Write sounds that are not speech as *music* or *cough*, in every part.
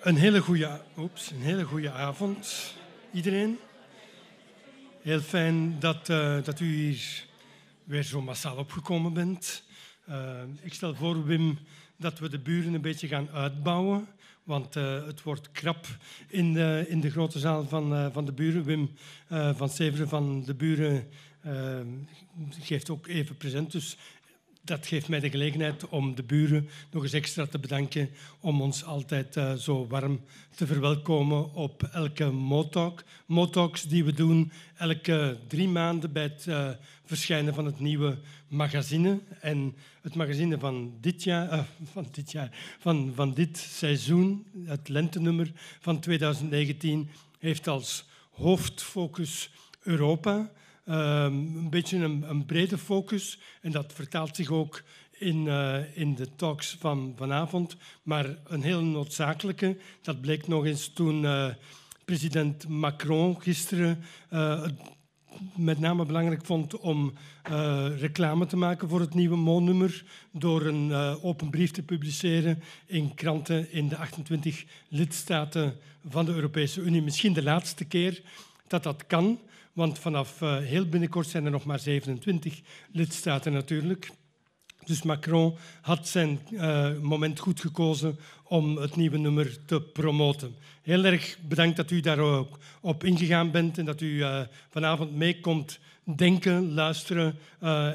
Een hele goede, oeps, een hele goede avond, iedereen. Heel fijn dat, uh, dat u hier weer zo massaal opgekomen bent. Uh, ik stel voor, Wim, dat we de buren een beetje gaan uitbouwen. Want uh, het wordt krap in de, in de grote zaal van, van de buren. Wim van Severen van de buren geeft ook even present. Dus dat geeft mij de gelegenheid om de buren nog eens extra te bedanken om ons altijd uh, zo warm te verwelkomen op elke Motalk. Motalks die we doen elke drie maanden bij het uh, verschijnen van het nieuwe magazine. En het magazine van dit jaar, uh, van, dit jaar van, van dit seizoen, het lentenummer van 2019, heeft als hoofdfocus Europa. Um, een beetje een, een, brede focus en dat vertaalt zich ook in, uh, in de talks van vanavond, maar een heel noodzakelijke. Dat bleek nog eens toen uh, president Macron gisteren uh, het met name belangrijk vond om reclame te maken voor het nieuwe moonnummer door een open brief te publiceren in kranten in de 28 lidstaten van de Europese Unie. Misschien de laatste keer dat dat kan. Want vanaf uh, heel binnenkort zijn er nog maar 27 lidstaten natuurlijk. Dus Macron had zijn uh, moment goed gekozen om het nieuwe nummer te promoten. Heel erg bedankt dat u daar ook op ingegaan bent en dat u uh, vanavond meekomt denken, luisteren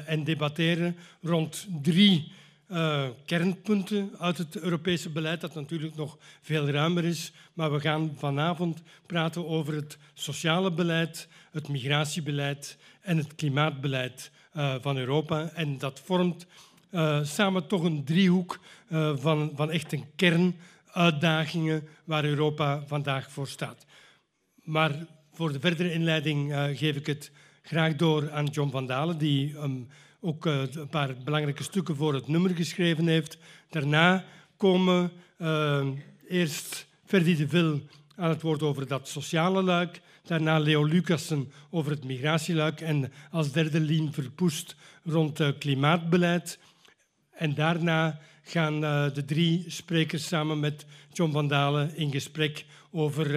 en debatteren rond drie uh, kernpunten uit het Europese beleid, dat natuurlijk nog veel ruimer is. Maar we gaan vanavond praten over het sociale beleid, het migratiebeleid en het klimaatbeleid uh, van Europa. En dat vormt uh, samen toch een driehoek van, van echt een kernuitdagingen waar Europa vandaag voor staat. Maar voor de verdere inleiding geef ik het graag door aan John van Dalen, die um, ook uh, een paar belangrijke stukken voor het nummer geschreven heeft. Daarna komen uh, eerst Ferdi de Vil aan het woord over dat sociale luik. Daarna Leo Lucassen over het migratieluik. En als derde Lien Verpoest rond uh, klimaatbeleid. En daarna gaan de drie sprekers samen met John van Dalen in gesprek over,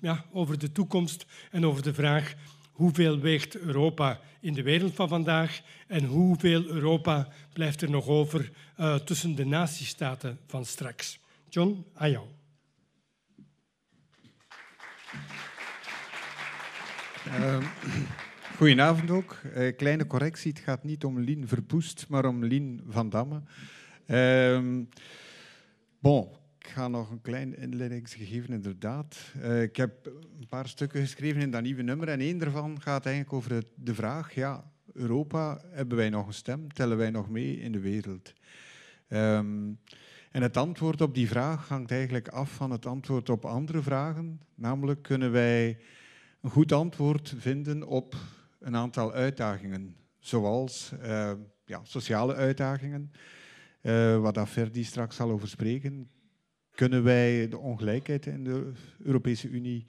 ja, over de toekomst en over de vraag hoeveel weegt Europa in de wereld van vandaag en hoeveel Europa blijft er nog over uh, tussen de natiestaten van straks. John, aan jou. Uh, *clears throat* goedenavond ook. Uh, kleine correctie, het gaat niet om Lien Verpoest, maar om Lien van Damme. Uh, bon, ik ga nog een klein inleidingsgegeven, inderdaad. Uh, ik heb een paar stukken geschreven in dat nieuwe nummer en één daarvan gaat eigenlijk over de vraag, ja, Europa, hebben wij nog een stem? Tellen wij nog mee in de wereld? Um, en het antwoord op die vraag hangt eigenlijk af van het antwoord op andere vragen. Namelijk, kunnen wij een goed antwoord vinden op een aantal uitdagingen, zoals uh, ja, sociale uitdagingen, uh, wat Ferdi straks zal over spreken, kunnen wij de ongelijkheid in de Europese Unie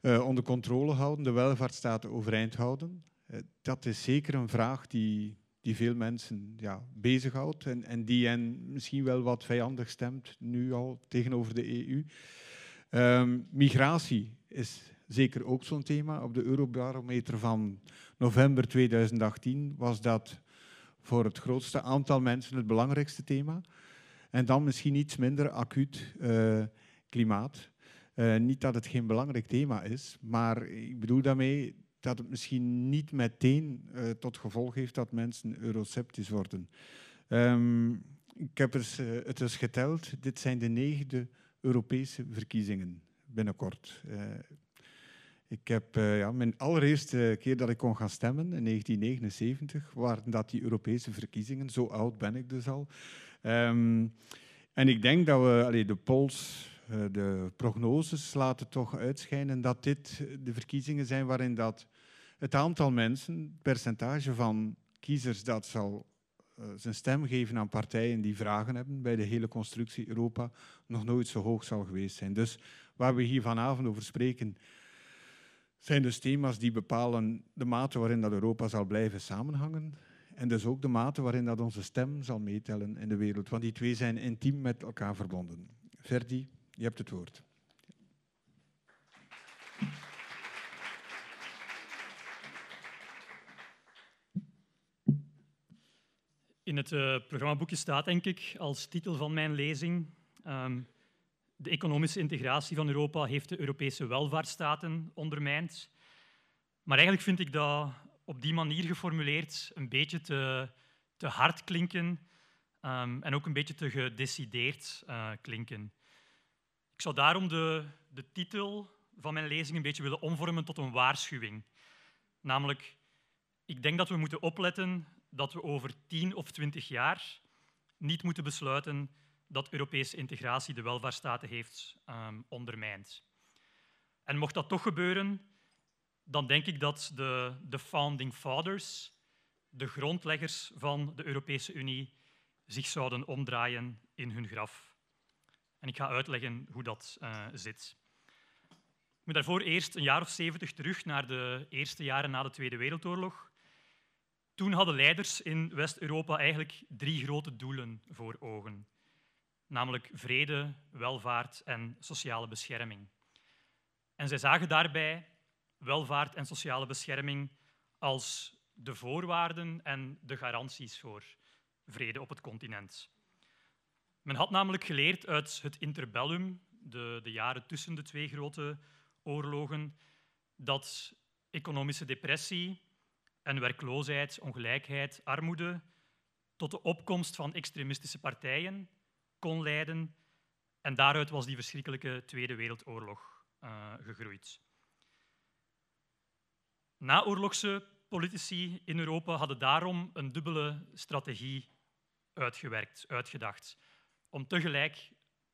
uh, onder controle houden, de welvaartsstaten overeind houden? Uh, dat is zeker een vraag die, die veel mensen ja, bezighoudt en, en die hen misschien wel wat vijandig stemt, nu al tegenover de EU. Ehm, migratie is zeker ook zo'n thema. Op de Eurobarometer van november 2018 was dat voor het grootste aantal mensen het belangrijkste thema. En dan misschien iets minder acuut uh, klimaat. Uh, niet dat het geen belangrijk thema is, maar ik bedoel daarmee dat het misschien niet meteen uh, tot gevolg heeft dat mensen euroceptisch worden. Um, ik heb eens, het eens geteld. Dit zijn de negende Europese verkiezingen binnenkort. Ik heb ja, mijn allereerste keer dat ik kon gaan stemmen, in 1979, waren dat die Europese verkiezingen. Zo oud ben ik dus al. Um, en ik denk dat we, allee, de polls, uh, de prognoses laten toch uitschijnen dat dit de verkiezingen zijn waarin dat het aantal mensen, het percentage van kiezers dat zal uh, zijn stem geven aan partijen die vragen hebben bij de hele constructie Europa, nog nooit zo hoog zal geweest zijn. Dus waar we hier vanavond over spreken, zijn dus thema's die bepalen de mate waarin dat Europa zal blijven samenhangen. En dus ook de mate waarin dat onze stem zal meetellen in de wereld. Want die twee zijn intiem met elkaar verbonden. Verdi, je hebt het woord. In het uh, programmaboekje staat, denk ik, als titel van mijn lezing: um, De economische integratie van Europa heeft de Europese welvaartsstaten ondermijnd. Maar eigenlijk vind ik dat op die manier geformuleerd een beetje te, te hard klinken um, en ook een beetje te gedecideerd uh, klinken. Ik zou daarom de, de titel van mijn lezing een beetje willen omvormen tot een waarschuwing. Namelijk, ik denk dat we moeten opletten dat we over tien of twintig jaar niet moeten besluiten dat Europese integratie de welvaartsstaten heeft um, ondermijnd. En mocht dat toch gebeuren, dan denk ik dat de, de founding fathers, de grondleggers van de Europese Unie, zich zouden omdraaien in hun graf. En ik ga uitleggen hoe dat uh, zit. Ik moet daarvoor eerst een jaar of zeventig terug naar de eerste jaren na de Tweede Wereldoorlog. Toen hadden leiders in West-Europa eigenlijk drie grote doelen voor ogen, namelijk vrede, welvaart en sociale bescherming. En zij zagen daarbij welvaart en sociale bescherming als de voorwaarden en de garanties voor vrede op het continent. Men had namelijk geleerd uit het interbellum, de, de jaren tussen de twee grote oorlogen, dat economische depressie en werkloosheid, ongelijkheid, armoede tot de opkomst van extremistische partijen kon leiden. En daaruit was die verschrikkelijke Tweede Wereldoorlog uh, gegroeid. Naoorlogse politici in Europa hadden daarom een dubbele strategie uitgewerkt, uitgedacht, om tegelijk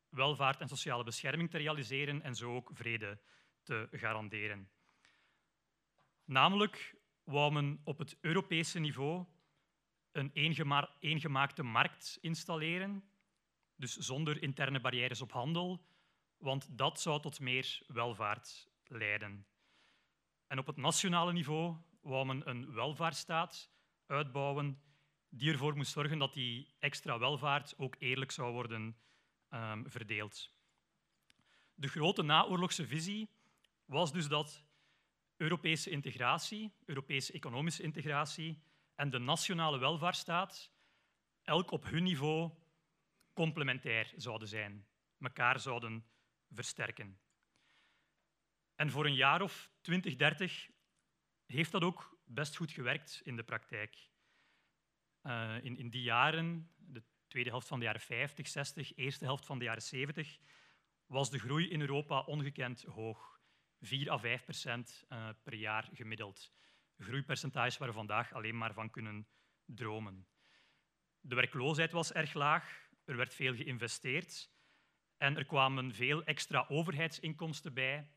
welvaart en sociale bescherming te realiseren en zo ook vrede te garanderen. Namelijk wou men op het Europese niveau een eengemaakte markt installeren, dus zonder interne barrières op handel, want dat zou tot meer welvaart leiden. En op het nationale niveau wou men een welvaartsstaat uitbouwen die ervoor moest zorgen dat die extra welvaart ook eerlijk zou worden um, verdeeld. De grote naoorlogse visie was dus dat Europese integratie, Europese economische integratie en de nationale welvaartsstaat elk op hun niveau complementair zouden zijn, elkaar zouden versterken. En voor een jaar of 20, 30 heeft dat ook best goed gewerkt in de praktijk. Uh, in, in die jaren, de tweede helft van de jaren 50, 60, eerste helft van de jaren 70, was de groei in Europa ongekend hoog. 4 à 5 procent uh, per jaar gemiddeld. Groeipercentage waar we vandaag alleen maar van kunnen dromen. De werkloosheid was erg laag, er werd veel geïnvesteerd en er kwamen veel extra overheidsinkomsten bij,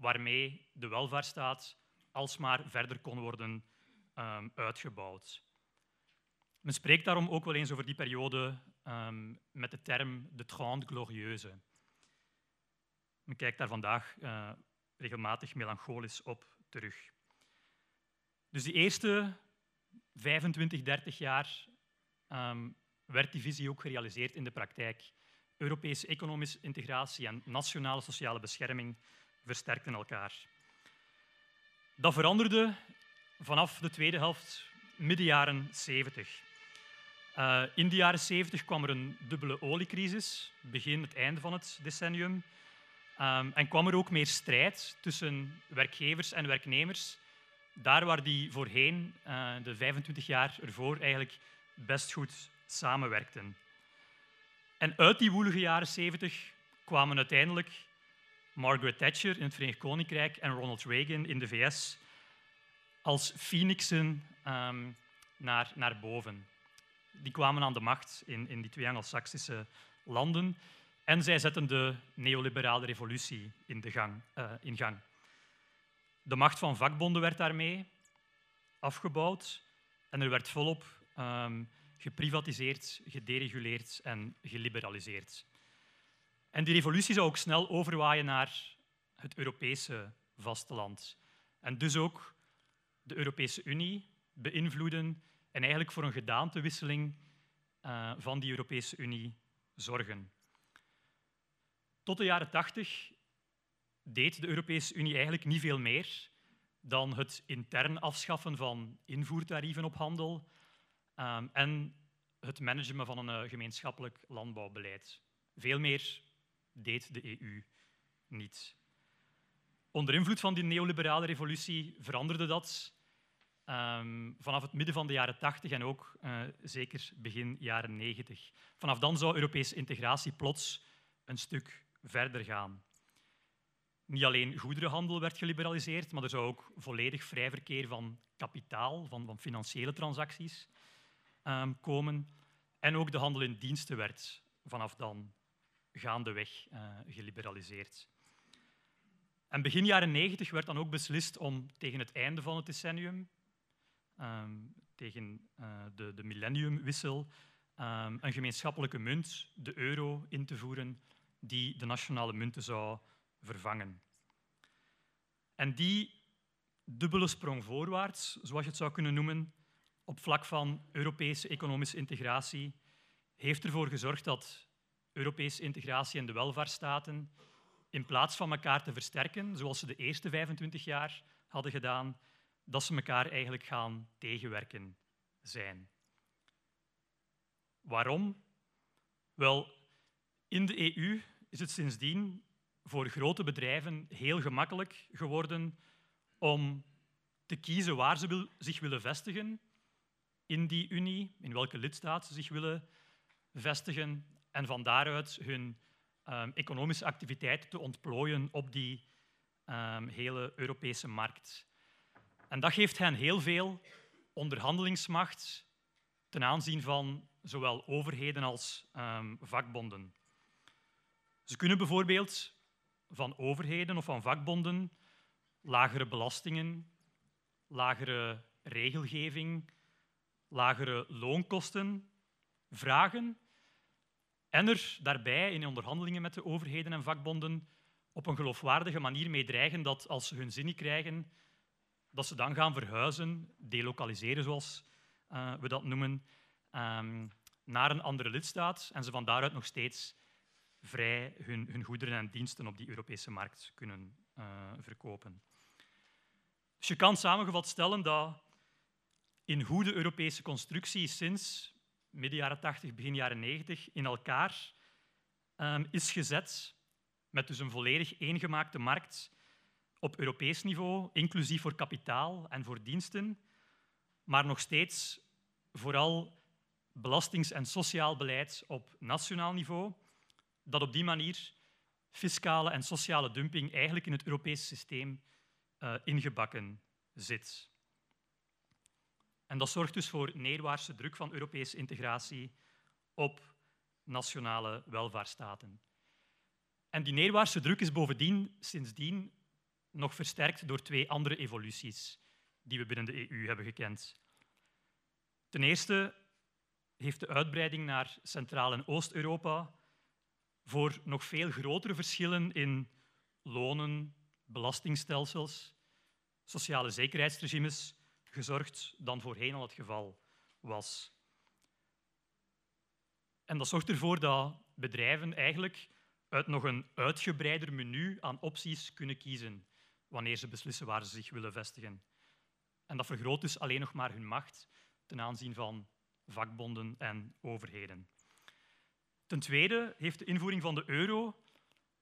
waarmee de welvaartsstaat alsmaar verder kon worden um, uitgebouwd. Men spreekt daarom ook wel eens over die periode um, met de term de Trente Glorieuze. Men kijkt daar vandaag uh, regelmatig melancholisch op terug. Dus die eerste 25, 30 jaar um, werd die visie ook gerealiseerd in de praktijk. Europese economische integratie en nationale sociale bescherming versterkten elkaar. Dat veranderde vanaf de tweede helft, midden jaren 70. Uh, in de jaren 70 kwam er een dubbele oliecrisis, begin het einde van het decennium. Um, en kwam er ook meer strijd tussen werkgevers en werknemers. Daar waar die voorheen, uh, de 25 jaar ervoor, eigenlijk best goed samenwerkten. En uit die woelige jaren 70 kwamen uiteindelijk Margaret Thatcher in het Verenigd Koninkrijk en Ronald Reagan in de VS als phoenixen um, naar, naar boven. Die kwamen aan de macht in, in die twee Anglo-Saxische landen en zij zetten de neoliberale revolutie in, de gang, uh, in gang. De macht van vakbonden werd daarmee afgebouwd en er werd volop um, geprivatiseerd, gedereguleerd en geliberaliseerd. En die revolutie zou ook snel overwaaien naar het Europese vasteland. En dus ook de Europese Unie beïnvloeden en eigenlijk voor een gedaantewisseling uh, van die Europese Unie zorgen. Tot de jaren 80 deed de Europese Unie eigenlijk niet veel meer dan het intern afschaffen van invoertarieven op handel ehm, en het managen van een uh, gemeenschappelijk landbouwbeleid. Veel meer deed de EU niet. Onder invloed van die neoliberale revolutie veranderde dat um, vanaf het midden van de jaren 80 en ook uh, zeker begin jaren 90. Vanaf dan zou Europese integratie plots een stuk verder gaan. Niet alleen goederenhandel werd geliberaliseerd, maar er zou ook volledig vrij verkeer van kapitaal, van, van financiële transacties um, komen. En ook de handel in diensten werd vanaf dan gaandeweg uh, geliberaliseerd. En begin jaren 90 werd dan ook beslist om tegen het einde van het decennium, um, tegen uh, de, de millenniumwissel, um, een gemeenschappelijke munt, de euro, in te voeren, die de nationale munten zou vervangen. En die dubbele sprong voorwaarts, zoals je het zou kunnen noemen, op vlak van Europese economische integratie, heeft ervoor gezorgd dat Europese integratie en de welvaartsstaten in plaats van elkaar te versterken, zoals ze de eerste 25 jaar hadden gedaan, dat ze elkaar eigenlijk gaan tegenwerken zijn. Waarom? Wel, in de EU is het sindsdien voor grote bedrijven heel gemakkelijk geworden om te kiezen waar ze zich willen vestigen in die Unie, in welke lidstaat ze zich willen vestigen en van daaruit hun um, economische activiteiten te ontplooien op die um, hele Europese markt. En dat geeft hen heel veel onderhandelingsmacht ten aanzien van zowel overheden als um, vakbonden. Ze kunnen bijvoorbeeld van overheden of van vakbonden lagere belastingen, lagere regelgeving, lagere loonkosten vragen en er daarbij in onderhandelingen met de overheden en vakbonden op een geloofwaardige manier mee dreigen dat als ze hun zin niet krijgen, dat ze dan gaan verhuizen, delocaliseren zoals uh, we dat noemen, um, naar een andere lidstaat en ze van daaruit nog steeds vrij hun, hun goederen en diensten op die Europese markt kunnen uh, verkopen. Dus je kan samengevat stellen dat in hoe de Europese constructie sinds midden jaren 80, begin jaren 90 in elkaar um, is gezet, met dus een volledig eengemaakte markt op Europees niveau, inclusief voor kapitaal en voor diensten, maar nog steeds vooral belastings- en sociaal beleid op nationaal niveau, dat op die manier fiscale en sociale dumping eigenlijk in het Europese systeem uh, ingebakken zit. En dat zorgt dus voor neerwaartse druk van Europese integratie op nationale welvaartsstaten. En die neerwaartse druk is bovendien sindsdien nog versterkt door twee andere evoluties die we binnen de EU hebben gekend. Ten eerste heeft de uitbreiding naar Centraal- en Oost-Europa voor nog veel grotere verschillen in lonen, belastingstelsels, sociale zekerheidsregimes gezorgd dan voorheen al het geval was. En dat zorgt ervoor dat bedrijven eigenlijk uit nog een uitgebreider menu aan opties kunnen kiezen wanneer ze beslissen waar ze zich willen vestigen. En dat vergroot dus alleen nog maar hun macht ten aanzien van vakbonden en overheden. Ten tweede heeft de invoering van de euro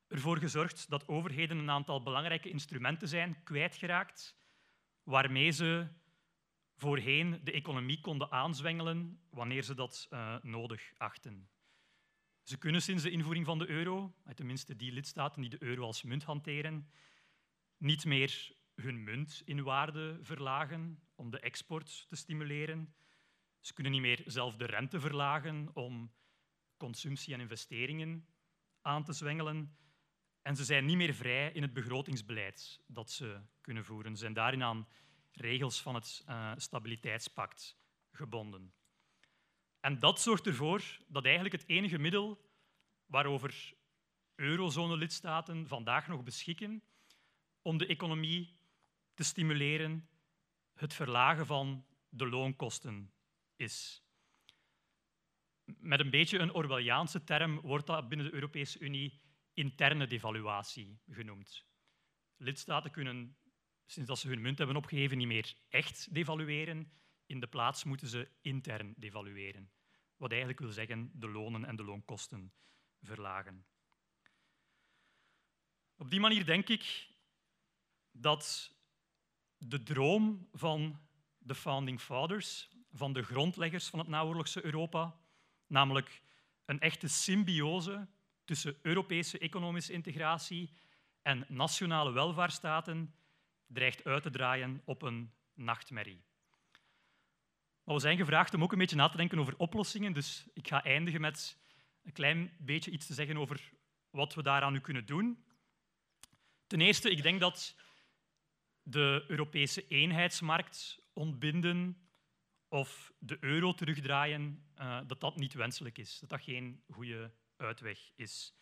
ervoor gezorgd dat overheden een aantal belangrijke instrumenten zijn kwijtgeraakt waarmee ze voorheen de economie konden aanzwengelen wanneer ze dat uh, nodig achten. Ze kunnen sinds de invoering van de euro, tenminste die lidstaten die de euro als munt hanteren, niet meer hun munt in waarde verlagen om de export te stimuleren. Ze kunnen niet meer zelf de rente verlagen om consumptie en investeringen aan te zwengelen. En ze zijn niet meer vrij in het begrotingsbeleid dat ze kunnen voeren. Ze zijn daarin aan regels van het uh, stabiliteitspact gebonden. En dat zorgt ervoor dat eigenlijk het enige middel waarover eurozone-lidstaten vandaag nog beschikken om de economie te stimuleren, het verlagen van de loonkosten is. Met een beetje een Orwelliaanse term wordt dat binnen de Europese Unie interne devaluatie genoemd. Lidstaten kunnen, sinds dat ze hun munt hebben opgegeven, niet meer echt devalueren. In de plaats moeten ze intern devalueren. Wat eigenlijk wil zeggen de lonen en de loonkosten verlagen. Op die manier denk ik dat de droom van de Founding Fathers, van de grondleggers van het naoorlogse Europa, namelijk een echte symbiose tussen Europese economische integratie en nationale welvaartsstaten, dreigt uit te draaien op een nachtmerrie. Maar we zijn gevraagd om ook een beetje na te denken over oplossingen, dus ik ga eindigen met een klein beetje iets te zeggen over wat we daaraan nu kunnen doen. Ten eerste, ik denk dat de Europese eenheidsmarkt ontbinden of de euro terugdraaien, uh, dat dat niet wenselijk is, dat dat geen goede uitweg is.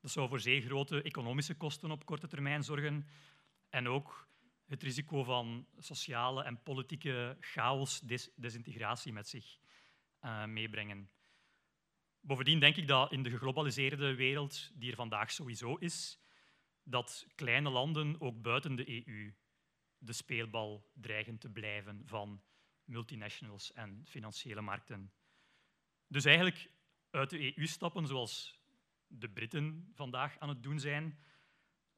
Dat zou voor zeer grote economische kosten op korte termijn zorgen en ook het risico van sociale en politieke chaos, des desintegratie met zich uh, meebrengen. Bovendien denk ik dat in de geglobaliseerde wereld, die er vandaag sowieso is, dat kleine landen ook buiten de EU de speelbal dreigen te blijven van multinationals en financiële markten. Dus eigenlijk uit de EU stappen, zoals de Britten vandaag aan het doen zijn,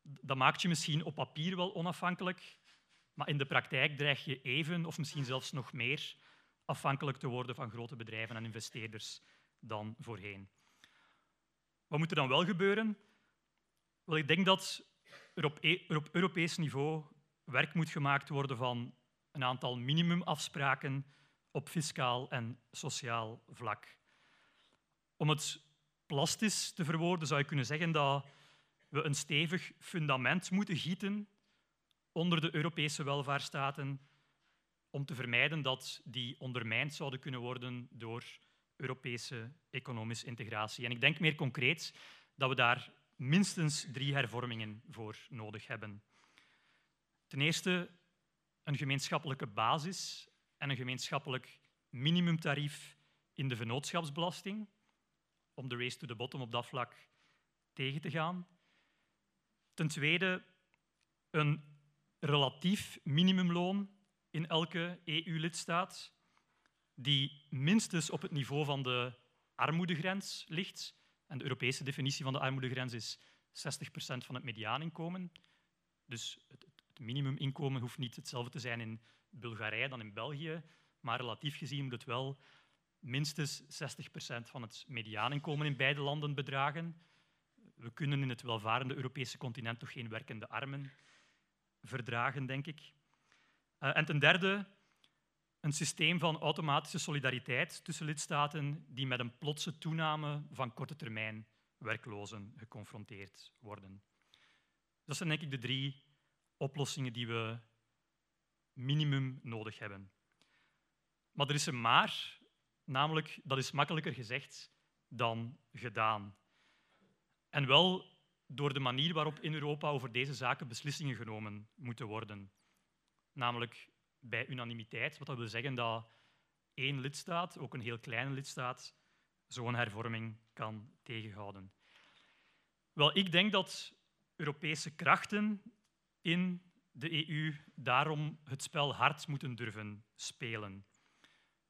dat maakt je misschien op papier wel onafhankelijk, maar in de praktijk dreig je even, of misschien zelfs nog meer, afhankelijk te worden van grote bedrijven en investeerders dan voorheen. Wat moet er dan wel gebeuren? Wel, ik denk dat er op, e er op Europees niveau werk moet gemaakt worden van een aantal minimumafspraken op fiscaal en sociaal vlak. Om het plastisch te verwoorden zou je kunnen zeggen dat we een stevig fundament moeten gieten onder de Europese welvaartsstaten om te vermijden dat die ondermijnd zouden kunnen worden door Europese economische integratie. En ik denk meer concreet dat we daar minstens drie hervormingen voor nodig hebben. Ten eerste een gemeenschappelijke basis en een gemeenschappelijk minimumtarief in de vennootschapsbelasting, om de race to the bottom op dat vlak tegen te gaan. Ten tweede een relatief minimumloon in elke EU-lidstaat, die minstens op het niveau van de armoedegrens ligt. En de Europese definitie van de armoedegrens is 60% van het mediaaninkomen. Dus het, minimuminkomen hoeft niet hetzelfde te zijn in Bulgarije dan in België, maar relatief gezien moet het wel minstens 60% van het mediaaninkomen in beide landen bedragen. We kunnen in het welvarende Europese continent toch geen werkende armen verdragen, denk ik. Uh, en ten derde, een systeem van automatische solidariteit tussen lidstaten die met een plotse toename van korte termijn werklozen geconfronteerd worden. Dat zijn denk ik de drie oplossingen die we minimum nodig hebben. Maar er is een maar, namelijk dat is makkelijker gezegd dan gedaan. En wel door de manier waarop in Europa over deze zaken beslissingen genomen moeten worden. Namelijk bij unanimiteit, wat dat wil zeggen dat één lidstaat, ook een heel kleine lidstaat, zo'n hervorming kan tegenhouden. Wel, ik denk dat Europese krachten in de EU daarom het spel hard moeten durven spelen.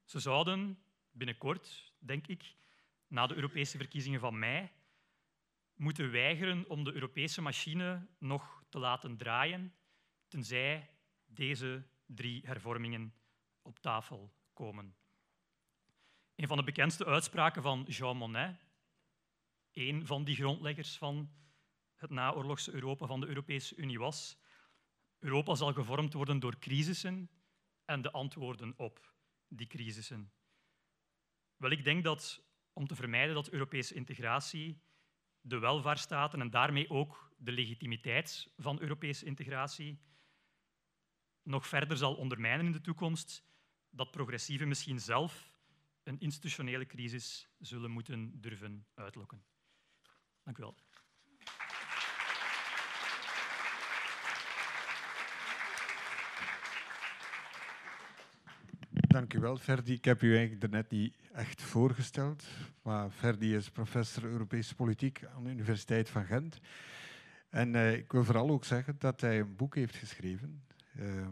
Ze zouden binnenkort, denk ik, na de Europese verkiezingen van mei, moeten weigeren om de Europese machine nog te laten draaien, tenzij deze drie hervormingen op tafel komen. Een van de bekendste uitspraken van Jean Monnet, een van die grondleggers van het naoorlogse Europa van de Europese Unie was Europa zal gevormd worden door crisissen en de antwoorden op die crisissen. Wel, ik denk dat om te vermijden dat Europese integratie de welvaartsstaten en daarmee ook de legitimiteit van Europese integratie nog verder zal ondermijnen in de toekomst, dat progressieven misschien zelf een institutionele crisis zullen moeten durven uitlokken. Dank u wel. Dank u wel, Ferdi. Ik heb u eigenlijk daarnet niet echt voorgesteld, maar Ferdi is professor Europese politiek aan de Universiteit van Gent. En uh, ik wil vooral ook zeggen dat hij een boek heeft geschreven. Uh,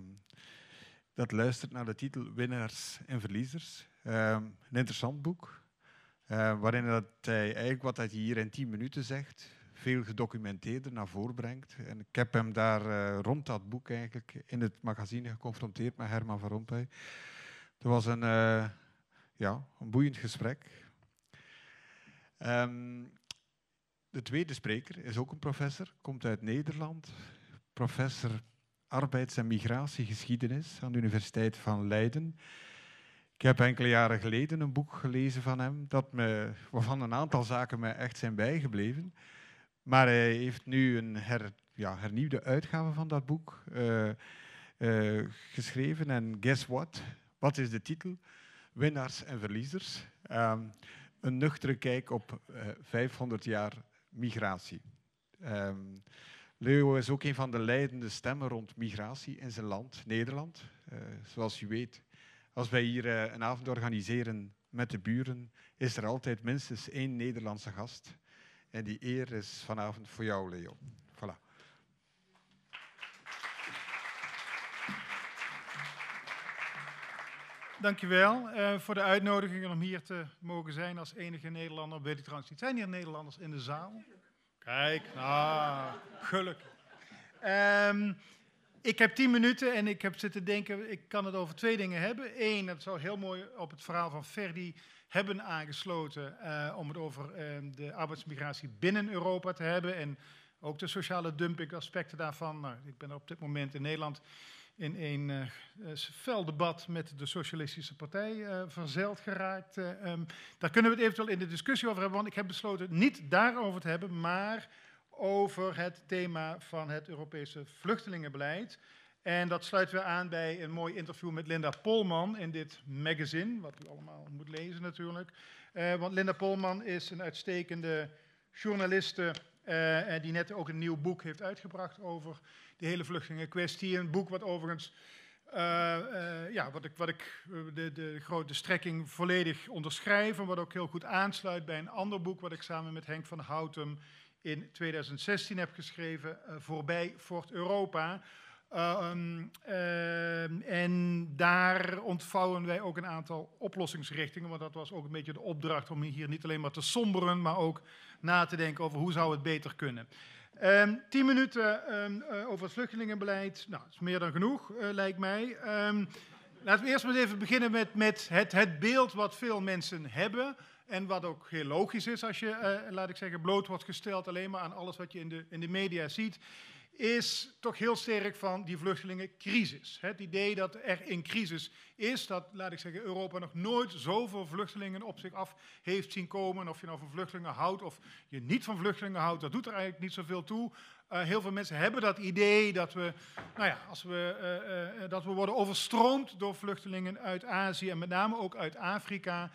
dat luistert naar de titel Winnaars en Verliezers. Uh, een interessant boek, eh, waarin dat hij eigenlijk wat hij hier in tien minuten zegt, veel gedocumenteerder naar voren brengt. En ik heb hem daar rond dat boek eigenlijk in het magazine geconfronteerd met Herman van Rompuy. Het was een, uh, ja, een boeiend gesprek. Um, de tweede spreker is ook een professor, komt uit Nederland. Professor arbeids- en migratiegeschiedenis aan de Universiteit van Leiden. Ik heb enkele jaren geleden een boek gelezen van hem, dat me, waarvan een aantal zaken mij echt zijn bijgebleven. Maar hij heeft nu een her, ja, hernieuwde uitgave van dat boek uh, uh, geschreven. En guess what? Wat is de titel? Winnaars en verliezers. Um, een nuchtere kijk op uh, eh, 500 jaar migratie. Um, Leo is ook een van de leidende stemmen rond migratie in zijn land, Nederland. Uh, zoals u weet, als wij hier uh, een avond organiseren met de buren, is er altijd minstens één Nederlandse gast. En die eer is vanavond voor jou, Leo. Dankjewel uh, voor de uitnodiging om hier te mogen zijn als enige Nederlander. Weet ik trouwens zijn hier Nederlanders in de zaal? Kijk, ah, gelukkig. Um, ik heb tien minuten en ik heb zitten denken, ik kan het over twee dingen hebben. Eén, dat zou heel mooi op het verhaal van Ferdi hebben aangesloten uh, om het over uh, de arbeidsmigratie binnen Europa te hebben en ook de sociale dumping aspecten daarvan. Nou, ik ben op dit moment in Nederland in een uh, fel debat met de Socialistische Partij uh, verzeild geraakt. Um, daar kunnen we het eventueel in de discussie over hebben, want ik heb besloten niet daarover te hebben, maar over het thema van het Europese vluchtelingenbeleid. En dat sluiten we aan bij een mooi interview met Linda Polman in dit magazine, wat u allemaal moet lezen natuurlijk. want Linda Polman is een uitstekende journaliste die net ook een nieuw boek heeft uitgebracht over de hele vluchtelingenkwestie. Een boek wat overigens, uh, uh, ja, wat ik, wat ik eh, de, de grote strekking volledig onderschrijf en wat ook heel goed aansluit bij een ander boek wat ik samen met Henk van Houtem in 2016 heb geschreven, Voorbij Fort Europa. Um, en daar ontvouwen wij ook een aantal oplossingsrichtingen, want dat was ook een beetje de opdracht om hier niet alleen maar te somberen, maar ook na te denken over hoe zou het beter kunnen. Um, tien minuten um, uh, over het vluchtelingenbeleid. Nou, dat is meer dan genoeg, uh, lijkt mij. Um, laten we eerst maar even beginnen met, met het, het, beeld wat veel mensen hebben. En wat ook heel logisch is als je, uh, laat ik zeggen, bloot wordt gesteld alleen maar aan alles wat je in de, in de media ziet is toch heel sterk van die vluchtelingencrisis. Het idee dat er een crisis is, dat, laat ik zeggen, Europa nog nooit zoveel vluchtelingen op zich af heeft zien komen. Of je nou van vluchtelingen houdt of je niet van vluchtelingen houdt, dat doet er eigenlijk niet zoveel toe. Uh, heel veel mensen hebben dat idee dat we, nou ja, als we, uh, uh, dat we worden overstroomd door vluchtelingen uit Azië en met name ook uit Afrika.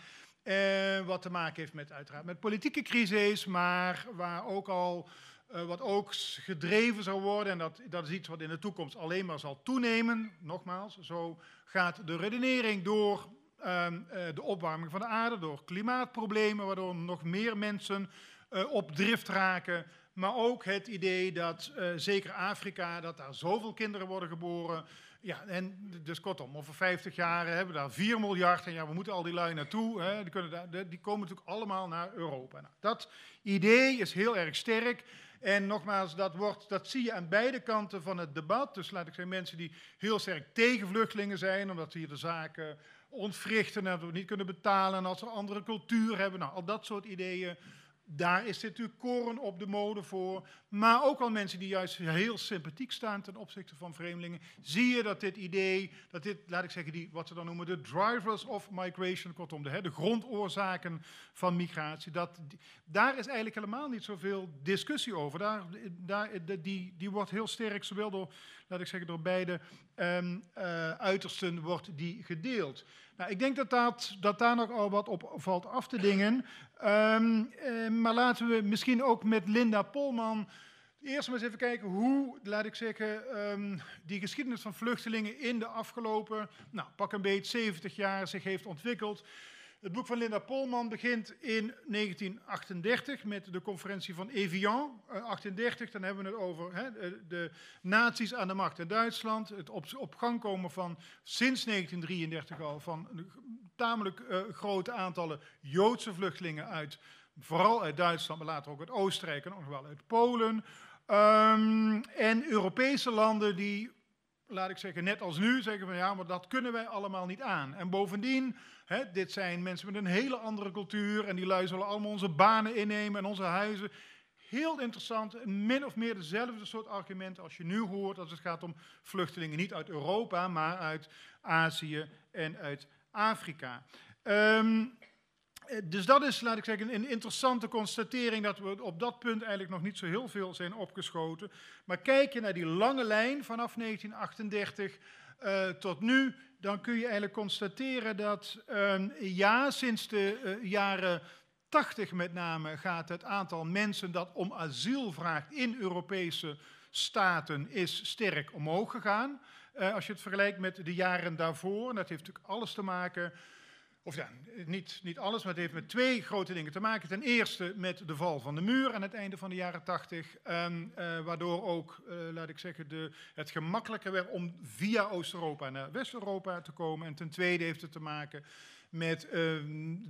wat te maken heeft met, uiteraard, met politieke crisis, maar waar ook al uh, wat ook gedreven zou worden, en dat, dat is iets wat in de toekomst alleen maar zal toenemen. Nogmaals, zo gaat de redenering door uh, uh, de opwarming van de aarde, door klimaatproblemen, waardoor nog meer mensen uh, op drift raken. Maar ook het idee dat zeker Afrika, dat daar zoveel kinderen worden geboren. Ja, en dus kortom, over 50 jaar hebben we daar 4 miljard en ja, we moeten al die lui naartoe. Hè, die, kunnen daar, die komen natuurlijk allemaal naar Europa. Nou, dat idee is heel erg sterk. En nogmaals, dat, wordt, dat zie je aan beide kanten van het debat. Dus laat ik zeggen, mensen die heel sterk tegen vluchtelingen zijn, omdat ze hier de zaken ontwrichten en dat we niet kunnen betalen en als ze een andere cultuur hebben. Nou, al dat soort ideeën daar is dit natuurlijk koren op de mode voor. Maar ook al mensen die juist heel sympathiek staan ten opzichte van vreemdelingen, zie je dat dit idee, dat dit, laat ik zeggen, die, wat ze dan noemen de drivers of migration, kortom, de, de grondoorzaken van migratie, dat, daar is eigenlijk helemaal niet zoveel discussie over. Daar, daar, die, die wordt heel sterk, zowel door, laat ik zeggen, door beide um, uh, uitersten wordt die gedeeld. Nou, ik denk dat, dat, dat daar nog al wat op valt af te dingen. Um, uh, maar laten we misschien ook met Linda Polman Eerst maar eens even kijken hoe, laat ik zeggen, ehm, die geschiedenis van vluchtelingen in de afgelopen, nou, pak een beetje 70 jaar zich heeft ontwikkeld. Het boek van Linda Polman begint in 1938 met de conferentie van Evian. 38, dan hebben we het over hè, de, de nazi's aan de macht in Duitsland. Het op, gang komen van sinds 1933 al van tamelijk uh, grote aantallen Joodse vluchtelingen uit, vooral uit Duitsland, maar later ook uit Oostenrijk en nog wel uit Polen. Um, en Europese landen die, laat ik zeggen, net als nu, zeggen van ja, maar dat kunnen wij allemaal niet aan. En bovendien, hè, dit zijn mensen met een hele andere cultuur en die lui zullen allemaal onze banen innemen en onze huizen. Heel interessant, min of meer dezelfde soort argumenten als je nu hoort als het gaat om vluchtelingen, niet uit Europa, maar uit Azië en uit Afrika. Um, eh, dus dat is, laat ik zeggen, een interessante constatering dat we op dat punt eigenlijk nog niet zo heel veel zijn opgeschoten. Maar kijk je naar die lange lijn vanaf 1938 uh, eh, tot nu, dan kun je eigenlijk constateren dat uh, ja, sinds de uh, jaren 80 met name gaat het aantal mensen dat om asiel vraagt in Europese staten is sterk omhoog gegaan. als je het vergelijkt met de jaren daarvoor, en dat heeft natuurlijk alles te maken of ja, niet, niet alles, maar het heeft met twee grote dingen te maken. Ten eerste met de val van de muur aan het einde van de jaren tachtig, um, uh, waardoor ook, uh, laat ik zeggen, de, het gemakkelijker werd om via Oost-Europa naar West-Europa te komen. En ten tweede heeft het te maken met uh,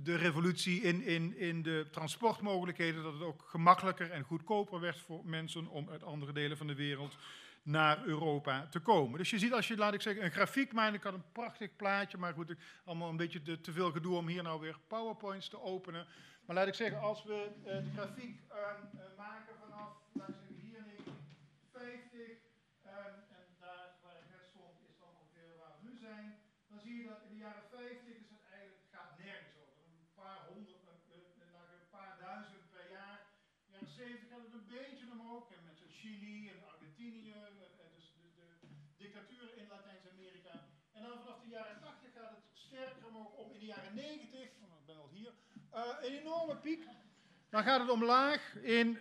de revolutie in, in, in de transportmogelijkheden, dat het ook gemakkelijker en goedkoper werd voor mensen om uit andere delen van de wereld naar Europa te komen. Dus je ziet als je, laat ik zeggen, een grafiek maakt, ik had een prachtig plaatje, maar goed, ik, allemaal een beetje te, veel gedoe om hier nou weer PowerPoints te openen. Maar laat ik zeggen, als we uh, de grafiek uh, uh, maken vanaf, laat ik zeggen, hier 1950, ehm, en daar waar ik net stond is dan ongeveer waar we nu zijn, dan zie je dat in de jaren 50 is het eigenlijk, gaat nergens over. Een paar honderd, een paar duizend per jaar. In de jaren 70 gaat het een beetje omhoog, en met Chili en Argentinië, de jaren 80 gaat het sterker om in de jaren 90, ik ben al hier, uh, een enorme piek. Dan gaat het omlaag in,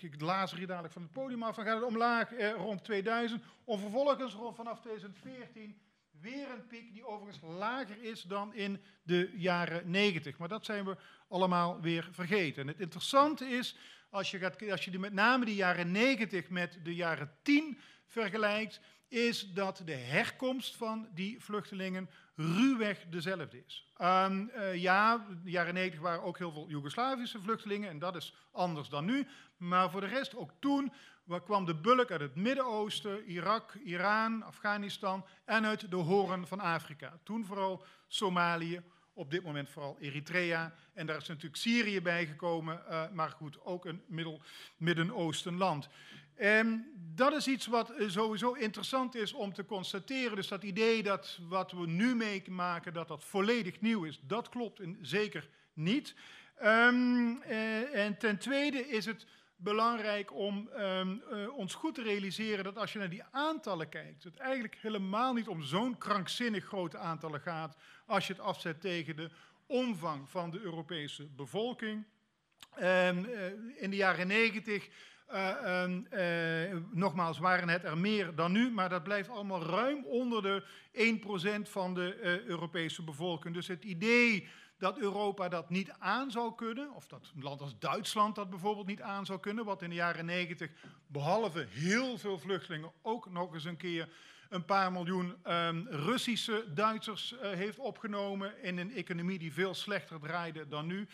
ik laas hier dadelijk van het podium af, dan gaat het omlaag eh, rond 2000. Om vervolgens rond vanaf 2014 weer een piek die overigens lager is dan in de jaren 90. Maar dat zijn we allemaal weer vergeten. En het interessante is, als je, gaat, als je die, met name de jaren 90 met de jaren 10 vergelijkt, is dat de herkomst van die vluchtelingen ruwweg dezelfde is. Um, uh, ja, de jaren 90 waren ook heel veel Joegoslavische vluchtelingen en dat is anders dan nu. Maar voor de rest, ook toen kwam de bulk uit het Midden-Oosten, Irak, Iran, Afghanistan en uit de horen van Afrika. Toen vooral Somalië, op dit moment vooral Eritrea. En daar is natuurlijk Syrië bijgekomen, uh, maar goed, ook een Midden-Oosten En dat is iets wat eh, sowieso interessant is om te constateren. Dus dat idee dat wat we nu meemaken, dat dat volledig nieuw is, dat klopt zeker niet. Um, eh, en ten tweede is het belangrijk om um, uh, ons goed te realiseren dat als je naar die aantallen kijkt, het eigenlijk helemaal niet om zo'n krankzinnig grote aantallen gaat als je het afzet tegen de omvang van de Europese bevolking. In de jaren negentig uh, uh, nogmaals, waren het er meer dan nu, maar dat blijft allemaal ruim onder de 1% van de uh, Europese bevolking. Dus het idee dat Europa dat niet aan zou kunnen, of dat een land als Duitsland dat bijvoorbeeld niet aan zou kunnen, wat in de jaren 90 behalve heel veel vluchtelingen ook nog eens een keer een paar miljoen um, Russische Duitsers heeft opgenomen in een economie die veel slechter draaide dan nu.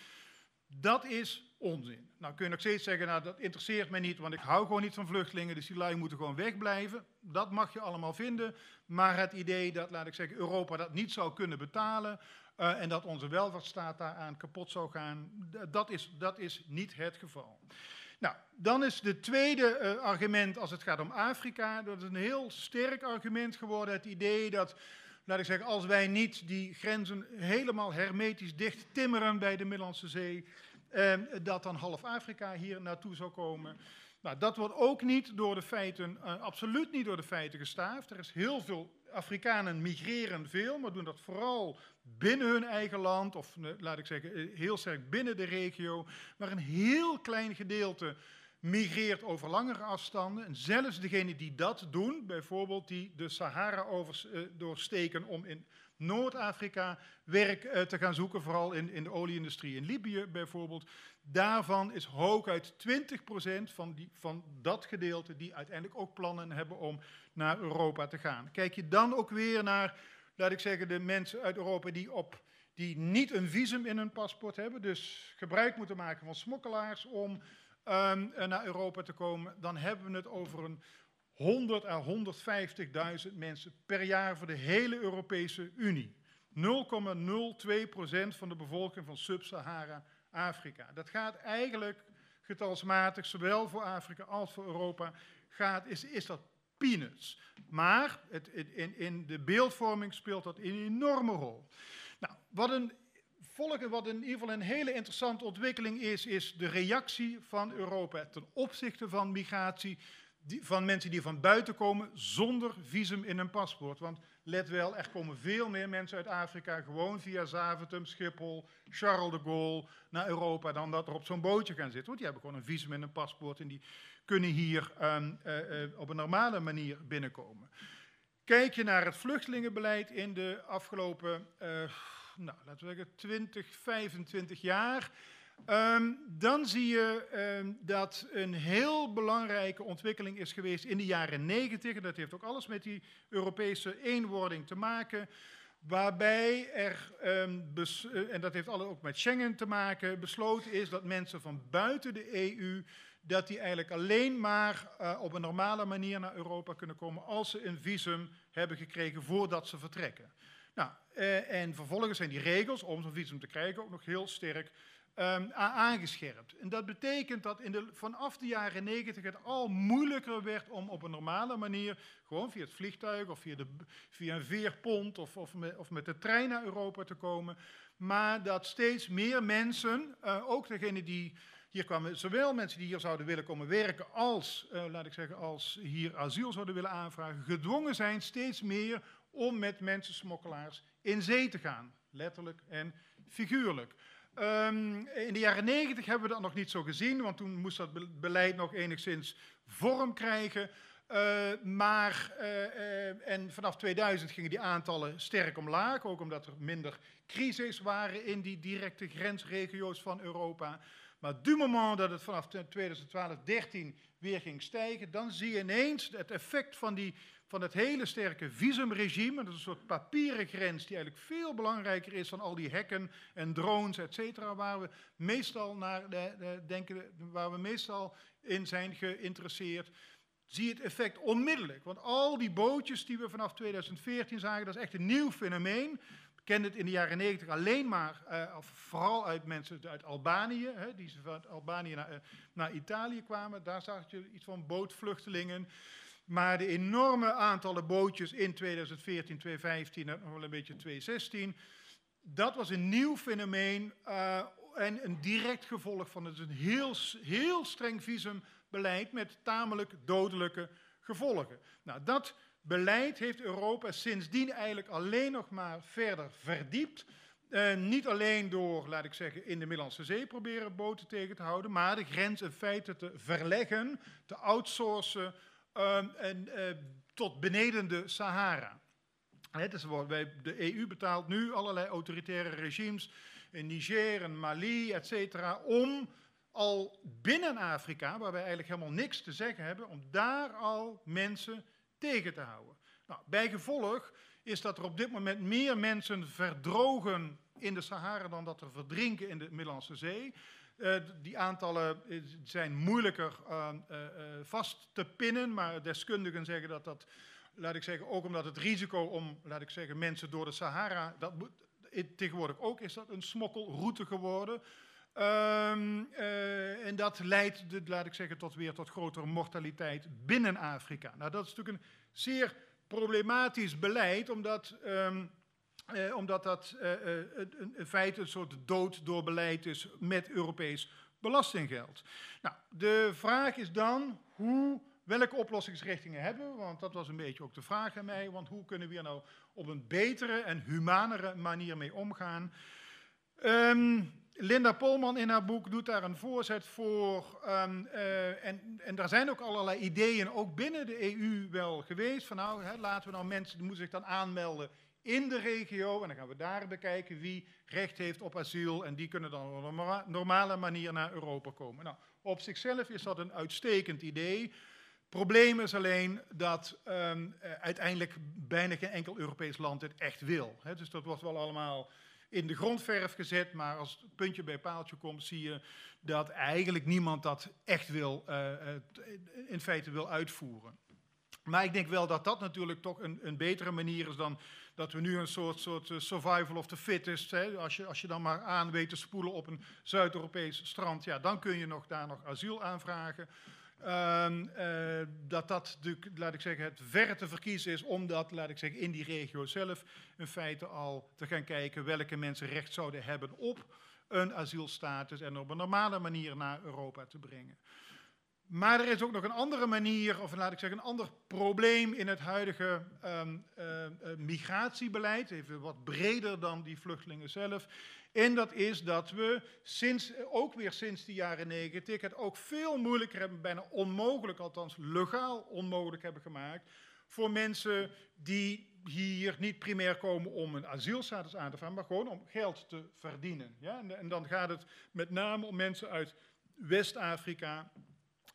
Dat is onzin. Nou kun je nog steeds zeggen, nou dat interesseert mij niet, want ik hou gewoon niet van vluchtelingen, dus die lui moeten gewoon wegblijven. Dat mag je allemaal vinden, maar het idee dat, laat ik zeggen, Europa dat niet zou kunnen betalen uh, en dat onze welvaartsstaat daaraan kapot zou gaan, dat is, dat is niet het geval. Nou, dan is de tweede uh, argument als het gaat om Afrika, dat is een heel sterk argument geworden, het idee dat laat ik zeggen, als wij niet die grenzen helemaal hermetisch dicht timmeren bij de Middellandse Zee, eh, dat dan half Afrika hier naartoe zou komen. Nou, dat wordt ook niet door de feiten, uh, absoluut niet door de feiten gestaafd. Er is heel veel, Afrikanen migreren veel, maar doen dat vooral binnen hun eigen land, of uh, laat ik zeggen, heel sterk binnen de regio. Maar een heel klein gedeelte migreert over langere afstanden. En zelfs degenen die dat doen, bijvoorbeeld die de Sahara uh, doorsteken om in Noord-Afrika werk uh, te gaan zoeken, vooral in, in de olieindustrie in Libië bijvoorbeeld. Daarvan is hooguit 20% van, die, van dat gedeelte die uiteindelijk ook plannen hebben om naar Europa te gaan. Kijk je dan ook weer naar, laat ik zeggen, de mensen uit Europa die, op, die niet een visum in hun paspoort hebben, dus gebruik moeten maken van smokkelaars om um, naar Europa te komen, dan hebben we het over een 100 à 150.000 mensen per jaar voor de hele Europese Unie. 0,02% van de bevolking van Sub-Sahara-Afrika. Dat gaat eigenlijk getalsmatig, zowel voor Afrika als voor Europa, gaat, is, is dat peanuts. Maar het, in, in de beeldvorming speelt dat een enorme rol. Nou, wat een wat in ieder geval een hele interessante ontwikkeling is, is de reactie van Europa ten opzichte van migratie van mensen die van buiten komen zonder visum in hun paspoort. Want let wel, er komen veel meer mensen uit Afrika gewoon via Zaventem, Schiphol, Charles de Gaulle naar Europa dan dat er op zo'n bootje gaan zitten. Want die hebben gewoon een visum in hun paspoort en die kunnen hier um, uh, uh, op een normale manier binnenkomen. Kijk je naar het vluchtelingenbeleid in de afgelopen, uh, nou, laten we zeggen, 20, 25 jaar Um, dan zie je um, dat een heel belangrijke ontwikkeling is geweest in de jaren 90. Dat heeft ook alles met die Europese eenwording te maken. Waarbij er, um, en dat heeft alle ook met Schengen te maken, besloten is dat mensen van buiten de EU, dat die eigenlijk alleen maar uh, op een normale manier naar Europa kunnen komen als ze een visum hebben gekregen voordat ze vertrekken. Nou, uh, en vervolgens zijn die regels om zo'n visum te krijgen ook nog heel sterk um, aangescherpt. En dat betekent dat in de, vanaf de jaren negentig het al moeilijker werd om op een normale manier, gewoon via het vliegtuig of via, de, via een veerpont of, of, met, of met de trein naar Europa te komen. Maar dat steeds meer mensen, uh, ook degenen die hier kwamen, zowel mensen die hier zouden willen komen werken als, uh, laat ik zeggen, als hier asiel zouden willen aanvragen, gedwongen zijn steeds meer om met mensensmokkelaars in zee te gaan. Letterlijk en figuurlijk. Um, in de jaren negentig hebben we dat nog niet zo gezien, want toen moest dat beleid nog enigszins vorm krijgen. Uh, maar, uh, uh, en vanaf 2000 gingen die aantallen sterk omlaag, ook omdat er minder crisis waren in die directe grensregio's van Europa. Maar du moment dat het vanaf 2012, 13 weer ging stijgen, dan zie je ineens het effect van die van het hele sterke visumregime. Dat is een soort papieren grens die eigenlijk veel belangrijker is dan al die hekken en drones, et cetera, waar we meestal naar de, de, denken, waar we meestal in zijn geïnteresseerd. Zie het effect onmiddellijk. Want al die bootjes die we vanaf 2014 zagen, dat is echt een nieuw fenomeen. We kenden het in de jaren 90 alleen maar, uh, of vooral uit mensen uit Albanië, hè, die van Albanië naar, naar Italië kwamen. Daar zag je iets van bootvluchtelingen. Maar de enorme aantallen bootjes in 2014, 2015 en nog wel een beetje 2016, dat was een nieuw fenomeen uh, en een direct gevolg van het een heel, heel streng visumbeleid met tamelijk dodelijke gevolgen. Nou, dat beleid heeft Europa sindsdien eigenlijk alleen nog maar verder verdiept. Uh, niet alleen door, laat ik zeggen, in de Middellandse Zee proberen boten tegen te houden, maar de grens in feite te verleggen, te outsourcen um, en, uh, tot beneden de Sahara. Is, de EU betaalt nu allerlei autoritaire regimes in Niger en Mali, et cetera, om al binnen Afrika, waar wij eigenlijk helemaal niks te zeggen hebben, om daar al mensen tegen te houden. Nou, bijgevolg is dat er op dit moment meer mensen verdrogen in de Sahara dan dat er verdrinken in de Middellandse Zee. Uh, die aantallen eh, zijn moeilijker uh, vast te pinnen, maar deskundigen zeggen dat dat, laat ik zeggen, ook omdat het risico om, laat ik zeggen, mensen door de Sahara, dat tegenwoordig ook is dat een smokkelroute geworden. Um, en dat leidt, laat ik zeggen, tot weer tot grotere mortaliteit binnen Afrika. Nou, dat is natuurlijk een zeer problematisch beleid, omdat um, eh, omdat dat eh, eh in feite een soort dood door beleid is met Europees belastinggeld. Nou, de vraag is dan hoe, welke oplossingsrichtingen hebben we? Want dat was een beetje ook de vraag aan mij. Want hoe kunnen we hier nou op een betere en humanere manier mee omgaan? Um, Linda Polman in haar boek doet daar een voorzet voor. Um, uh, en, en daar zijn ook allerlei ideeën, ook binnen de EU wel geweest. Van nou, hè, laten we nou mensen, die moeten zich dan aanmelden in de regio. En dan gaan we daar bekijken wie recht heeft op asiel. En die kunnen dan op een normale manier naar Europa komen. Nou, op zichzelf is dat een uitstekend idee. Probleem is alleen dat um, uh, uiteindelijk bijna geen enkel Europees land het echt wil. Dus dat wordt wel allemaal in de grondverf gezet, maar als het puntje bij paaltje komt, zie je dat eigenlijk niemand dat echt wil, uh, in feite wil uitvoeren. Maar ik denk wel dat dat natuurlijk toch een, een betere manier is dan dat we nu een soort, soort survival of the fittest, hè, als, je, als je dan maar aan weet te spoelen op een Zuid-Europees strand, ja, dan kun je nog, daar nog asiel aanvragen. Um, uh, dat dat, de, laat ik zeggen, het verre te verkiezen is om dat, laat ik zeggen, in die regio zelf in feite al te gaan kijken welke mensen recht zouden hebben op een asielstatus en op een normale manier naar Europa te brengen. Maar er is ook nog een andere manier, of laat ik zeggen, een ander probleem in het huidige um, uh, uh, migratiebeleid, even wat breder dan die vluchtelingen zelf. En dat is dat we sinds, ook weer sinds de jaren negentig het ook veel moeilijker hebben, bijna onmogelijk, althans legaal onmogelijk hebben gemaakt, voor mensen die hier niet primair komen om een asielstatus aan te vragen, maar gewoon om geld te verdienen. Ja? En dan gaat het met name om mensen uit West-Afrika,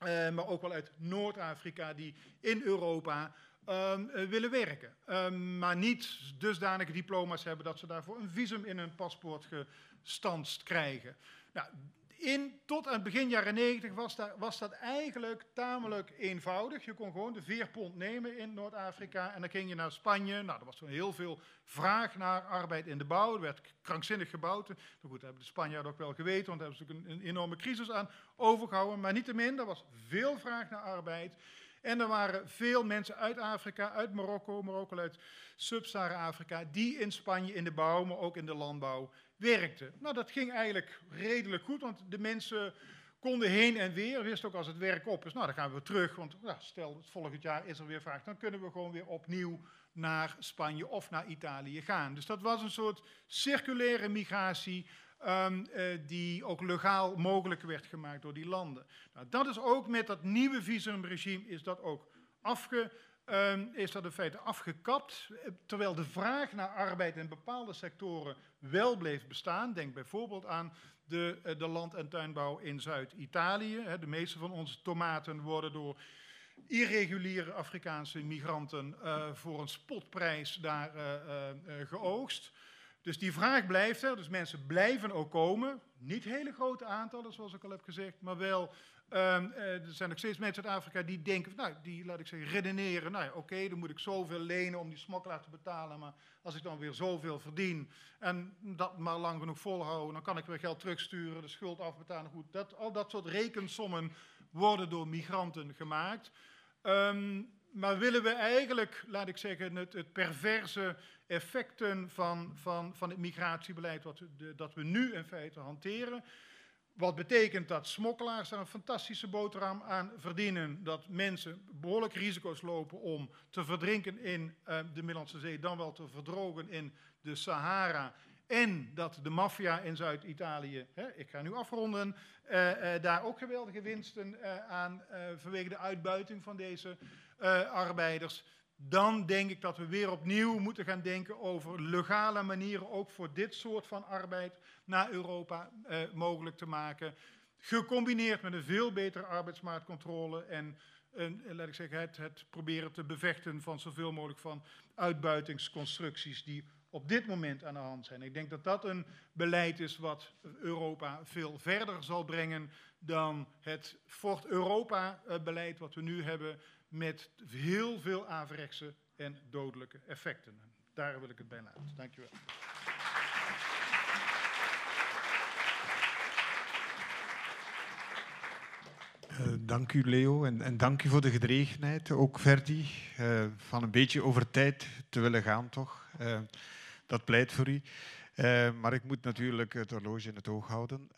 uh, maar ook wel uit Noord-Afrika, die in Europa um, uh, willen werken. Um, maar niet dusdanige diploma's hebben dat ze daarvoor een visum in hun paspoort gestanst krijgen. Nou, in, tot aan het begin jaren 90 was, daar, was, dat eigenlijk tamelijk eenvoudig. Je kon gewoon de veerpont nemen in Noord-Afrika en dan ging je naar Spanje. Nou, er was toen heel veel vraag naar arbeid in de bouw. Er werd krankzinnig gebouwd. Nou dat hebben de Spanjaarden ook wel geweten, want daar hebben ze natuurlijk een, een enorme crisis aan overgehouden. Maar niettemin, er was veel vraag naar arbeid. En er waren veel mensen uit Afrika, uit Marokko, maar ook uit Sub-Sahara-Afrika, die in Spanje in de bouw, maar ook in de landbouw werkten. Nou, dat ging eigenlijk redelijk goed, want de mensen konden heen en weer, wisten ook als het werk op is, nou dan gaan we terug, want nou, stel het volgend jaar is er weer vraag, dan kunnen we gewoon weer opnieuw naar Spanje of naar Italië gaan. Dus dat was een soort circulaire migratie um, uh, die ook legaal mogelijk werd gemaakt door die landen. Nou, dat is ook met dat nieuwe visumregime is dat ook afge, um, is dat in feite afgekapt, terwijl de vraag naar arbeid in bepaalde sectoren wel bleef bestaan. Denk bijvoorbeeld aan de, uh, de land- en tuinbouw in Zuid-Italië. De meeste van onze tomaten worden door irreguliere Afrikaanse migranten uh, voor een spotprijs daar geoogst. Dus die vraag blijft er, dus mensen blijven ook komen. Niet hele grote aantallen, zoals ik al heb gezegd, maar wel, um, er zijn nog steeds mensen uit Afrika die denken, nou, die, laat ik zeggen, redeneren, nou ja, oké, dan moet ik zoveel lenen om die smokkelaar te betalen, maar als ik dan weer zoveel verdien en dat maar lang genoeg volhouden, dan kan ik weer geld terugsturen, de schuld afbetalen, goed. Dat, al dat soort rekensommen worden door migranten gemaakt. Um, maar willen we eigenlijk, laat ik zeggen, het, het perverse effecten van, van, van het migratiebeleid wat de, dat we nu in feite hanteren. Wat betekent dat smokkelaars daar een fantastische boterham aan verdienen. Dat mensen behoorlijk risico's lopen om te verdrinken in uh, de Middellandse Zee, dan wel te verdrogen in de Sahara. En dat de maffia in Zuid-Italië, ik ga nu afronden, uh, uh, daar ook geweldige winsten aan vanwege de uitbuiting van deze arbeiders dan denk ik dat we weer opnieuw moeten gaan denken over legale manieren, ook voor dit soort van arbeid naar Europa eh, mogelijk te maken. Gecombineerd met een veel betere arbeidsmarktcontrole en laat ik zeggen, het, het proberen te bevechten van zoveel mogelijk van uitbuitingsconstructies die op dit moment aan de hand zijn. Ik denk dat dat een beleid is wat Europa veel verder zal brengen dan het Fort Europa-beleid wat we nu hebben met heel veel averechtse en dodelijke effecten. Daar wil ik het bij laten. Dank je wel. Uh, dank u Leo en, en, dank u voor de gedregenheid, ook Verdi, uh, van een beetje over tijd te willen gaan toch. Uh, dat pleit voor u. maar ik moet natuurlijk het horloge in het oog houden.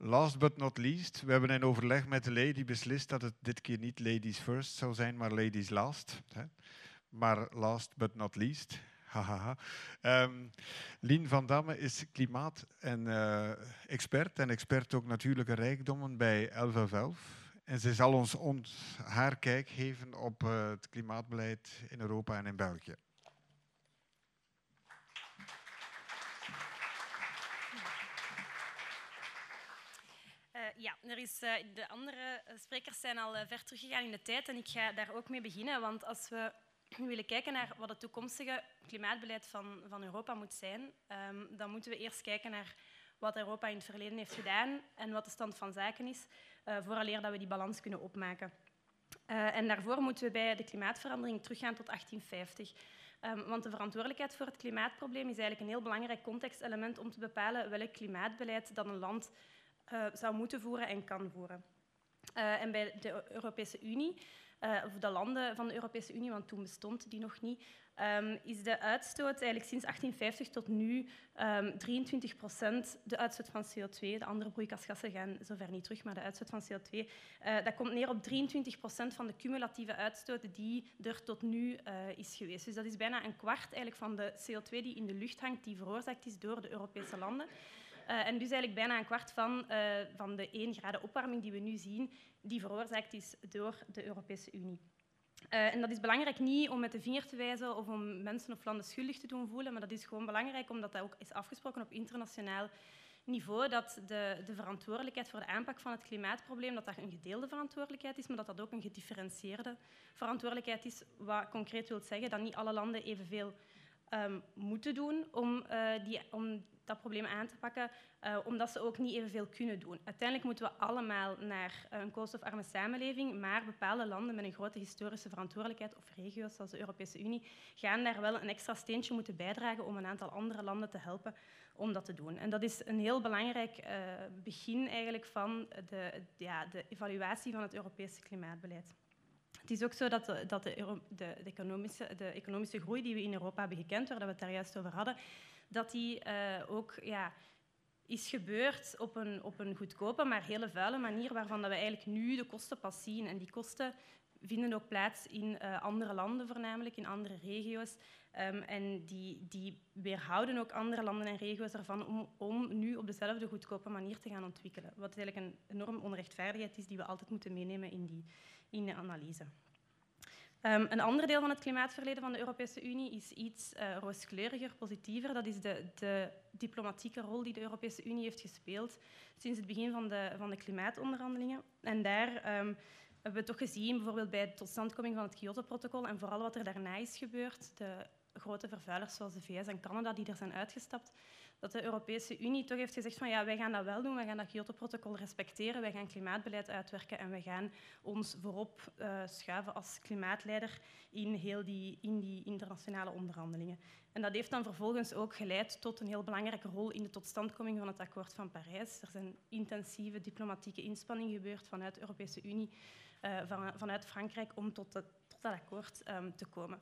Ehm, Last but not least, we hebben in overleg met de lady beslist dat het dit keer niet ladies first zou zijn, maar ladies last. Hè. Maar last but not least, *laughs* Hahaha. Um, Lien van Damme is klimaat- en uh, expert en expert ook natuurlijke rijkdommen bij 1111. En ze zal ons, ons haar kijk geven op uh, het klimaatbeleid in Europa en in België. Ja, er is, uh, de andere sprekers zijn al ver teruggegaan in de tijd en ik ga daar ook mee beginnen. Want als we *clears throat* willen kijken naar wat het toekomstige klimaatbeleid van, van Europa moet zijn, um, dan moeten we eerst kijken naar wat Europa in het verleden heeft gedaan en wat de stand van zaken is, uh, vooraleer dat we die balans kunnen opmaken. En daarvoor moeten we bij de klimaatverandering teruggaan tot 1850. Um, want de verantwoordelijkheid voor het klimaatprobleem is eigenlijk een heel belangrijk contextelement om te bepalen welk klimaatbeleid dat een land uh, zou moeten voeren en kan voeren. Uh, en bij de Europese Unie uh, of de landen van de Europese Unie, want toen bestond die nog niet, um, is de uitstoot eigenlijk sinds 1850 tot nu um, 23 procent de uitstoot van CO2. De andere broeikasgassen gaan zover niet terug, maar de uitstoot van CO2, uh, dat komt neer op 23 procent van de cumulatieve uitstoot die er tot nu is geweest. Dus dat is bijna een kwart eigenlijk van de CO2 die in de lucht hangt, die veroorzaakt is door de Europese landen. Uh, en dus eigenlijk bijna een kwart van, uh, van de 1 graden opwarming die we nu zien, die veroorzaakt is door de Europese Unie. Uh, en dat is belangrijk niet om met de vinger te wijzen of om mensen of landen schuldig te doen voelen, maar dat is gewoon belangrijk omdat dat ook is afgesproken op internationaal niveau, dat de, de verantwoordelijkheid voor de aanpak van het klimaatprobleem dat dat een gedeelde verantwoordelijkheid is, maar dat dat ook een gedifferentieerde verantwoordelijkheid is, wat concreet wil zeggen dat niet alle landen evenveel um, moeten doen om, die, om dat probleem aan te pakken, uh, omdat ze ook niet evenveel kunnen doen. Uiteindelijk moeten we allemaal naar een koolstofarme samenleving, maar bepaalde landen met een grote historische verantwoordelijkheid, of regio's zoals de Europese Unie, gaan daar wel een extra steentje moeten bijdragen om een aantal andere landen te helpen om dat te doen. En dat is een heel belangrijk uh, begin eigenlijk van de, ja, de evaluatie van het Europese klimaatbeleid. Het is ook zo dat, de, dat de, de, economische, de, economische, groei die we in Europa hebben gekend, waar we het daar juist over hadden, dat die uh, ook ja, is gebeurd op een, op een goedkope, maar hele vuile manier, waarvan dat we eigenlijk nu de kosten pas zien. En die kosten vinden ook plaats in uh, andere landen voornamelijk, in andere regio's. Um, en die, die weerhouden ook andere landen en regio's ervan om, om nu op dezelfde goedkope manier te gaan ontwikkelen. Wat eigenlijk een enorm onrechtvaardigheid is die we altijd moeten meenemen in die, in de analyse. Um, een ander deel van het klimaatverleden van de Europese Unie is iets uh, rooskleuriger, positiever. Dat is de, de, diplomatieke rol die de Europese Unie heeft gespeeld sinds het begin van de, van de klimaatonderhandelingen. En daar um, hebben we toch gezien, bijvoorbeeld bij de totstandkoming van het Kyoto-protocol en vooral wat er daarna is gebeurd, de grote vervuilers zoals de VS en Canada die er zijn uitgestapt, dat de Europese Unie toch heeft gezegd van ja, wij gaan dat wel doen, wij gaan dat Kyoto-protocol respecteren, wij gaan klimaatbeleid uitwerken en wij gaan ons voorop uh, schuiven als klimaatleider in heel die, in die internationale onderhandelingen. En dat heeft dan vervolgens ook geleid tot een heel belangrijke rol in de totstandkoming van het akkoord van Parijs. Er zijn intensieve diplomatieke inspanningen gebeurd vanuit de Europese Unie, uh, van, vanuit Frankrijk, om tot, tot dat akkoord um, te komen.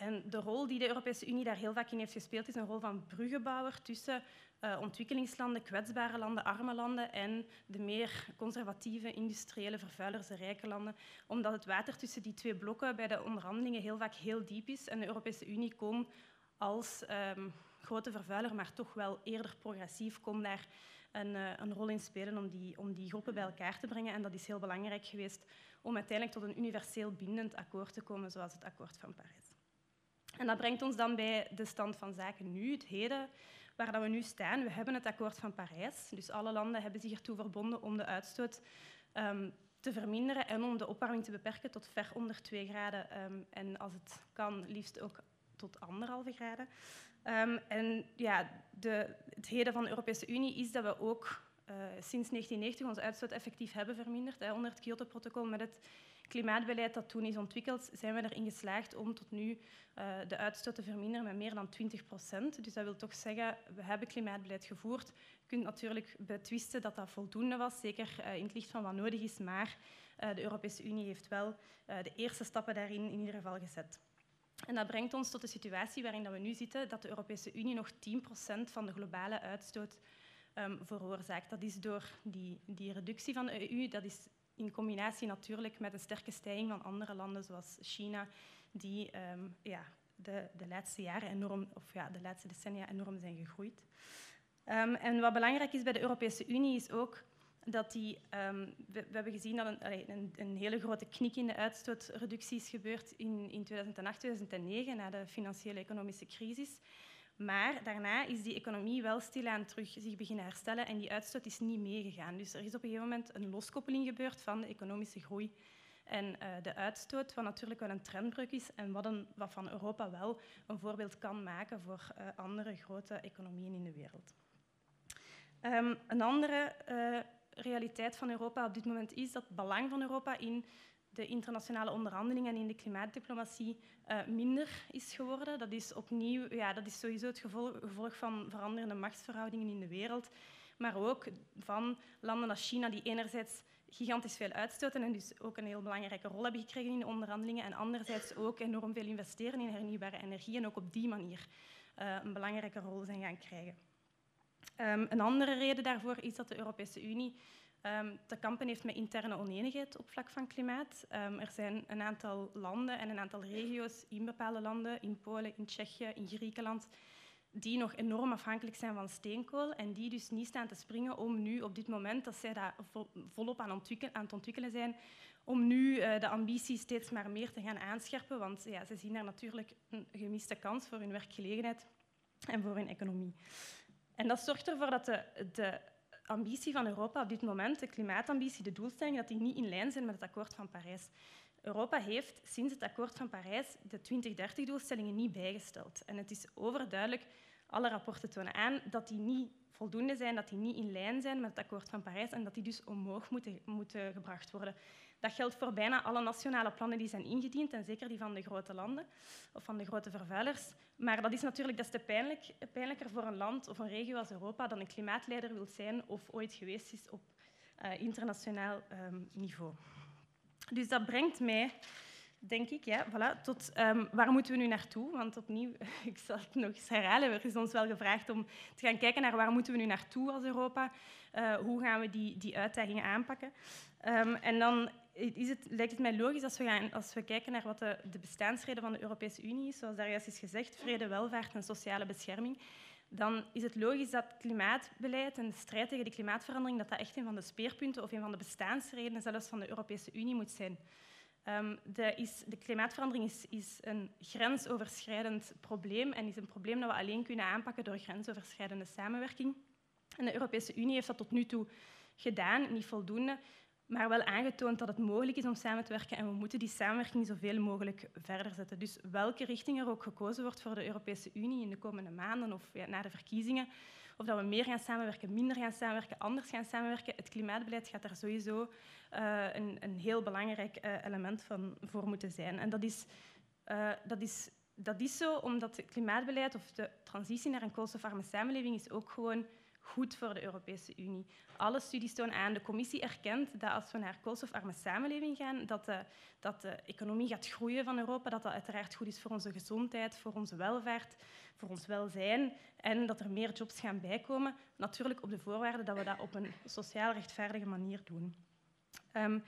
En de rol die de Europese Unie daar heel vaak in heeft gespeeld, is een rol van bruggenbouwer tussen uh, ontwikkelingslanden, kwetsbare landen, arme landen en de meer conservatieve, industriële, vervuilers, rijke landen. Omdat het water tussen die twee blokken bij de onderhandelingen heel vaak heel diep is en de Europese Unie kon als um, grote vervuiler, maar toch wel eerder progressief, kon daar een, uh, een rol in spelen om die, om die groepen bij elkaar te brengen. En dat is heel belangrijk geweest om uiteindelijk tot een universeel bindend akkoord te komen, zoals het akkoord van Parijs. En dat brengt ons dan bij de stand van zaken nu, het heden, waar dat we nu staan. We hebben het akkoord van Parijs, dus alle landen hebben zich ertoe verbonden om de uitstoot um, te verminderen en om de opwarming te beperken tot ver onder 2 graden um, en als het kan liefst ook tot anderhalve graden. Um, en ja, de, het heden van de Europese Unie is dat we ook uh, sinds 1990 onze uitstoot effectief hebben verminderd hè, onder het Kyoto-protocol met het klimaatbeleid dat toen is ontwikkeld, zijn we erin geslaagd om tot nu uh, de uitstoot te verminderen met meer dan 20 procent. Dus dat wil toch zeggen, we hebben klimaatbeleid gevoerd. Je kunt natuurlijk betwisten dat dat voldoende was, zeker uh, in het licht van wat nodig is, maar uh, de Europese Unie heeft wel de eerste stappen daarin in ieder geval gezet. En dat brengt ons tot de situatie waarin we nu zitten, dat de Europese Unie nog 10 procent van de globale uitstoot um, veroorzaakt. Dat is door die, die reductie van de EU, dat is in combinatie natuurlijk met een sterke stijging van andere landen, zoals China, die um, ja, de, de laatste jaren enorm, of ja, de laatste decennia enorm zijn gegroeid. Um, en wat belangrijk is bij de Europese Unie is ook dat die, we, we, hebben gezien dat een, een, een, hele grote knik in de uitstootreductie is gebeurd in, in 2008, 2009, na de financiële economische crisis. Maar daarna is die economie wel stilaan terug zich beginnen herstellen en die uitstoot is niet meegegaan. Dus er is op een gegeven moment een loskoppeling gebeurd van de economische groei en uh, de uitstoot, wat natuurlijk wel een trendbreuk is en wat, wat van Europa wel een voorbeeld kan maken voor uh, andere grote economieën in de wereld. Um, een andere uh, realiteit van Europa op dit moment is dat het belang van Europa in de internationale onderhandelingen en in de klimaatdiplomatie uh, minder is geworden. Dat is opnieuw, ja, dat is sowieso het gevolg, van veranderende machtsverhoudingen in de wereld, maar ook van landen als China die enerzijds gigantisch veel uitstoten en dus ook een heel belangrijke rol hebben gekregen in de onderhandelingen en anderzijds ook enorm veel investeren in hernieuwbare energie en ook op die manier uh, een belangrijke rol zijn gaan krijgen. Um, een andere reden daarvoor is dat de Europese Unie um, te kampen heeft met interne oneenigheid op vlak van klimaat. Um, er zijn een aantal landen en een aantal regio's in bepaalde landen, in Polen, in Tsjechië, in Griekenland, die nog enorm afhankelijk zijn van steenkool en die dus niet staan te springen om nu op dit moment, dat zij daar volop aan, ontwikkelen, aan het ontwikkelen zijn, om nu uh, de ambitie steeds maar meer te gaan aanscherpen, want ja, ze zien daar natuurlijk een gemiste kans voor hun werkgelegenheid en voor hun economie. En dat zorgt ervoor dat de, de ambitie van Europa op dit moment, de klimaatambitie, de doelstelling, dat die niet in lijn zijn met het akkoord van Parijs. Europa heeft sinds het akkoord van Parijs de 2030-doelstellingen niet bijgesteld. En het is overduidelijk, alle rapporten tonen aan, dat die niet voldoende zijn, dat die niet in lijn zijn met het akkoord van Parijs en dat die dus omhoog moeten, moeten gebracht worden. Dat geldt voor bijna alle nationale plannen die zijn ingediend, en zeker die van de grote landen of van de grote vervuilers. Maar dat is natuurlijk des te pijnlijk, pijnlijker voor een land of een regio als Europa dat een klimaatleider wil zijn of ooit geweest is op uh, internationaal um, niveau. Dus dat brengt mij, denk ik, ja, voilà, tot um, waar moeten we nu naartoe? Want opnieuw, *laughs* ik zal het nog eens herhalen, er is ons wel gevraagd om te gaan kijken naar waar moeten we nu naartoe als Europa? Uh, hoe gaan we die, die uitdagingen aanpakken? Um, en dan is het, lijkt het mij logisch als we, gaan, als we kijken naar wat de, de bestaansreden van de Europese Unie is, zoals daar juist is gezegd, vrede, welvaart en sociale bescherming, dan is het logisch dat klimaatbeleid en de strijd tegen de klimaatverandering dat dat echt een van de speerpunten of een van de bestaansredenen zelfs van de Europese Unie moet zijn. Um, de, is, de, klimaatverandering is, is, een grensoverschrijdend probleem en is een probleem dat we alleen kunnen aanpakken door grensoverschrijdende samenwerking. En de Europese Unie heeft dat tot nu toe gedaan, niet voldoende maar wel aangetoond dat het mogelijk is om samen te werken en we moeten die samenwerking zoveel mogelijk verder zetten. Dus welke richting er ook gekozen wordt voor de Europese Unie in de komende maanden of na de verkiezingen, of dat we meer gaan samenwerken, minder gaan samenwerken, anders gaan samenwerken, het klimaatbeleid gaat daar sowieso uh, een, een, heel belangrijk uh, element van voor moeten zijn. En dat is, uh, dat is, dat is zo omdat het klimaatbeleid of de transitie naar een koolstofarme samenleving is ook gewoon goed voor de Europese Unie. Alle studies tonen aan, de commissie erkent dat als we naar koolstofarme samenleving gaan, dat de, dat de economie gaat groeien van Europa, dat dat uiteraard goed is voor onze gezondheid, voor onze welvaart, voor ons welzijn en dat er meer jobs gaan bijkomen. Natuurlijk op de voorwaarde dat we dat op een sociaal rechtvaardige manier doen. Um,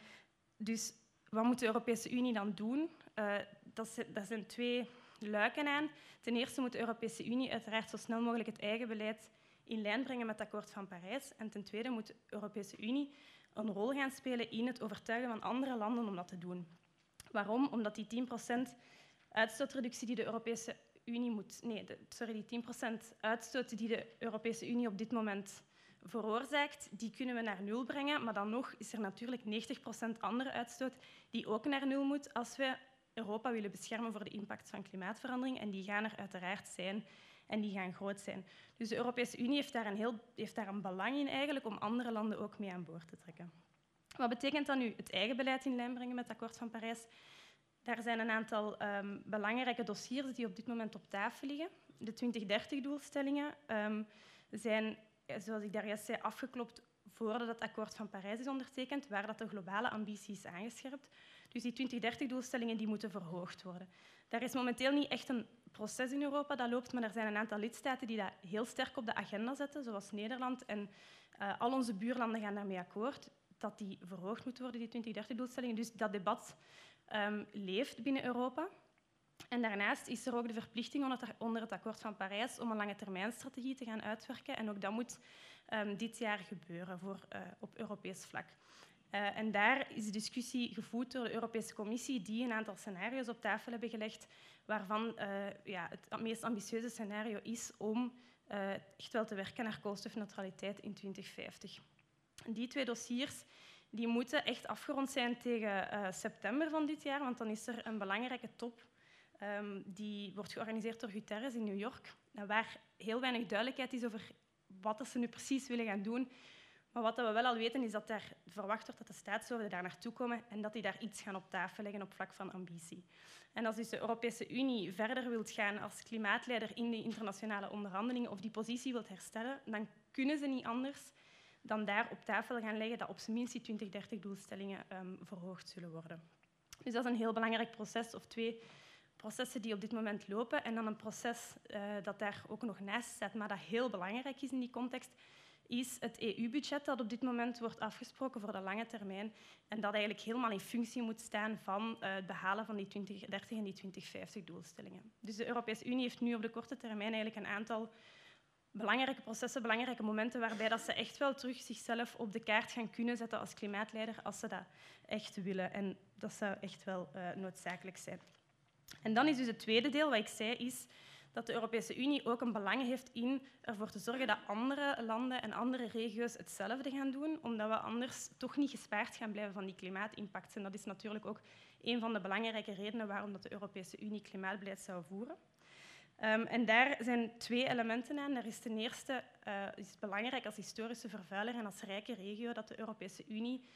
dus wat moet de Europese Unie dan doen? Uh, dat, dat zijn twee luiken aan. Ten eerste moet de Europese Unie uiteraard zo snel mogelijk het eigen beleid in lijn brengen met het akkoord van Parijs. En ten tweede moet de Europese Unie een rol gaan spelen in het overtuigen van andere landen om dat te doen. Waarom? Omdat die 10% uitstootreductie die de Europese Unie moet... Nee, sorry, die 10% uitstoot die de Europese Unie op dit moment veroorzaakt, die kunnen we naar nul brengen. Maar dan nog is er natuurlijk 90% andere uitstoot die ook naar nul moet als we Europa willen beschermen voor de impact van klimaatverandering. En die gaan er uiteraard zijn en die gaan groot zijn. Dus de Europese Unie heeft daar, een heel, heeft daar een belang in eigenlijk om andere landen ook mee aan boord te trekken. Wat betekent dan nu het eigen beleid in lijn brengen met het akkoord van Parijs? Daar zijn een aantal um, belangrijke dossiers die op dit moment op tafel liggen. De 2030-doelstellingen um, zijn, zoals ik daar juist zei, afgeklopt voordat het akkoord van Parijs is ondertekend, waar dat de globale ambitie is aangescherpt. Dus die 2030-doelstellingen die moeten verhoogd worden. Daar is momenteel niet echt een proces in Europa dat loopt, maar er zijn een aantal lidstaten die dat heel sterk op de agenda zetten, zoals Nederland. En uh, al onze buurlanden gaan daarmee akkoord dat die verhoogd moet worden, die 2030-doelstellingen. Dus dat debat um, leeft binnen Europa. En daarnaast is er ook de verplichting onder het akkoord van Parijs om een lange termijnstrategie te gaan uitwerken. En ook dat moet um, dit jaar gebeuren voor, uh, op Europees vlak. Uh, en daar is de discussie gevoerd door de Europese Commissie, die een aantal scenario's op tafel hebben gelegd, waarvan uh, ja, het meest ambitieuze scenario is om echt wel te werken naar koolstofneutraliteit in 2050. Die twee dossiers die moeten echt afgerond zijn tegen september van dit jaar, want dan is er een belangrijke top um, die wordt georganiseerd door Guterres in New York, waar heel weinig duidelijkheid is over wat ze nu precies willen gaan doen. Maar wat we wel al weten is dat er verwacht wordt dat de staatshoofden daar naartoe komen en dat die daar iets gaan op tafel leggen op vlak van ambitie. En als dus de Europese Unie verder wilt gaan als klimaatleider in de internationale onderhandelingen of die positie wilt herstellen, dan kunnen ze niet anders dan daar op tafel gaan leggen dat op zijn minst die 2030-doelstellingen um, verhoogd zullen worden. Dus dat is een heel belangrijk proces, of twee processen die op dit moment lopen. En dan een proces uh, dat daar ook nog naast staat, maar dat heel belangrijk is in die context, is het EU-budget dat op dit moment wordt afgesproken voor de lange termijn en dat eigenlijk helemaal in functie moet staan van uh, het behalen van die 2030 en die 2050 doelstellingen. Dus de Europese Unie heeft nu op de korte termijn eigenlijk een aantal belangrijke processen, belangrijke momenten waarbij dat ze echt wel terug zichzelf op de kaart gaan kunnen zetten als klimaatleider als ze dat echt willen. En dat zou echt wel uh, noodzakelijk zijn. En dan is dus het tweede deel, wat ik zei, is dat de Europese Unie ook een belang heeft in ervoor te zorgen dat andere landen en andere regio's hetzelfde gaan doen, omdat we anders toch niet gespaard gaan blijven van die klimaatimpact. En dat is natuurlijk ook een van de belangrijke redenen waarom dat de Europese Unie klimaatbeleid zou voeren. Um, en daar zijn twee elementen aan. Daar is ten eerste uh, is belangrijk als historische vervuiler en als rijke regio dat de Europese Unie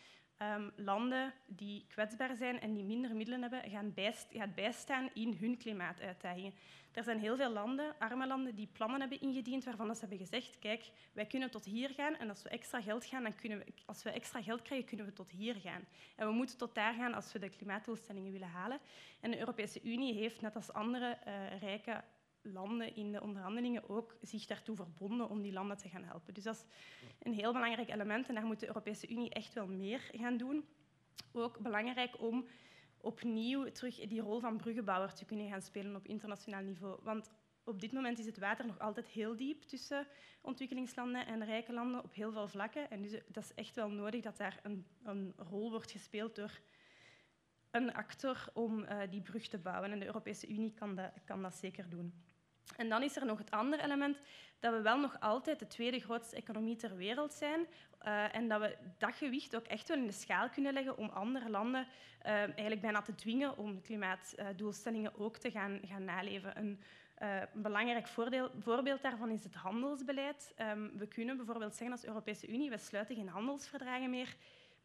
um, landen die kwetsbaar zijn en die minder middelen hebben, gaan bijst gaat bijstaan in hun klimaatuitdagingen. Er zijn heel veel landen, arme landen, die plannen hebben ingediend waarvan ze hebben gezegd, kijk, wij kunnen tot hier gaan en als we extra geld gaan, dan kunnen we, als we extra geld krijgen, kunnen we tot hier gaan. En we moeten tot daar gaan als we de klimaatdoelstellingen willen halen. En de Europese Unie heeft, net als andere uh, rijke landen in de onderhandelingen ook zich daartoe verbonden om die landen te gaan helpen. Dus dat is een heel belangrijk element en daar moet de Europese Unie echt wel meer gaan doen. Ook belangrijk om opnieuw terug die rol van bruggenbouwer te kunnen gaan spelen op internationaal niveau. Want op dit moment is het water nog altijd heel diep tussen ontwikkelingslanden en rijke landen op heel veel vlakken. En dus dat is echt wel nodig dat daar een, een rol wordt gespeeld door een actor om uh, die brug te bouwen. En de Europese Unie kan dat, kan dat zeker doen. En dan is er nog het andere element dat we wel nog altijd de tweede grootste economie ter wereld zijn uh, en dat we dat gewicht ook echt wel in de schaal kunnen leggen om andere landen uh, eigenlijk bijna te dwingen om klimaatdoelstellingen ook te gaan, gaan naleven. Een, uh, een belangrijk voordeel, voorbeeld daarvan is het handelsbeleid. Um, we kunnen bijvoorbeeld zeggen als Europese Unie, we sluiten geen handelsverdragen meer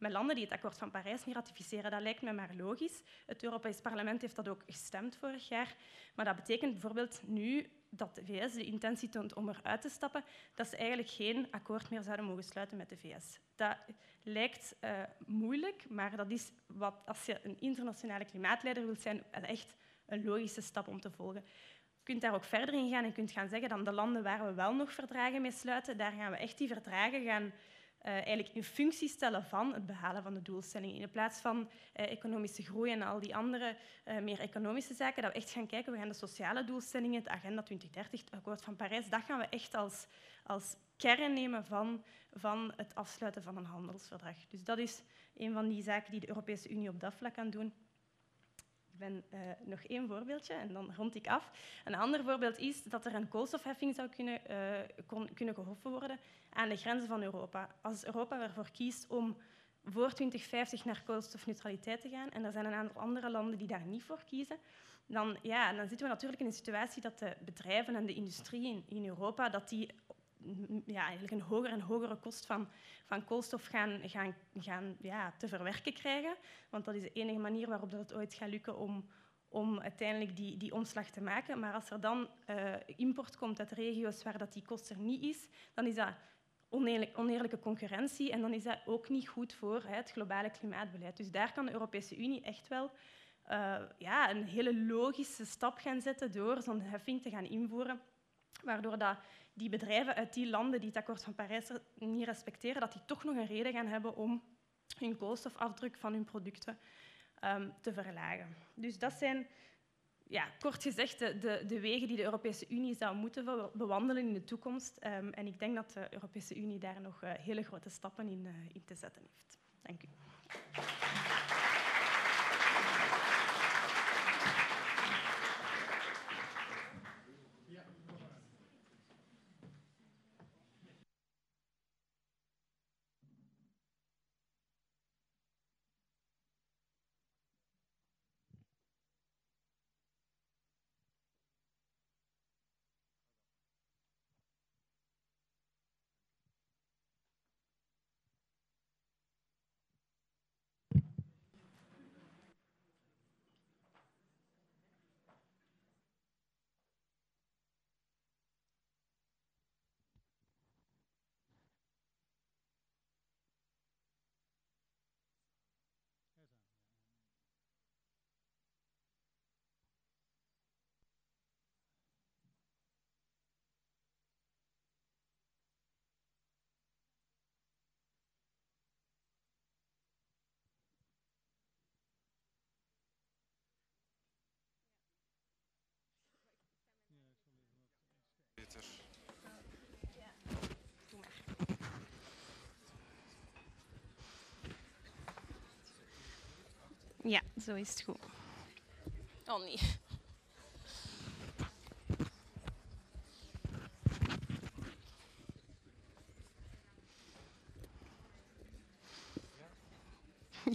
met landen die het akkoord van Parijs niet ratificeren. Dat lijkt me maar logisch. Het Europees Parlement heeft dat ook gestemd vorig jaar. Maar dat betekent bijvoorbeeld nu dat de VS de intentie toont om eruit te stappen, dat ze eigenlijk geen akkoord meer zouden mogen sluiten met de VS. Dat lijkt uh, moeilijk, maar dat is wat, als je een internationale klimaatleider wilt zijn, echt een logische stap om te volgen. Je kunt daar ook verder in gaan en kunt gaan zeggen dat de landen waar we wel nog verdragen mee sluiten, daar gaan we echt die verdragen gaan uh, eigenlijk in functie stellen van het behalen van de doelstellingen. In plaats van uh, economische groei en al die andere uh, meer economische zaken, dat we echt gaan kijken, we gaan de sociale doelstellingen, het Agenda 2030, het akkoord van Parijs, dat gaan we echt als, als kern nemen van, van het afsluiten van een handelsverdrag. Dus dat is een van die zaken die de Europese Unie op dat vlak kan doen. Ben uh, nog één voorbeeldje en dan rond ik af. Een ander voorbeeld is dat er een koolstofheffing zou kunnen, uh, kon, kunnen gehoffen worden aan de grenzen van Europa. Als Europa ervoor kiest om voor 2050 naar koolstofneutraliteit te gaan, en er zijn een aantal andere landen die daar niet voor kiezen, dan, ja, dan zitten we natuurlijk in een situatie dat de bedrijven en de industrie in, in Europa dat die ja, eigenlijk een hogere en hogere kost van, van koolstof gaan, gaan, gaan ja, te verwerken krijgen. Want dat is de enige manier waarop dat het ooit gaat lukken om, om uiteindelijk die, die omslag te maken. Maar als er dan uh, import komt uit regio's waar dat die kost er niet is, dan is dat oneerlijk, oneerlijke concurrentie en dan is dat ook niet goed voor hè, het globale klimaatbeleid. Dus daar kan de Europese Unie echt wel uh, ja, een hele logische stap gaan zetten door zo'n heffing te gaan invoeren, waardoor dat die bedrijven uit die landen die het akkoord van Parijs niet respecteren, dat die toch nog een reden gaan hebben om hun koolstofafdruk van hun producten um, te verlagen. Dus dat zijn ja, kort gezegd, de, de, wegen die de Europese Unie zou moeten bewandelen in de toekomst. Um, en ik denk dat de Europese Unie daar nog uh, hele grote stappen in, uh, in te zetten heeft. Dank u. Ja, zo is het goed. Oh nee. *laughs*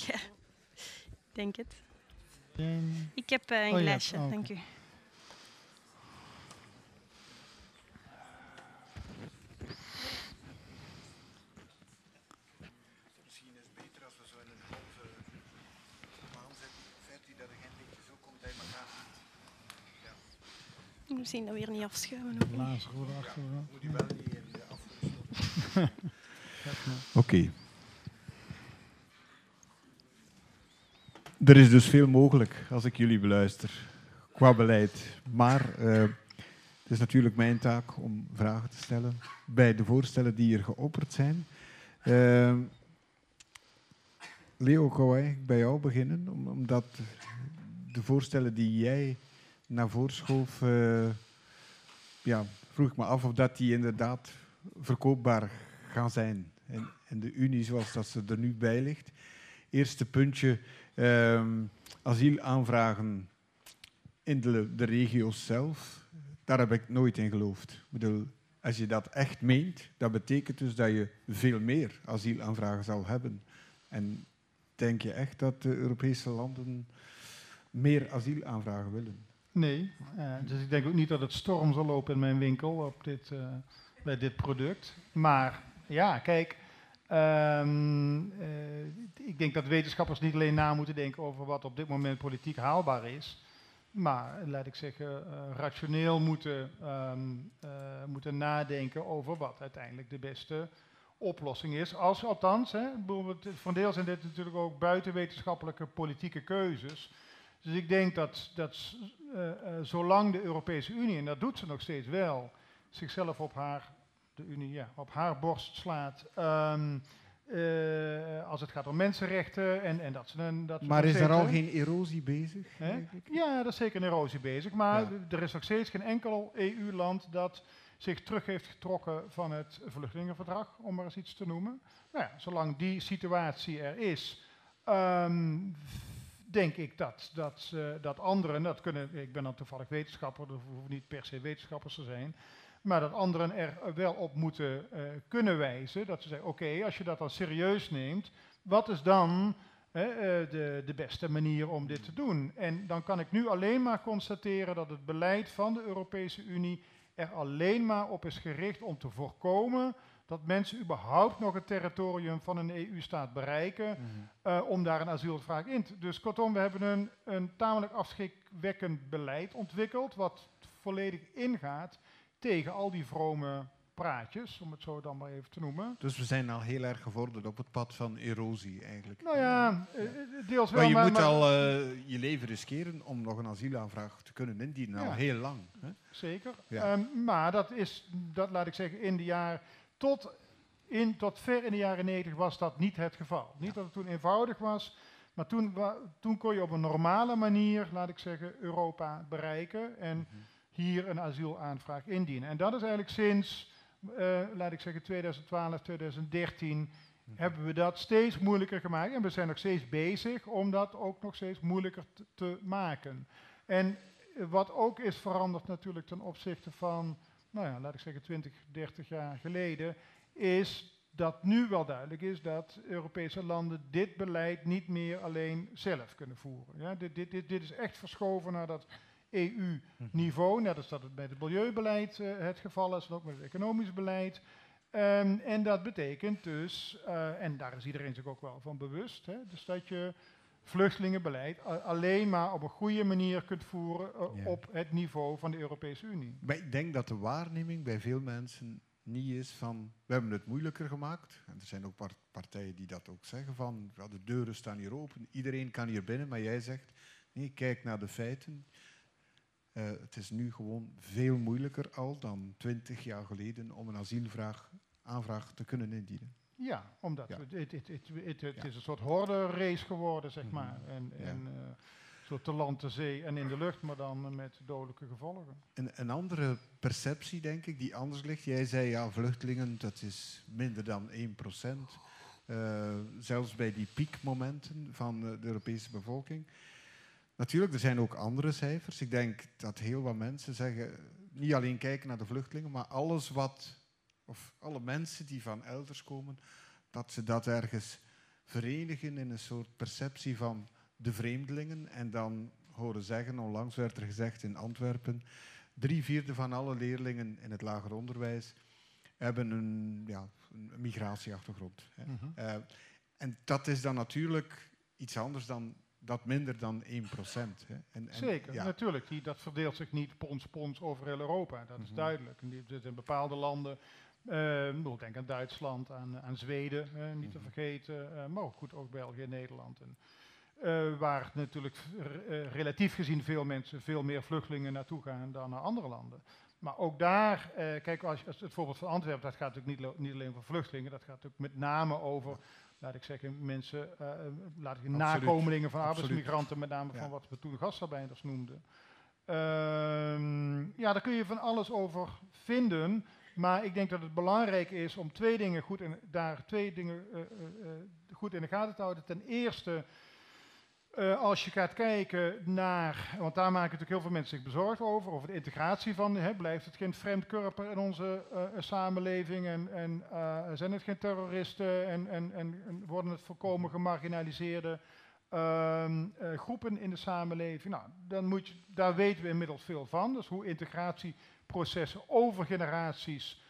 Ja, ik denk het. Ik heb uh, een oh, glaasje, ja. oh, okay. dank u. Misschien dat weer niet afschuimen. Blazen goed achter. Moet je wel niet in de Oké. Er is dus veel mogelijk als ik jullie beluister qua beleid. Maar uh, het is natuurlijk mijn taak om vragen te stellen bij de voorstellen die er geopperd zijn. Uh, Leo, kan ik bij jou beginnen? omdat de voorstellen die jij naar voren uh, ja, vroeg ik me af of dat die inderdaad verkoopbaar gaan zijn. En, de Unie zoals dat ze er nu bij ligt. Eerste puntje, uh, asielaanvragen in de, de regio's zelf. Daar heb ik nooit in geloofd. Ik bedoel, als je dat echt meent, dat betekent dus dat je veel meer asielaanvragen zal hebben. En denk je echt dat de Europese landen meer asielaanvragen willen? Nee, uh, dus ik denk ook niet dat het storm zal lopen in mijn winkel op dit, uh, bij dit product. Maar ja, kijk, um, uh, ik denk dat wetenschappers niet alleen na moeten denken over wat op dit moment politiek haalbaar is, maar laat ik zeggen, rationeel moeten, um, moeten nadenken over wat uiteindelijk de beste oplossing is. Als althans, hè, voor deel zijn dit natuurlijk ook buitenwetenschappelijke politieke keuzes. Dus ik denk dat, dat zolang de Europese Unie, en dat doet ze nog steeds wel, zichzelf op haar, de Unie, ja, op haar borst slaat. Um, uh, als het gaat om mensenrechten en, en dat ze een. Dat maar is er al geen erosie bezig? Ja, er is zeker een erosie bezig. Maar ja. er is nog steeds geen enkel EU-land dat zich terug heeft getrokken van het vluchtelingenverdrag, om maar eens iets te noemen. Nou ja, zolang die situatie er is, um, denk ik dat, dat, uh, dat anderen, dat kunnen, ik ben dan toevallig wetenschapper, dat hoeven niet per se wetenschappers te zijn, maar dat anderen er wel op moeten uh, kunnen wijzen. Dat ze zeggen, oké, als je dat dan serieus neemt, wat is dan uh, de, de beste manier om dit te doen? En dan kan ik nu alleen maar constateren dat het beleid van de Europese Unie er alleen maar op is gericht om te voorkomen dat mensen überhaupt nog het territorium van een EU-staat bereiken mm uh, om daar een asielvraag in te... Dus kortom, we hebben een, een tamelijk afschrikwekkend beleid ontwikkeld, wat volledig ingaat tegen al die vrome praatjes, om het zo dan maar even te noemen. Dus we zijn al heel erg gevorderd op het pad van erosie eigenlijk. Nou ja, ja. Eh, deels wel. Maar je maar, moet maar al uh, je leven riskeren om nog een asielaanvraag te kunnen indienen, ja. al heel lang. Hè? Zeker. Ja. Um, maar dat is, dat laat ik zeggen, in de jaren tot, in, tot ver in de jaren 90 was dat niet het geval. Niet dat het toen eenvoudig was, Maar toen, toen kon je op een normale manier, laat ik zeggen, Europa bereiken en mhm. hier een asielaanvraag indienen. En dat is eigenlijk sinds, uh, laat ik zeggen, 2012, 2013 mhm. hebben we dat steeds moeilijker gemaakt. En we zijn nog steeds bezig om dat ook nog steeds moeilijker te maken. En wat ook is veranderd natuurlijk ten opzichte van, nou ja, laat ik zeggen 20, 30 jaar geleden, is dat nu wel duidelijk is dat Europese landen dit beleid niet meer alleen zelf kunnen voeren. Ja, dit, dit, dit, dit is echt verschoven naar dat EU-niveau, net als dat het bij het milieubeleid uh, het geval is, en ook met het economisch beleid. Um, en dat betekent dus, uh, en daar is iedereen zich ook wel van bewust, hè, dus dat je vluchtelingenbeleid alleen maar op een goede manier kunt voeren uh, op het niveau van de Europese Unie. Maar ik denk dat de waarneming bij veel mensen niet is van, we hebben het moeilijker gemaakt. En er zijn ook partijen die dat ook zeggen van, ja, de deuren staan hier open, iedereen kan hier binnen. Maar jij zegt, nee, kijk naar de feiten. Uh, het is nu gewoon veel moeilijker al dan twintig jaar geleden om een asielvraag aanvraag te kunnen indienen. Ja, omdat Het, het, het, het, is een soort horde race geworden, zeg mhm. maar. En, en zo te land, te zee en in de lucht, maar dan met dodelijke gevolgen. Een, een andere perceptie, denk ik, die anders ligt. Jij zei, ja, vluchtelingen, dat is minder dan 1 procent. Uh, zelfs bij die piekmomenten van de Europese bevolking. Natuurlijk, er zijn ook andere cijfers. Ik denk dat heel wat mensen zeggen, niet alleen kijken naar de vluchtelingen, maar alles wat, of alle mensen die van elders komen, dat ze dat ergens verenigen in een soort perceptie van de vreemdelingen. En dan horen zeggen, onlangs werd er gezegd in Antwerpen, drie vierde van alle leerlingen in het lager onderwijs hebben een, ja, een migratieachtergrond. Hè. Mhm. Eh, en dat is dan natuurlijk iets anders dan dat minder dan 1 procent. Zeker, natuurlijk. Die, dat verdeelt zich niet pons pons over heel Europa. Dat is mhm. duidelijk. En die, in bepaalde landen, uh, ik denk aan Duitsland, aan, aan Zweden, niet te mhm. vergeten. Uh, maar ook goed, ook België en Nederland. En, uh, waar natuurlijk uh, relatief gezien veel mensen, veel meer vluchtelingen naartoe gaan dan naar andere landen. Maar ook daar, kijk, als, als, het voorbeeld van Antwerpen, dat gaat natuurlijk niet, niet, alleen over vluchtelingen, dat gaat natuurlijk met name over, laat ik zeggen, mensen, laat ik nakomelingen van arbeidsmigranten, met name van wat we toen gastarbeiders noemden. Ehm, ja, daar kun je van alles over vinden. Maar ik denk dat het belangrijk is om twee dingen goed in, daar twee dingen, goed in de gaten te houden. Ten eerste als je gaat kijken naar, want daar maken natuurlijk heel veel mensen zich bezorgd over, over de integratie van, hè, blijft het geen vreemdkörper in onze samenleving en, en zijn het geen terroristen en, en, en, worden het volkomen gemarginaliseerde ehm, groepen in de samenleving? Nou, dan moet daar weten we inmiddels veel van, dus hoe integratieprocessen over generaties,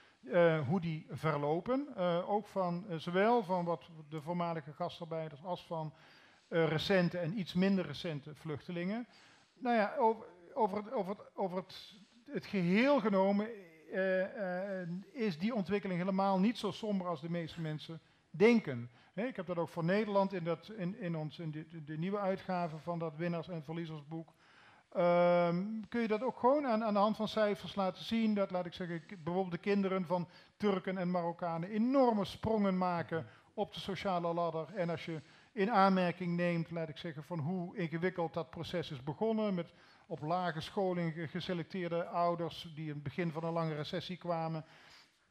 hoe die verlopen, ook van zowel van wat de voormalige gastarbeiders als van recente en iets minder recente vluchtelingen. Nou ja, over, over, het, over, over het, het geheel genomen is die ontwikkeling helemaal niet zo somber als de meeste mensen denken. ik heb dat ook voor Nederland in, dat, in, in, ons, in de nieuwe uitgave van dat winnaars- en verliezersboek. Um, kun je dat ook gewoon aan, aan, de hand van cijfers laten zien? Dat, laat ik zeggen, bijvoorbeeld de kinderen van Turken en Marokkanen enorme sprongen maken op de sociale ladder. En als je in aanmerking neemt, laat ik zeggen, van hoe ingewikkeld dat proces is begonnen. Met op lage scholing geselecteerde ouders die in het begin van een lange recessie kwamen.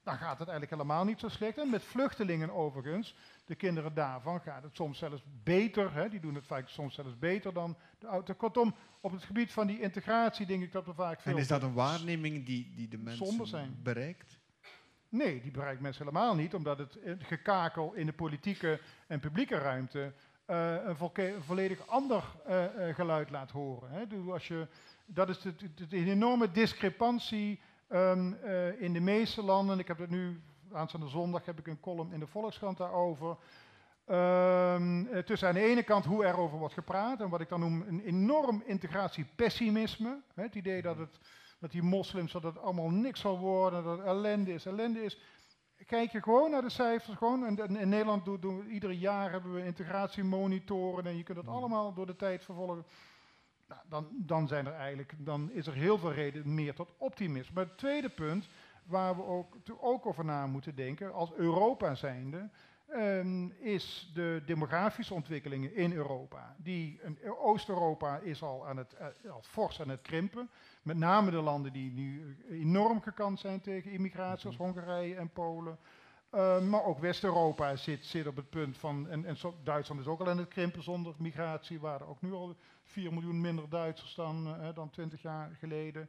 Dan gaat het eigenlijk helemaal niet zo slecht. En met vluchtelingen overigens, de kinderen daarvan, gaat het soms zelfs beter. Hè, die doen het vaak soms zelfs beter dan de ouders. Kortom, op het gebied van die integratie denk ik dat we vaak veel... En is dat een waarneming die, die de mensen bereikt? Nee, die bereikt mensen helemaal niet, omdat het gekakel in de politieke en publieke ruimte uh, een volledig ander uh, geluid laat horen. Hè. Dus als je, dat is de, de, de enorme discrepantie um, in de meeste landen. Ik heb het nu, aanstaande zondag heb ik een column in de Volkskrant daarover. Um, tussen aan de ene kant hoe er over wordt gepraat en wat ik dan noem een enorm integratiepessimisme. Hè, het idee dat het dat die moslims, dat het allemaal niks zal worden, dat het ellende is, ellende is. Kijk je gewoon naar de cijfers, gewoon, in Nederland doen, doen we, ieder jaar hebben we integratiemonitoren en je kunt dat mm. allemaal door de tijd vervolgen. Nou, dan, dan, zijn er eigenlijk, dan is er heel veel reden meer tot optimisme. Maar het tweede punt, waar we ook, ook over na moeten denken, als Europa zijnde, ehm, is de demografische ontwikkelingen in Europa. Die, Oost-Europa is al, aan het, uh, al fors aan het krimpen. Met name de landen die nu enorm gekant zijn tegen immigratie, zoals mhm. Hongarije en Polen. Ehm, maar ook West-Europa zit, zit op het punt van, en, en Duitsland is ook al aan het krimpen zonder migratie, waar er ook nu al 4 miljoen minder Duitsers dan, uh, dan 20 jaar geleden.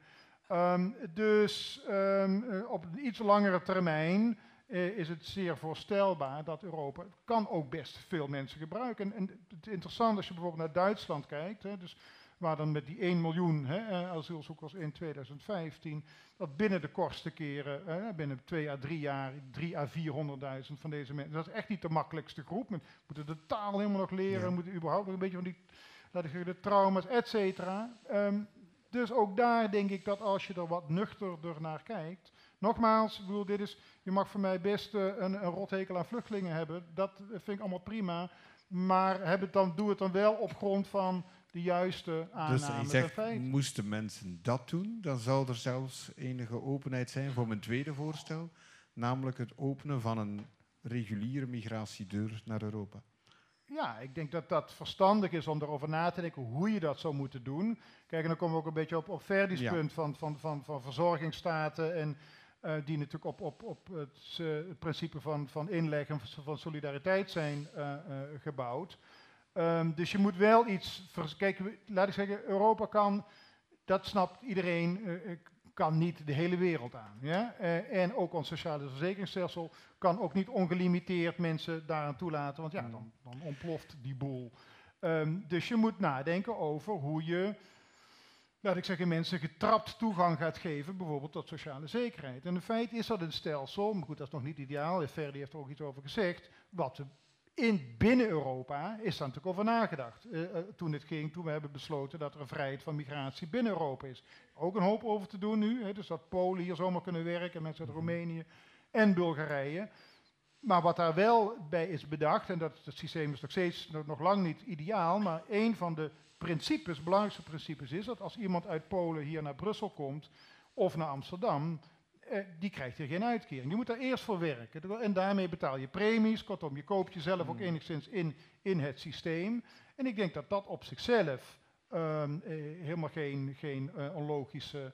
Um, dus um, op een iets langere termijn uh, is het zeer voorstelbaar dat Europa kan ook best veel mensen gebruiken. En, en het interessante als je bijvoorbeeld naar Duitsland kijkt, hè, dus waar dan met die 1 miljoen hè, eh, asielzoekers in 2015, dat binnen de kortste keren, hè, binnen 2 à 3 jaar, 3 à 400.000 van deze mensen, dat is echt niet de makkelijkste groep. Men moeten de taal helemaal nog leren, ja. moeten überhaupt nog een beetje van die, de trauma's, et cetera. Um, dus ook daar denk ik dat als je er wat nuchterder naar kijkt, nogmaals, bedoel, dit is, je mag voor mij best uh, een, een rothekel aan vluchtelingen hebben, dat vind ik allemaal prima, maar heb het dan, doe het dan wel op grond van de juiste aanname dus je zegt, moesten mensen dat doen, dan zou er zelfs enige openheid zijn voor mijn tweede voorstel, namelijk het openen van een reguliere migratiedeur naar Europa. Ja, ik denk dat dat verstandig is om erover na te denken hoe je dat zou moeten doen. Kijk, en dan komen we ook een beetje op, op Verdi's punt van, van, van, van verzorgingsstaten en uh, die natuurlijk op, op, op het, uh, het, principe van, van inleg en van solidariteit zijn uh, gebouwd. Um, dus je moet wel iets. Kijk, laat ik zeggen, Europa kan, dat snapt iedereen, kan niet de hele wereld aan. Ja? Uh, en ook ons sociale verzekeringsstelsel kan ook niet ongelimiteerd mensen daaraan toelaten, want ja, hmm. dan, dan ontploft die boel. Um, dus je moet nadenken over hoe je, laat ik zeggen, mensen getrapt toegang gaat geven, bijvoorbeeld tot sociale zekerheid. En in feite is dat een stelsel, maar goed, dat is nog niet ideaal, Ferdi heeft er ook iets over gezegd, wat in binnen Europa is daar natuurlijk over nagedacht. Uh, uh, toen het ging, toen we hebben besloten dat er een vrijheid van migratie binnen Europa is. Ook een hoop over te doen nu. Hè, dus dat Polen hier zomaar kunnen werken, mensen uit Roemenië en Bulgarije. Maar wat daar wel bij is bedacht, en dat het systeem is nog steeds nog lang niet ideaal, maar een van de principes, belangrijkste principes is dat als iemand uit Polen hier naar Brussel komt of naar Amsterdam, eh, die krijgt hier geen uitkering. Die moet daar eerst voor werken. En daarmee betaal je premies. Kortom, je koopt jezelf ook hmm. enigszins in, in het systeem. En ik denk dat dat op zichzelf um, eh, helemaal geen, geen uh, onlogische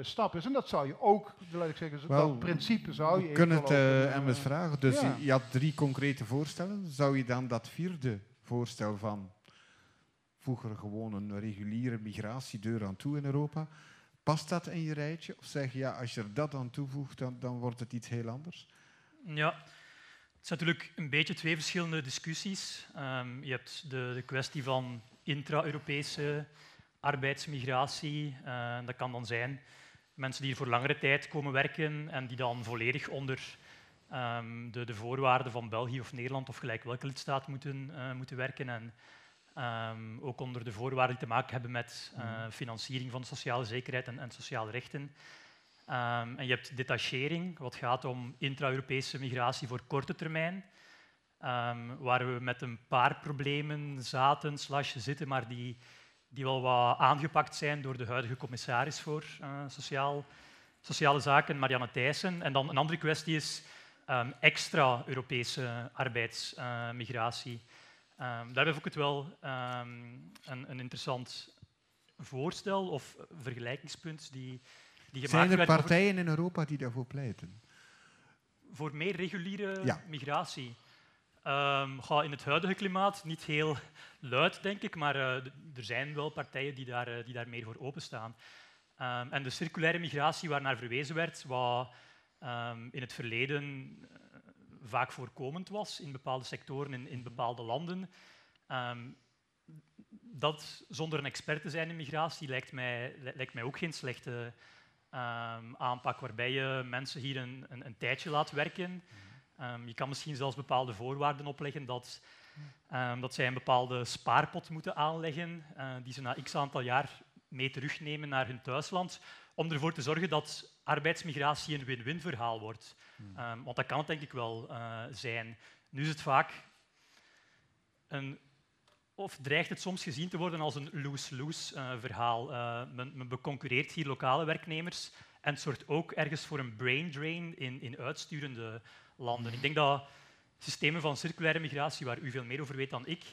stap is. En dat zou je ook, laat ik zeggen, well, dat principe zou je... We kunnen het MS vragen. Dus ja. je, je had drie concrete voorstellen. Zou je dan dat vierde voorstel van voeg er gewoon een reguliere migratiedeur aan toe in Europa Past dat in je rijtje? Of zeg je, ja, als je dat aan toevoegt, dan, dan wordt het iets heel anders? Ja, het zijn natuurlijk een beetje twee verschillende discussies. Um, je hebt de, de kwestie van intra-Europese arbeidsmigratie. Uh, dat kan dan zijn mensen die voor langere tijd komen werken en die dan volledig onder um, de, de, voorwaarden van België of Nederland of gelijk welke lidstaat moeten, uh, moeten werken. En Um, ook onder de voorwaarden die te maken hebben met uh, financiering van de sociale zekerheid en, en sociale rechten. Um, en je hebt detachering, wat gaat om intra-Europese migratie voor korte termijn, um, waar we met een paar problemen zaten, slash zitten, maar die, die wel wat aangepakt zijn door de huidige commissaris voor uh, sociaal, sociale zaken, Marianne Thijssen. En dan een andere kwestie is extra-Europese arbeidsmigratie. Uh, Um, daar heb ik het wel um, een, een, interessant voorstel of vergelijkingspunt die, die gemaakt Zijn er partijen in Europa die daarvoor pleiten? Voor meer reguliere ja. migratie. Um, in het huidige klimaat niet heel luid, denk ik, maar uh, er zijn wel partijen die daar, uh, die daar meer voor openstaan. Um, en de circulaire migratie waarnaar verwezen werd, wat um, in het verleden vaak voorkomend was in bepaalde sectoren in, in bepaalde landen. Um, dat zonder een expert te zijn in migratie lijkt mij, lijkt mij ook geen slechte um, aanpak, waarbij je mensen hier een, een, een tijdje laat werken. Um, je kan misschien zelfs bepaalde voorwaarden opleggen dat, dat zij een bepaalde spaarpot moeten aanleggen, uh, die ze na x aantal jaar mee terugnemen naar hun thuisland, om ervoor te zorgen dat arbeidsmigratie een win-win verhaal wordt. Um, want dat kan het denk ik wel uh, zijn. Nu is het vaak een, of dreigt het soms gezien te worden als een lose-lose uh, verhaal. Uh, men, men beconcurreert hier lokale werknemers en het zorgt ook ergens voor een brain drain in, in uitsturende landen. Ik denk dat systemen van circulaire migratie, waar u veel meer over weet dan ik,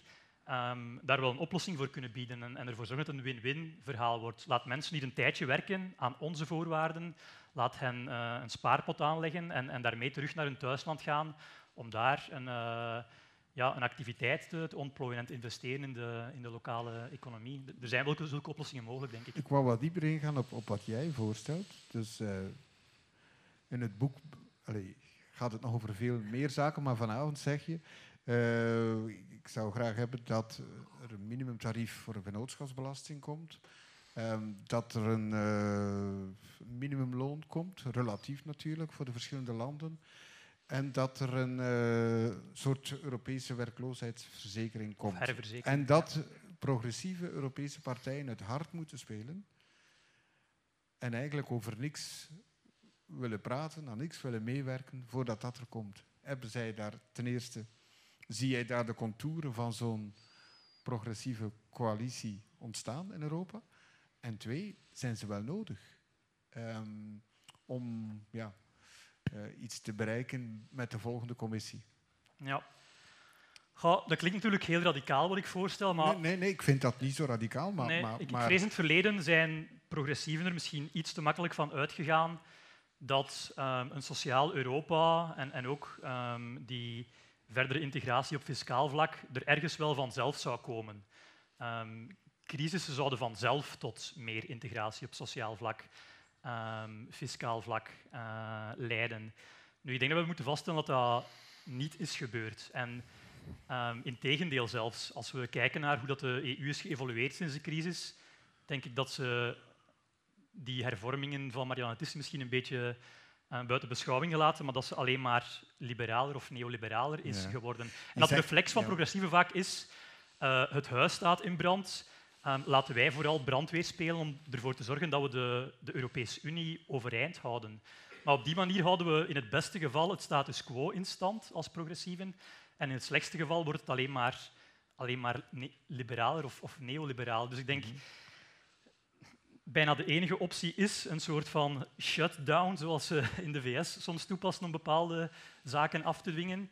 um, daar wel een oplossing voor kunnen bieden en, en ervoor zorgen dat het een win-win verhaal wordt. Laat mensen hier een tijdje werken aan onze voorwaarden, laat hen uh, een spaarpot aanleggen en, en, daarmee terug naar hun thuisland gaan om daar een, uh, ja, een activiteit te, ontplooien en te investeren in de, in de lokale economie. Er zijn wel zulke oplossingen mogelijk, denk ik. Ik wou wat dieper ingaan op, op wat jij voorstelt. Dus uh, in het boek allez, gaat het nog over veel meer zaken, maar vanavond zeg je uh, ik zou graag hebben dat er een minimumtarief voor een vennootschapsbelasting komt. Um, dat er een uh, minimumloon komt, relatief natuurlijk, voor de verschillende landen. En dat er een uh, soort Europese werkloosheidsverzekering komt. En dat progressieve Europese partijen het hard moeten spelen. En eigenlijk over niks willen praten, aan niks willen meewerken voordat dat er komt. Hebben zij daar ten eerste Zie jij daar de contouren van zo'n progressieve coalitie ontstaan in Europa? En twee, zijn ze wel nodig um, om ja, uh, iets te bereiken met de volgende commissie? Ja. Goh, dat klinkt natuurlijk heel radicaal wat ik voorstel, maar... Nee, nee, nee ik vind dat niet zo radicaal, maar... Nee, maar, ik, maar... vrees in het verleden zijn progressieven er misschien iets te makkelijk van uitgegaan dat um, een sociaal Europa en, en ook um, die verdere integratie op fiscaal vlak er ergens wel vanzelf zou komen. Um, crisissen zouden vanzelf tot meer integratie op sociaal vlak, um, fiscaal vlak uh, leiden. Nu, ik denk dat we moeten vaststellen dat dat niet is gebeurd. En um, in tegendeel zelfs, als we kijken naar hoe dat de EU is geëvolueerd sinds de crisis, denk ik dat ze die hervormingen van Marianne Thyssen misschien een beetje uh, buiten beschouwing gelaten, maar dat ze alleen maar liberaler of neoliberaler is geworden. En dat reflex van ja. progressieve vaak is, uh, het huis staat in brand, um, laten wij vooral brandweer spelen om ervoor te zorgen dat we de, de Europese Unie overeind houden. Maar op die manier houden we in het beste geval het status quo in stand als progressieven en in het slechtste geval wordt het alleen maar, alleen maar liberaler of, of neoliberaal. Dus ik denk... Mm -hmm bijna de enige optie is een soort van shutdown, zoals ze in de VS soms toepassen om bepaalde zaken af te dwingen.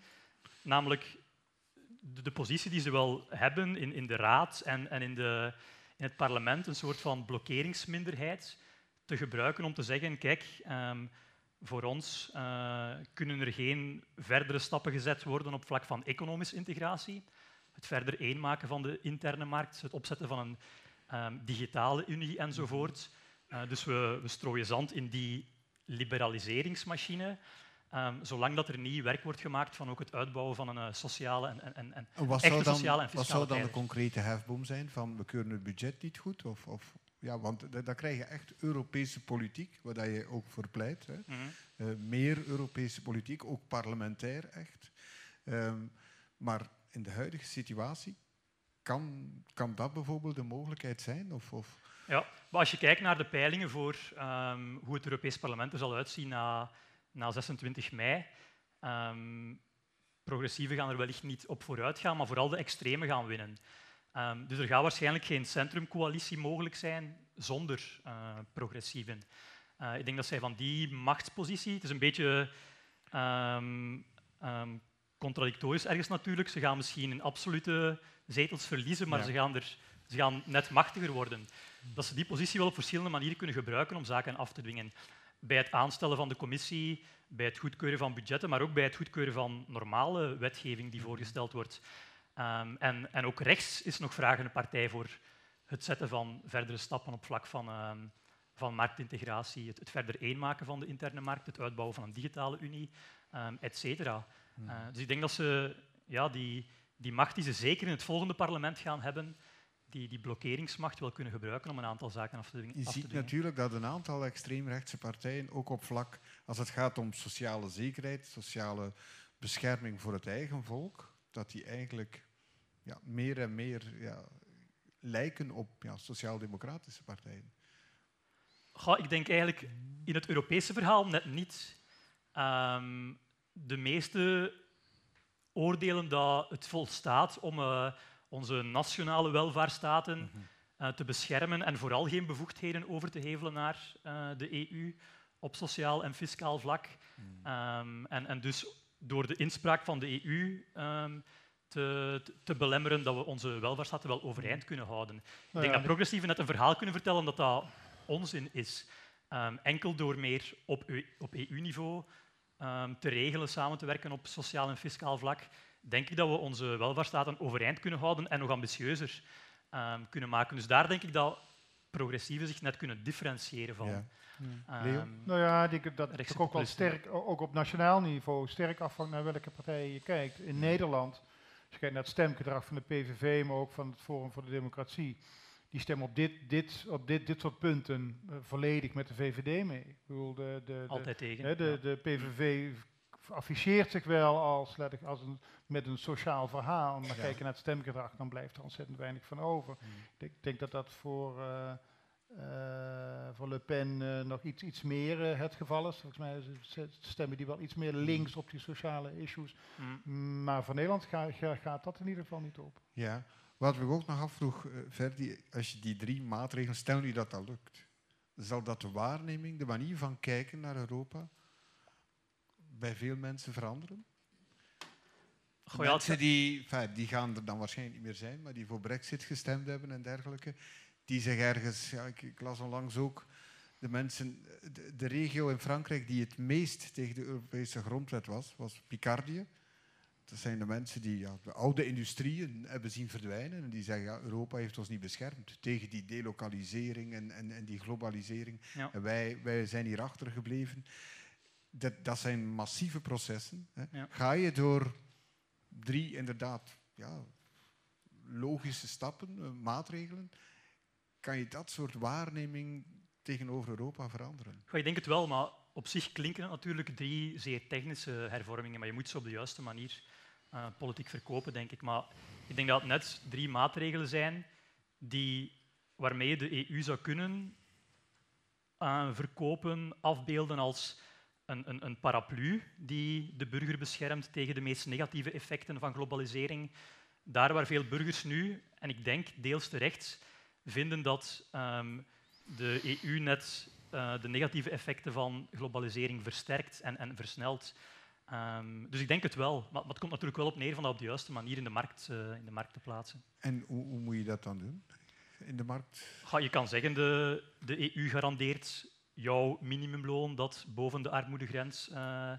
Namelijk de, positie die ze wel hebben in, in de raad en, en in, de, in, het parlement, een soort van blokkeringsminderheid, te gebruiken om te zeggen, kijk, um, voor ons uh, kunnen er geen verdere stappen gezet worden op vlak van economische integratie. Het verder eenmaken van de interne markt, het opzetten van een um, digitale unie enzovoort. Uh, dus we, we strooien zand in die liberaliseringsmachine. Um, zolang dat er nieuw werk wordt gemaakt van ook het uitbouwen van een uh, sociale en, en, en wat echte dan, sociale en fiscale Wat zou dan de concrete hefboom zijn? Van we keuren het budget niet goed? Of, of ja, want dan krijg je echt Europese politiek, waar je ook voor pleit. Hè. Mm -hmm. uh, meer Europese politiek, ook parlementair echt. Um, maar in de huidige situatie kan, kan dat bijvoorbeeld een mogelijkheid zijn? Of, of? Ja, maar als je kijkt naar de peilingen voor um, hoe het Europees Parlement er zal uitzien na, na 26 mei, um, progressieven gaan er wellicht niet op vooruit gaan, maar vooral de extremen gaan winnen. Um, dus er gaat waarschijnlijk geen centrumcoalitie mogelijk zijn zonder uh, progressieven. Uh, ik denk dat zij van die machtspositie, het is een beetje um, um, contradictorisch ergens natuurlijk, ze gaan misschien een absolute zetels verliezen, maar ja. ze, gaan er, ze gaan net machtiger worden. Dat ze die positie wel op verschillende manieren kunnen gebruiken om zaken af te dwingen. Bij het aanstellen van de commissie, bij het goedkeuren van budgetten, maar ook bij het goedkeuren van normale wetgeving die voorgesteld wordt. Um, en, en, ook rechts is nog vragende partij voor het zetten van verdere stappen op vlak van, um, van marktintegratie, het, het, verder eenmaken van de interne markt, het uitbouwen van een digitale unie, um, et cetera. Uh, dus ik denk dat ze ja, die, die macht die ze zeker in het volgende parlement gaan hebben, die, die blokkeringsmacht wel kunnen gebruiken om een aantal zaken af te dwingen. Je ziet natuurlijk dat een aantal extreemrechtse partijen, ook op vlak als het gaat om sociale zekerheid, sociale bescherming voor het eigen volk, dat die eigenlijk ja, meer en meer ja, lijken op ja, sociaal-democratische partijen. Goh, ik denk eigenlijk in het Europese verhaal net niet. Um, de meeste oordelen dat het volstaat om uh, onze nationale welvaartsstaten mm -hmm. uh, te beschermen en vooral geen bevoegdheden over te hevelen naar uh, de EU op sociaal en fiscaal vlak. Mm. Um, en, en, dus door de inspraak van de EU ehm, te, te, belemmeren dat we onze welvaartsstaten wel overeind kunnen houden. ik Nou denk dat progressieven net een verhaal kunnen vertellen dat dat onzin is. Ehm, enkel door meer op, op EU-niveau ehm, te regelen, samen te werken op sociaal en fiscaal vlak, denk ik dat we onze welvaartsstaten overeind kunnen houden en nog ambitieuzer ehm, kunnen maken. Dus daar denk ik dat progressieven zich net kunnen differentiëren van. Ja. ehm, Leo? Nou ja, ik denk dat het ook wel sterk, ook op nationaal niveau, sterk afhangt naar welke partij je kijkt. In Nederland, als je kijkt naar het stemgedrag van de PVV, maar ook van het Forum voor de Democratie, die stemmen op dit, dit, op dit, dit soort punten eh, volledig met de VVD mee. Ik bedoel, de, de, de, altijd tegen. hè, de, ja. de PVV afficheert zich wel als, laat ik, als een, met een sociaal verhaal, maar Ja. kijk je naar het stemgedrag, dan blijft er ontzettend weinig van over. Mm. Ik denk, denk dat dat voor, eh, eh, voor Le Pen nog iets, iets meer het geval is. Volgens mij stemmen die wel iets meer links op die sociale issues. Mm. Maar voor Nederland ga- ga- gaat dat in ieder geval niet op. Ja. Wat we ook nog afvroeg, eh, Ferdi, als je die drie maatregelen, stel nu dat dat lukt, zal dat de waarneming, de manier van kijken naar Europa, bij veel mensen veranderen? Goh, ja, het mensen die, enfin, die gaan er dan waarschijnlijk niet meer zijn, maar die voor brexit gestemd hebben en dergelijke, die zich ergens, ja, ik, ik las onlangs ook, de mensen, de, de regio in Frankrijk die het meest tegen de Europese grondwet was, was Picardie. Dat zijn de mensen die ja, de oude industrieën hebben zien verdwijnen en die zeggen, ja, Europa heeft ons niet beschermd tegen die delokalisering en, en, en die globalisering. Ja. En wij, wij zijn hier achtergebleven. Dat, dat zijn massieve processen. Hè. Ja. Ga je door drie inderdaad ja, logische stappen, eh, maatregelen, kan je dat soort waarneming tegenover Europa veranderen. Goh, ik denk het wel, maar op zich klinken het natuurlijk drie zeer technische hervormingen, maar je moet ze op de juiste manier eh, politiek verkopen, denk ik. Maar ik denk dat het net drie maatregelen zijn die, waarmee de EU zou kunnen eh, verkopen, afbeelden als een, een, een paraplu die de burger beschermt tegen de meest negatieve effecten van globalisering. Daar waar veel burgers nu, en ik denk deels terecht, vinden dat ehm, de EU net eh, de negatieve effecten van globalisering versterkt en, en versnelt. Ehm, dus ik denk het wel. Maar, het komt natuurlijk wel op neer van dat op de juiste manier in de markt, eh, in de markt te plaatsen. En hoe, hoe moet je dat dan doen? In de markt? Ga, je kan zeggen, de, de EU garandeert jouw minimumloon dat boven de armoedegrens eh,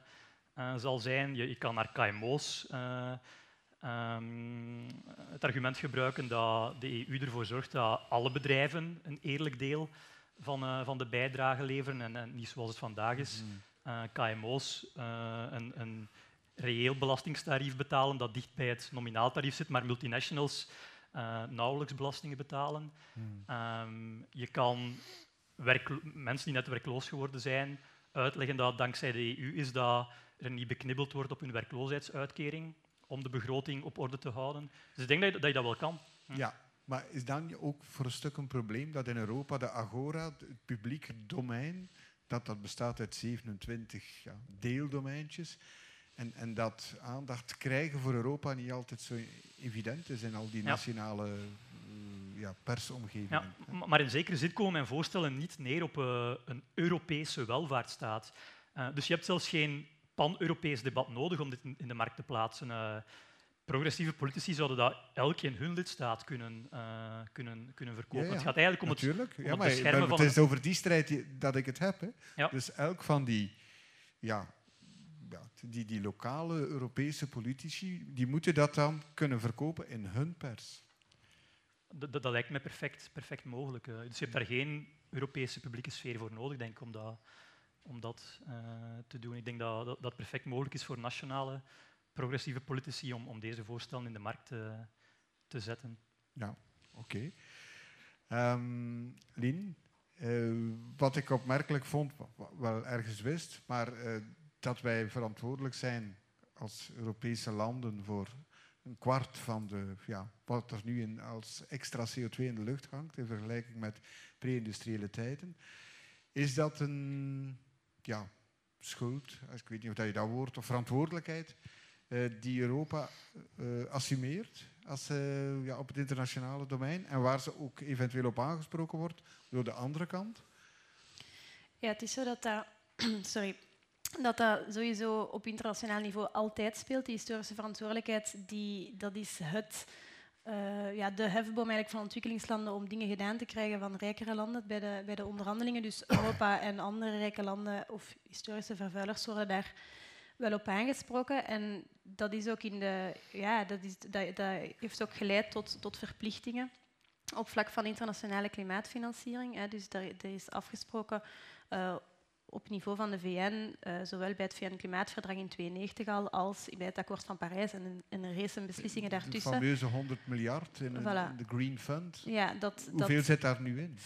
eh, zal zijn. Je, je kan naar KMO's eh, ehm, het argument gebruiken dat de EU ervoor zorgt dat alle bedrijven een eerlijk deel van, van de bijdrage leveren en, en niet zoals het vandaag is. eh, KMO's eh, een, een reëel belastingstarief betalen dat dicht bij het nominaaltarief zit, maar multinationals eh, nauwelijks belastingen betalen. Ehm, je kan mensen die net werkloos geworden zijn uitleggen dat dankzij de EU is dat er niet beknibbeld wordt op hun werkloosheidsuitkering om de begroting op orde te houden. Dus ik denk dat je dat, je dat wel kan. Ja, maar is dan ook voor een stuk een probleem dat in Europa de agora, het publieke domein, dat, dat bestaat uit 27 ja, deeldomeintjes, en, en dat aandacht krijgen voor Europa niet altijd zo evident is in al die nationale eh, ja, persomgevingen. Ja, m- maar in zekere zin komen mijn voorstellen niet neer op eh, een Europese welvaartsstaat. Eh, dus je hebt zelfs geen pan-Europees debat nodig om dit in de markt te plaatsen. Eh, progressieve politici zouden dat elk in hun lidstaat kunnen, eh, kunnen, kunnen verkopen. Ja, ja. Het gaat eigenlijk om het, Natuurlijk. om ja, het maar beschermen maar van het is over die strijd die- dat ik het heb. Hè. Ja. Dus elk van die, ja, die, die lokale Europese politici, die moeten dat dan kunnen verkopen in hun pers. Dat, dat, dat lijkt me perfect, perfect mogelijk. eh. Dus je hebt daar geen Europese publieke sfeer voor nodig, denk ik, om dat, om dat eh, te doen. Ik denk dat, dat dat perfect mogelijk is voor nationale progressieve politici om, om deze voorstellen in de markt eh, te zetten. Ja, oké. Ehm, Lien, eh, wat ik opmerkelijk vond, wel ergens wist, maar eh, dat wij verantwoordelijk zijn als Europese landen voor een kwart van de, ja, wat er nu in, als extra CO2 in de lucht hangt in vergelijking met pre-industriële tijden. Is dat een ja, schuld, ik weet niet of je dat woord, of verantwoordelijkheid, die Europa eh, assumeert als, eh, ja, op het internationale domein en waar ze ook eventueel op aangesproken wordt door de andere kant? Ja, het is zo dat dat... *clears throat* Sorry. dat dat sowieso op internationaal niveau altijd speelt. Die historische verantwoordelijkheid, die, dat is het, ja, de hefboom eigenlijk van ontwikkelingslanden om dingen gedaan te krijgen van rijkere landen bij de, bij de onderhandelingen. Dus Europa en andere rijke landen of historische vervuilers worden daar wel op aangesproken. En dat, is ook in de, ja, dat, is, dat, dat heeft ook geleid tot, tot verplichtingen op vlak van internationale klimaatfinanciering. Hè. Dus er, er is afgesproken uh, op niveau van de VN, uh, zowel bij het VN-klimaatverdrag in 1992 al, als bij het akkoord van Parijs en, en er race beslissingen daartussen. De fameuze 100 miljard in, voilà. in de Green Fund. Ja, dat, Hoeveel dat, zit daar nu in?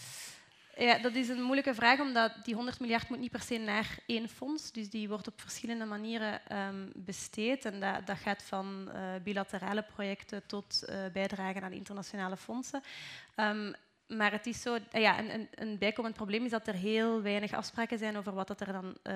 Ja, dat is een moeilijke vraag, omdat die 100 miljard moet niet per se naar één fonds. Dus die wordt op verschillende manieren um, besteed. En dat, dat gaat van uh, bilaterale projecten tot uh, bijdragen aan internationale fondsen. Um, maar het is zo, eh, ja, een, een, bijkomend probleem is dat er heel weinig afspraken zijn over wat dat er dan uh,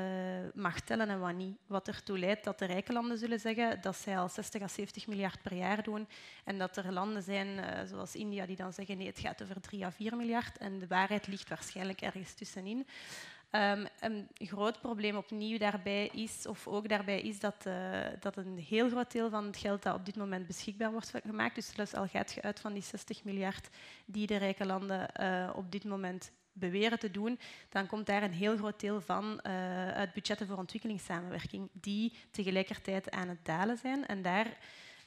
mag tellen en wat niet. Wat ertoe leidt dat de rijke landen zullen zeggen dat zij al 60 à 70 miljard per jaar doen. En dat er landen zijn, uh, zoals India, die dan zeggen nee, het gaat over 3 à 4 miljard. En de waarheid ligt waarschijnlijk ergens tussenin. Um, een groot probleem opnieuw daarbij is, of ook daarbij is, dat, uh, dat een heel groot deel van het geld dat op dit moment beschikbaar wordt gemaakt, dus zelfs al gaat je uit van die 60 miljard die de rijke landen uh, op dit moment beweren te doen, dan komt daar een heel groot deel van uh, uit budgetten voor ontwikkelingssamenwerking, die tegelijkertijd aan het dalen zijn. En daar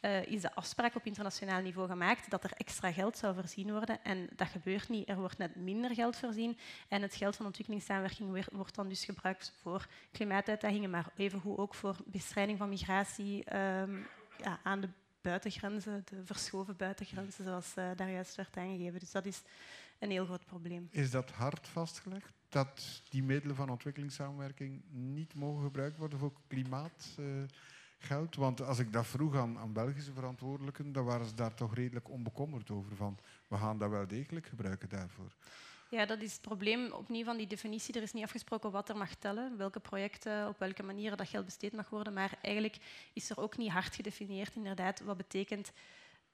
uh, is de afspraak op internationaal niveau gemaakt dat er extra geld zou voorzien worden. En dat gebeurt niet. Er wordt net minder geld voorzien. En het geld van ontwikkelingssamenwerking wordt dan dus gebruikt voor klimaatuitdagingen, maar evengoed ook voor bestrijding van migratie um, ja, aan de buitengrenzen, de verschoven buitengrenzen, zoals uh, daar juist werd aangegeven. Dus dat is een heel groot probleem. Is dat hard vastgelegd? Dat die middelen van ontwikkelingssamenwerking niet mogen gebruikt worden voor klimaat? Uh, geld? Want als ik dat vroeg aan, aan Belgische verantwoordelijken, dan waren ze daar toch redelijk onbekommerd over. Van, we gaan dat wel degelijk gebruiken daarvoor. Ja, dat is het probleem opnieuw van die definitie. Er is niet afgesproken wat er mag tellen, welke projecten, op welke manieren dat geld besteed mag worden. Maar eigenlijk is er ook niet hard gedefinieerd inderdaad wat betekent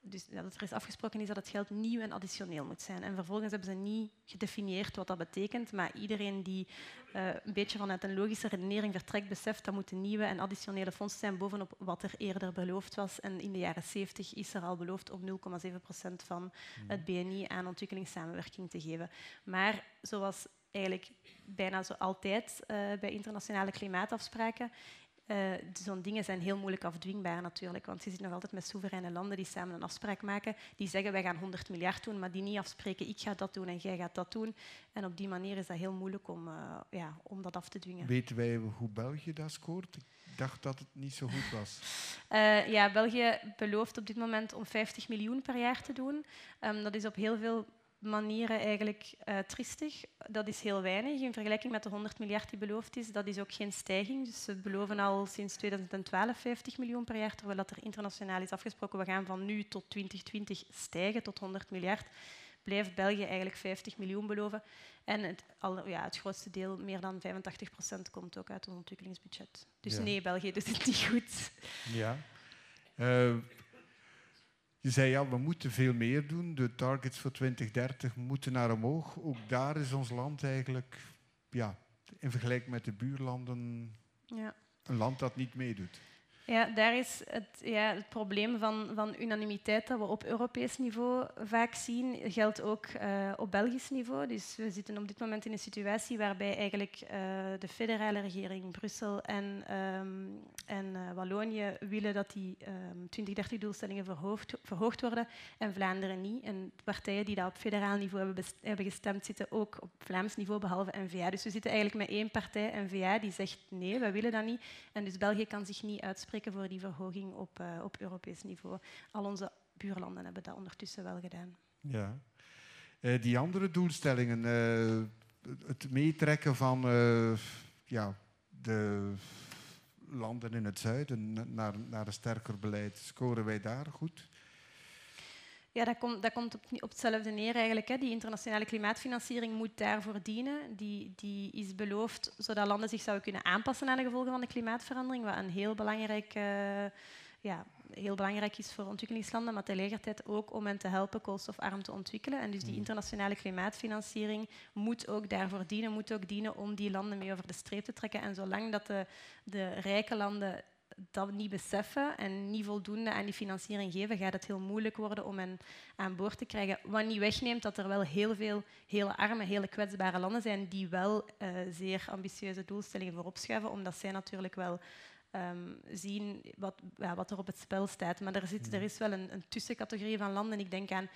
dus ja, dat er is afgesproken is dat het geld nieuw en additioneel moet zijn. En vervolgens hebben ze niet gedefinieerd wat dat betekent, maar iedereen die uh, een beetje vanuit een logische redenering vertrekt, beseft dat moeten nieuwe en additionele fondsen zijn bovenop wat er eerder beloofd was. En in de jaren 70 is er al beloofd om 0,7 procent van het BNI aan ontwikkelingssamenwerking te geven. Maar zoals eigenlijk bijna zo altijd uh, bij internationale klimaatafspraken uh, Zo'n dingen zijn heel moeilijk afdwingbaar natuurlijk, want je zit nog altijd met soevereine landen die samen een afspraak maken, die zeggen wij gaan 100 miljard doen, maar die niet afspreken ik ga dat doen en jij gaat dat doen. En op die manier is dat heel moeilijk om, uh, ja, om dat af te dwingen. Weten wij hoe België dat scoort? Ik dacht dat het niet zo goed was. Uh, *laughs* ja, België belooft op dit moment om 50 miljoen per jaar te doen. Um, dat is op heel veel manieren eigenlijk uh, triestig. Dat is heel weinig in vergelijking met de 100 miljard die beloofd is. Dat is ook geen stijging. Dus ze beloven al sinds 2012 50 miljoen per jaar, terwijl dat er internationaal is afgesproken. We gaan van nu tot 2020 stijgen tot 100 miljard. Blijft België eigenlijk 50 miljoen beloven. En het, al, ja, het grootste deel, meer dan 85 procent, komt ook uit het ontwikkelingsbudget. Dus ja. nee, België doet het niet goed. Ja. Uh, je zei ja, we moeten veel meer doen. De targets voor 2030 moeten naar omhoog. Ook daar is ons land eigenlijk, ja, in vergelijking met de buurlanden, ja. een land dat niet meedoet. Ja, daar is het, ja, het probleem van, van unanimiteit dat we op Europees niveau vaak zien, geldt ook uh, op Belgisch niveau. Dus we zitten op dit moment in een situatie waarbij eigenlijk uh, de federale regering, Brussel en, um, en uh, Wallonië willen dat die um, 2030-doelstellingen verhoogd, worden en Vlaanderen niet. En partijen die dat op federaal niveau hebben, hebben gestemd, zitten ook op Vlaams niveau, behalve N-VA. Dus we zitten eigenlijk met één partij, N-VA, die zegt nee, wij willen dat niet. En dus België kan zich niet uitspreken voor die verhoging op, uh, op Europees niveau. Al onze buurlanden hebben dat ondertussen wel gedaan. Ja. Uh, die andere doelstellingen, uh, het meetrekken van ja, de landen in het zuiden naar, naar een sterker beleid, scoren wij daar goed? Ja, dat komt, dat komt op, op, hetzelfde neer eigenlijk. Hè. Die internationale klimaatfinanciering moet daarvoor dienen. Die, die is beloofd zodat landen zich zouden kunnen aanpassen aan de gevolgen van de klimaatverandering, wat een heel belangrijk uh, ja, heel belangrijk is voor ontwikkelingslanden, maar tegelijkertijd ook om hen te helpen koolstofarm te ontwikkelen. En dus die internationale klimaatfinanciering moet ook daarvoor dienen, moet ook dienen om die landen mee over de streep te trekken. En zolang dat de, de rijke landen dat niet beseffen en niet voldoende aan die financiering geven, gaat het heel moeilijk worden om hen aan boord te krijgen. Wat niet wegneemt dat er wel heel veel hele arme, hele kwetsbare landen zijn die wel uh, zeer ambitieuze doelstellingen voorop schuiven, omdat zij natuurlijk wel um, zien wat, ja, wat er op het spel staat. Maar er, zit, er is wel een, een tussencategorie van landen. Ik denk aan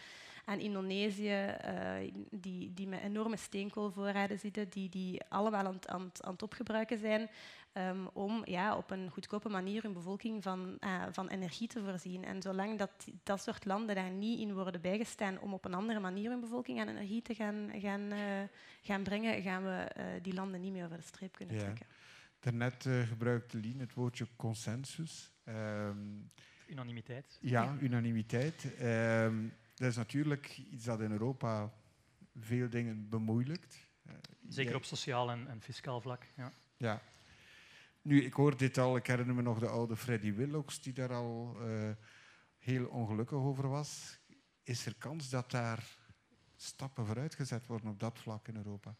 aan Indonesië, uh, die, die met enorme steenkoolvoorraden zitten, die, die allemaal aan, aan, aan het opgebruiken zijn um, om ja, op een goedkope manier hun bevolking van, uh, van energie te voorzien. En zolang dat, dat soort landen daar niet in worden bijgestaan om op een andere manier hun bevolking aan energie te gaan, gaan, uh, gaan brengen, gaan we die landen niet meer over de streep kunnen ja. trekken. Daarnet gebruikte Lien het woordje consensus. Um, unanimiteit. Ja, unanimiteit. Um, dat is natuurlijk iets dat in Europa veel dingen bemoeilijkt. Zeker op sociaal en, en fiscaal vlak. Ja. ja. Nu, ik hoor dit al, ik herinner me nog de oude Freddy Willox, die daar al uh, heel ongelukkig over was. Is er kans dat daar stappen vooruit gezet worden op dat vlak in Europa?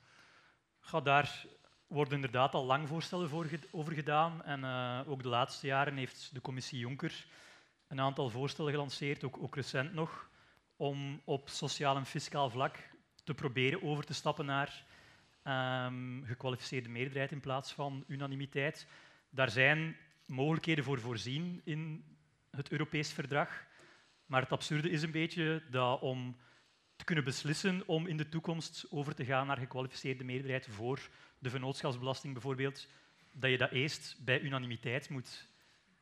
Ga daar worden inderdaad al lang voorstellen voor over gedaan. En uh, ook de laatste jaren heeft de commissie Jonker een aantal voorstellen gelanceerd, ook, ook recent nog, om op sociaal en fiscaal vlak te proberen over te stappen naar um, gekwalificeerde meerderheid in plaats van unanimiteit. Daar zijn mogelijkheden voor voorzien in het Europees verdrag. Maar het absurde is een beetje dat om te kunnen beslissen om in de toekomst over te gaan naar gekwalificeerde meerderheid voor de vennootschapsbelasting bijvoorbeeld, dat je dat eerst bij unanimiteit moet,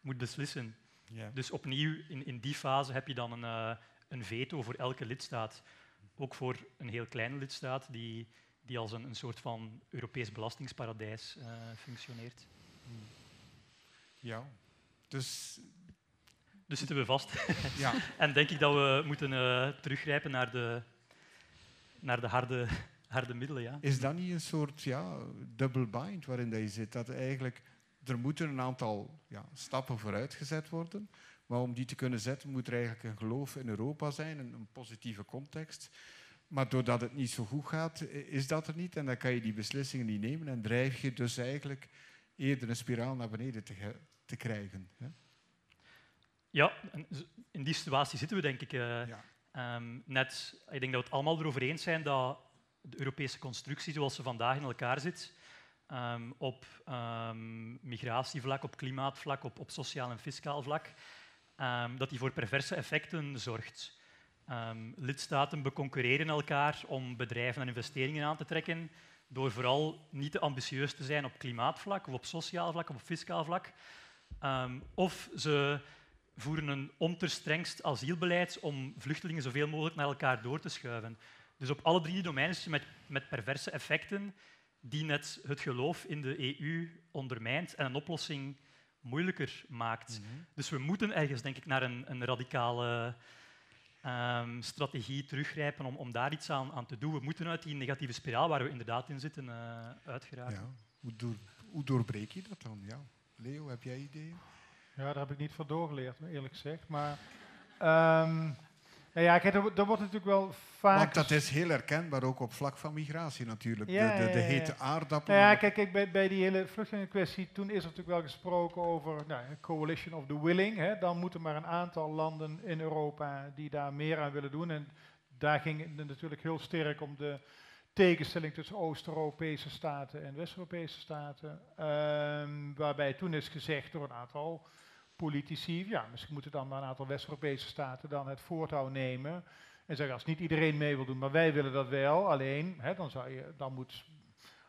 moet beslissen. Ja. Dus opnieuw, in, in die fase heb je dan een, uh, een veto voor elke lidstaat. Ook voor een heel kleine lidstaat die, die als een, een soort van Europees belastingsparadijs uh, functioneert. Hmm. Ja, dus... Dus zitten we vast. Ja. *laughs* en denk ik dat we moeten uh, teruggrijpen naar de, naar de harde, harde middelen. Ja. Is dat niet een soort ja, double bind waarin dat je zit? Dat eigenlijk, er moeten een aantal ja, stappen vooruitgezet worden, maar om die te kunnen zetten moet er eigenlijk een geloof in Europa zijn, een, een positieve context. Maar doordat het niet zo goed gaat, is dat er niet. En dan kan je die beslissingen niet nemen en drijf je dus eigenlijk eerder een spiraal naar beneden te, te krijgen. Hè? Ja, in die situatie zitten we denk ik. Uh, ja. um, net, ik denk dat we het allemaal erover eens zijn dat de Europese constructie zoals ze vandaag in elkaar zit, um, op um, migratievlak, op klimaatvlak, op, op sociaal en fiscaal vlak, dat die voor perverse effecten zorgt. Um, lidstaten beconcurreren elkaar om bedrijven en investeringen aan te trekken door vooral niet te ambitieus te zijn op klimaatvlak of op sociaal vlak of op fiscaal vlak. Um, of ze voeren een onterstrengst asielbeleid om vluchtelingen zoveel mogelijk naar elkaar door te schuiven. Dus op alle drie die domeinen met, met perverse effecten die net het geloof in de EU ondermijnt en een oplossing moeilijker maakt. Mm -hmm. Dus we moeten ergens, denk ik, naar een, een radicale um, strategie teruggrijpen om, om daar iets aan, aan, te doen. We moeten uit die negatieve spiraal waar we inderdaad in zitten uh, uitgeraken. Ja. Hoe, door, hoe doorbreek je dat dan? Ja. Leo, heb jij ideeën? Ja, daar heb ik niet van doorgeleerd, eerlijk gezegd. Maar um, nou ja, kijk, dat, wordt natuurlijk wel vaak... Want dat is heel herkenbaar ook op vlak van migratie natuurlijk. Ja, de, de, de hete aardappelen. Nou ja, kijk, kijk bij, bij, die hele vluchtelingenkwestie, toen is er natuurlijk wel gesproken over nou, coalition of the willing. Hè. Dan moeten maar een aantal landen in Europa die daar meer aan willen doen. En daar ging het natuurlijk heel sterk om de tegenstelling tussen Oost-Europese staten en West-Europese staten. Um, waarbij toen is gezegd door een aantal politici, ja, misschien moeten dan een aantal West-Europese staten dan het voortouw nemen en zeggen als niet iedereen mee wil doen, maar wij willen dat wel, alleen, hè, dan, zou je, dan moet,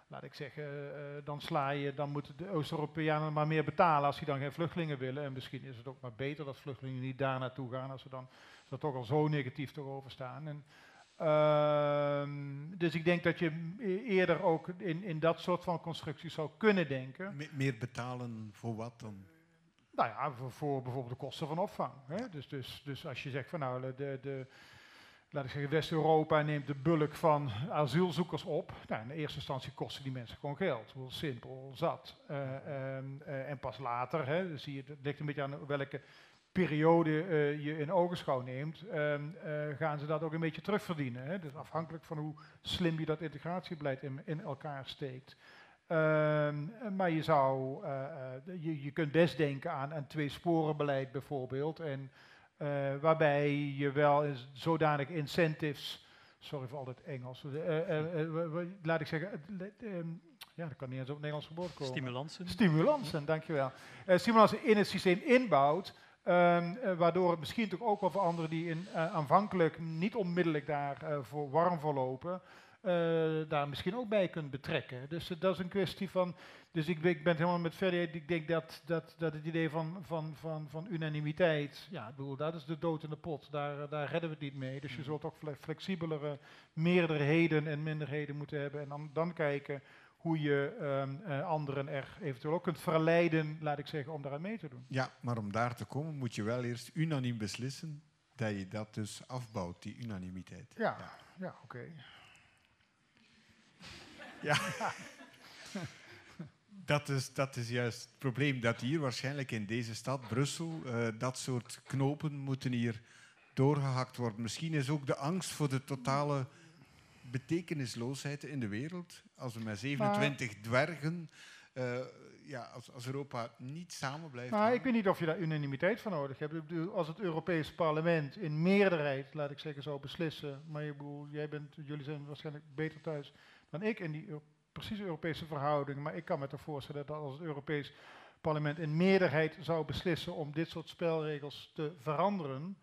laat ik zeggen, uh, dan sla je, dan moeten de Oost-Europeanen maar meer betalen als die dan geen vluchtelingen willen. En misschien is het ook maar beter dat vluchtelingen niet daar naartoe gaan als ze dan ze toch al zo negatief erover staan. En, uh, dus ik denk dat je e-, eerder ook in, in dat soort van constructies zou kunnen denken. meer betalen voor wat dan? Nou ja, voor, voor, bijvoorbeeld de kosten van opvang. Hè? Dus, dus, dus als je zegt van nou, de, de, laat ik zeggen, West-Europa neemt de bulk van asielzoekers op. Nou, in eerste instantie kosten die mensen gewoon geld. Heel simpel, zat. Uh, uh, uh, en pas later, hè, zie je, het ligt een beetje aan welke periode je in ogenschouw neemt, ehm, gaan ze dat ook een beetje terugverdienen. Hè? Dus afhankelijk van hoe slim je dat integratiebeleid in, in elkaar steekt. Ehm, maar je, zou, je, je kunt best denken aan een twee-sporenbeleid bijvoorbeeld. En, waarbij je wel zodanig incentives sorry voor al het Engels. laat ik zeggen, ehm, ja, dat kan niet eens op het Nederlands geboord komen. Stimulansen. Stimulansen, dankjewel. Stimulansen in het systeem inbouwt, um, uh, waardoor het misschien toch ook wel voor anderen die in, aanvankelijk niet onmiddellijk daar voor warm voor lopen, daar misschien ook bij kunt betrekken. Dus dat is een kwestie van. Dus ik, ik ben het helemaal met Ferry. Ik denk dat, dat, dat het idee van, van, van, van unanimiteit. Ja, ik bedoel, dat is de dood in de pot. Daar, daar redden we het niet mee. Dus je hmm. zult ook flexibelere meerderheden en minderheden moeten hebben. En dan, dan kijken hoe je uh, anderen er eventueel ook kunt verleiden, laat ik zeggen, om daaraan mee te doen. Ja, maar om daar te komen moet je wel eerst unaniem beslissen dat je dat dus afbouwt, die unanimiteit. Ja, ja, ja oké. Ja. *laughs* dat, is, dat is juist het probleem, dat hier waarschijnlijk in deze stad, Brussel, uh, dat soort knopen moeten hier doorgehakt worden. Misschien is ook de angst voor de totale betekenisloosheid in de wereld. Als we met 27 dwergen, uh, ja, als, als, Europa niet samen blijft. Maar ik weet niet of je daar unanimiteit van nodig hebt. Ik bedoel, als het Europese parlement in meerderheid, laat ik zeggen, zou beslissen. Maar je bedoel, jij bent, jullie zijn waarschijnlijk beter thuis dan ik in die precieze Europese verhoudingen. Maar ik kan me toch voorstellen dat als het Europees parlement in meerderheid zou beslissen om dit soort spelregels te veranderen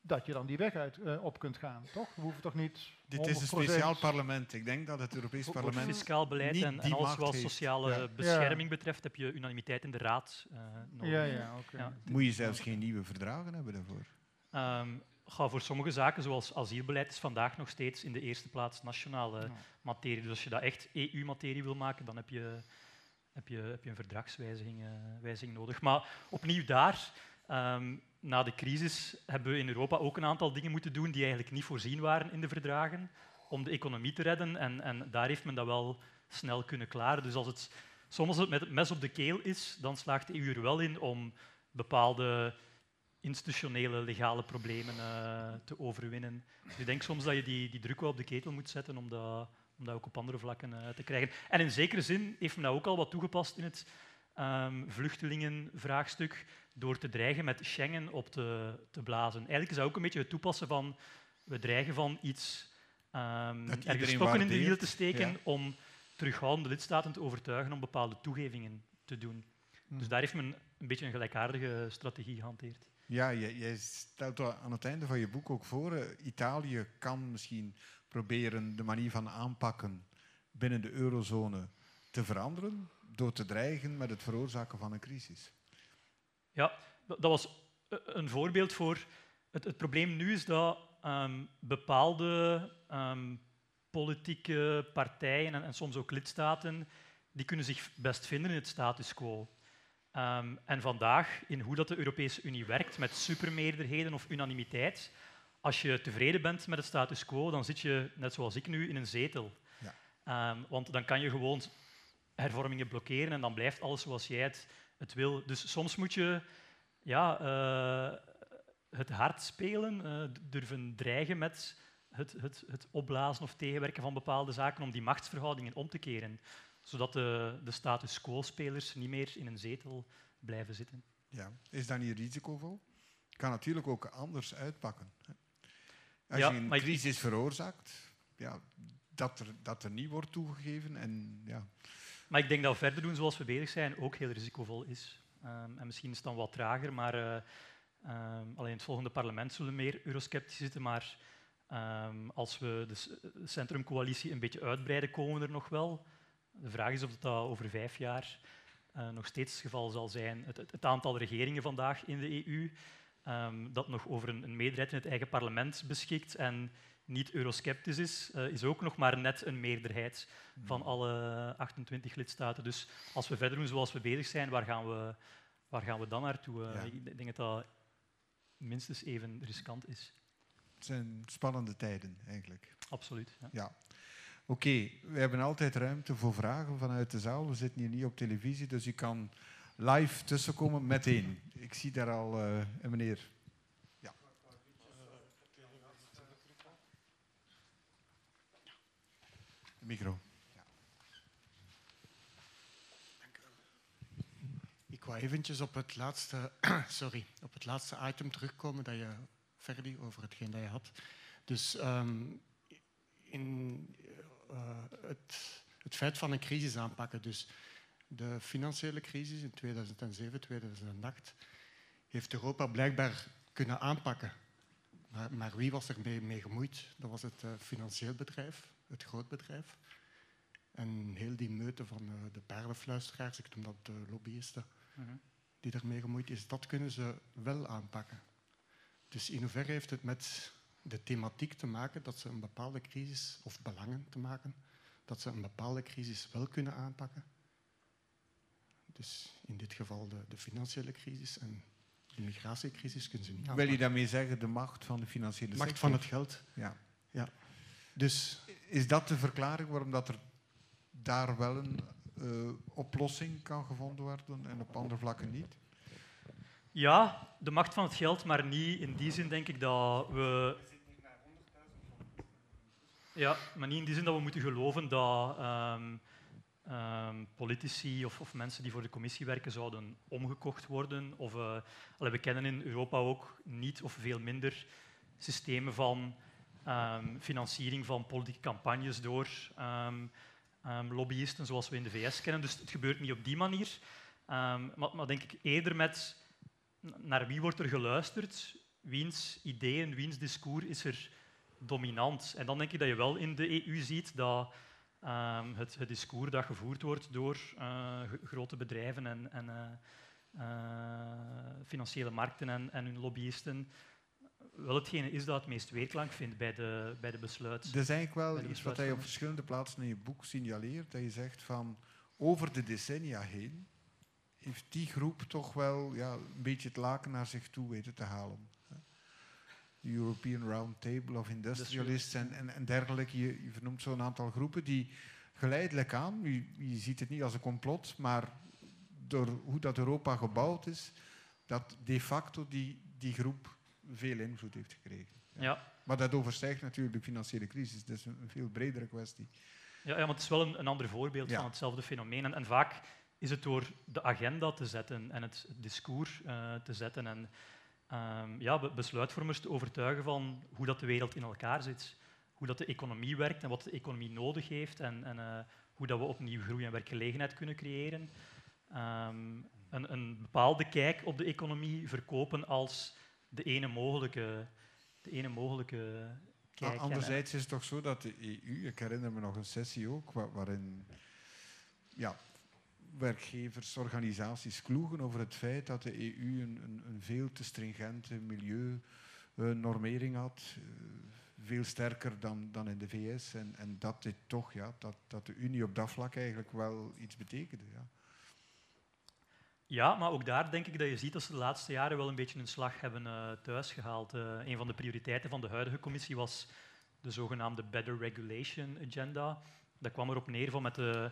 dat je dan die weg uit, uh, op kunt gaan, toch? We hoeven toch niet. Dit is een speciaal parlement. Ik denk dat het Europees parlement. Fiscaal beleid en, en alles wat sociale ja. bescherming ja. betreft, heb je unanimiteit in de raad uh, nodig. Ja, ja, okay. Moet je zelfs geen nieuwe verdragen hebben daarvoor? Um, ga voor sommige zaken, zoals asielbeleid, is vandaag nog steeds in de eerste plaats nationale materie. Dus als je dat echt EU-materie wil maken, dan heb je, heb je, heb je een verdragswijziging uh, nodig. Maar opnieuw daar. Um, na de crisis hebben we in Europa ook een aantal dingen moeten doen die eigenlijk niet voorzien waren in de verdragen om de economie te redden. En, en daar heeft men dat wel snel kunnen klaren. Dus als het soms het met het mes op de keel is, dan slaagt de EU er wel in om bepaalde institutionele, legale problemen uh, te overwinnen. Dus ik denk soms dat je die, die druk wel op de ketel moet zetten om dat, om dat ook op andere vlakken uh, te krijgen. En in zekere zin heeft men dat ook al wat toegepast in het um, vluchtelingenvraagstuk door te dreigen met Schengen op te, te blazen. Eigenlijk is dat ook een beetje het toepassen van we dreigen van iets um, ergens stokken in de wiel te steken om terughoudende lidstaten te overtuigen om bepaalde toegevingen te doen. Dus daar heeft men een beetje een gelijkaardige strategie gehanteerd. Ja, jij, stelt aan het einde van je boek ook voor, uh, Italië kan misschien proberen de manier van aanpakken binnen de eurozone te veranderen door te dreigen met het veroorzaken van een crisis. Ja, dat was een voorbeeld voor. Het, het probleem nu is dat um, bepaalde um, politieke partijen en, en, soms ook lidstaten, die kunnen zich best vinden in het status quo. Um, en vandaag, in hoe dat de Europese Unie werkt, met supermeerderheden of unanimiteit, als je tevreden bent met het status quo, dan zit je, net zoals ik nu, in een zetel. Ja. want dan kan je gewoon hervormingen blokkeren en dan blijft alles zoals jij het het wil. Dus soms moet je ja, uh, het hard spelen, uh, durven dreigen met het, het, het opblazen of tegenwerken van bepaalde zaken om die machtsverhoudingen om te keren, zodat de, de status quo-spelers niet meer in een zetel blijven zitten. Ja. Is dat niet risicovol? kan natuurlijk ook anders uitpakken. Als ja, je een crisis veroorzaakt, ja, dat, er, dat er niet wordt toegegeven en ja, maar ik denk dat verder doen zoals we bezig zijn ook heel risicovol is. Um, en misschien is het dan wat trager, maar uh, um, alleen het volgende parlement zullen meer eurosceptisch zitten. Maar um, als we de centrumcoalitie een beetje uitbreiden, komen we er nog wel. De vraag is of dat over vijf jaar uh, nog steeds het geval zal zijn. Het, het, aantal regeringen vandaag in de EU dat nog over een, een meerderheid in het eigen parlement beschikt en niet eurosceptisch is, uh, is ook nog maar net een meerderheid van hmm. alle 28 lidstaten. Dus als we verder doen zoals we bezig zijn, waar gaan we, waar gaan we dan naartoe? Uh, Ik denk dat dat minstens even riskant is. Het zijn spannende tijden, eigenlijk. Absoluut. Ja. ja. Oké, we hebben altijd ruimte voor vragen vanuit de zaal. We zitten hier niet op televisie, dus je kan live tussenkomen meteen. Ik zie daar al uh, een meneer. Ja. Micro. Ik wou eventjes op het laatste, *clears throat* sorry, op het laatste item terugkomen dat je, Ferdi, over hetgeen dat je had. Dus um, in uh, het, het feit van een crisis aanpakken, dus de financiële crisis in 2007, 2008, heeft Europa blijkbaar kunnen aanpakken. Maar, maar wie was er mee, mee, gemoeid? Dat was het uh, financieel bedrijf, het grootbedrijf. En heel die meute van uh, de paardenfluisteraars, ik noem dat de lobbyisten, Mhm. die daarmee gemoeid is, dat kunnen ze wel aanpakken. Dus in hoeverre heeft het met de thematiek te maken dat ze een bepaalde crisis, of belangen te maken, dat ze een bepaalde crisis wel kunnen aanpakken? Dus in dit geval de, de financiële crisis en de migratiecrisis kunnen ze niet aanpakken. Wil je daarmee zeggen de macht van de financiële sector? Macht van het geld. Ja. ja. Dus is dat de verklaring waarom dat er daar wel een uh, oplossing kan gevonden worden en op andere vlakken niet? Ja, de macht van het geld, maar niet in die zin denk ik dat we. Ja, maar niet in die zin dat we moeten geloven dat um, um, politici of, of, mensen die voor de commissie werken zouden omgekocht worden. Of, uh, we kennen in Europa ook niet of veel minder systemen van um, financiering van politieke campagnes door lobbyisten zoals we in de VS kennen. Dus het gebeurt niet op die manier. Maar, maar, denk ik eerder met naar wie wordt er geluisterd, wiens ideeën, wiens discours is er dominant. En dan denk ik dat je wel in de EU ziet dat um, het, het, discours dat gevoerd wordt door uh, grote bedrijven en, en uh, uh, financiële markten en, en hun lobbyisten wel hetgene is dat het meest weerklank vindt bij de, bij de besluit. Dat is eigenlijk wel iets wat hij op verschillende plaatsen in je boek signaleert. Dat je zegt van over de decennia heen heeft die groep toch wel ja, een beetje het laken naar zich toe weten te halen. De European Round Table of Industrialists en, en, en dergelijke. Je, je vernoemt zo'n aantal groepen die geleidelijk aan, je, je ziet het niet als een complot, maar door hoe dat Europa gebouwd is, dat de facto die, die groep veel invloed heeft gekregen. Ja. Maar dat overstijgt natuurlijk de financiële crisis. Dat is een veel bredere kwestie. Ja, ja maar het is wel een, een ander voorbeeld van hetzelfde fenomeen. En, en, vaak is het door de agenda te zetten en het, discours uh, te zetten en um, ja, besluitvormers te overtuigen van hoe dat de wereld in elkaar zit. Hoe dat de economie werkt en wat de economie nodig heeft en, en uh, hoe dat we opnieuw groei en werkgelegenheid kunnen creëren. Um, een, een bepaalde kijk op de economie verkopen als de ene mogelijke, de ene mogelijke kijk. Anderzijds is het toch zo dat de EU, ik herinner me nog een sessie ook, waarin ja, werkgevers, organisaties kloegen over het feit dat de EU een, een, een veel te stringente milieunormering had. Eh, veel sterker dan, dan in de VS. En, en dat, dit toch, ja, dat, dat de Unie op dat vlak eigenlijk wel iets betekende. Ja. Ja, maar ook daar denk ik dat je ziet dat ze de laatste jaren wel een beetje een slag hebben uh, thuisgehaald. Uh, een van de prioriteiten van de huidige commissie was de zogenaamde Better Regulation Agenda. Dat kwam erop neer van met de,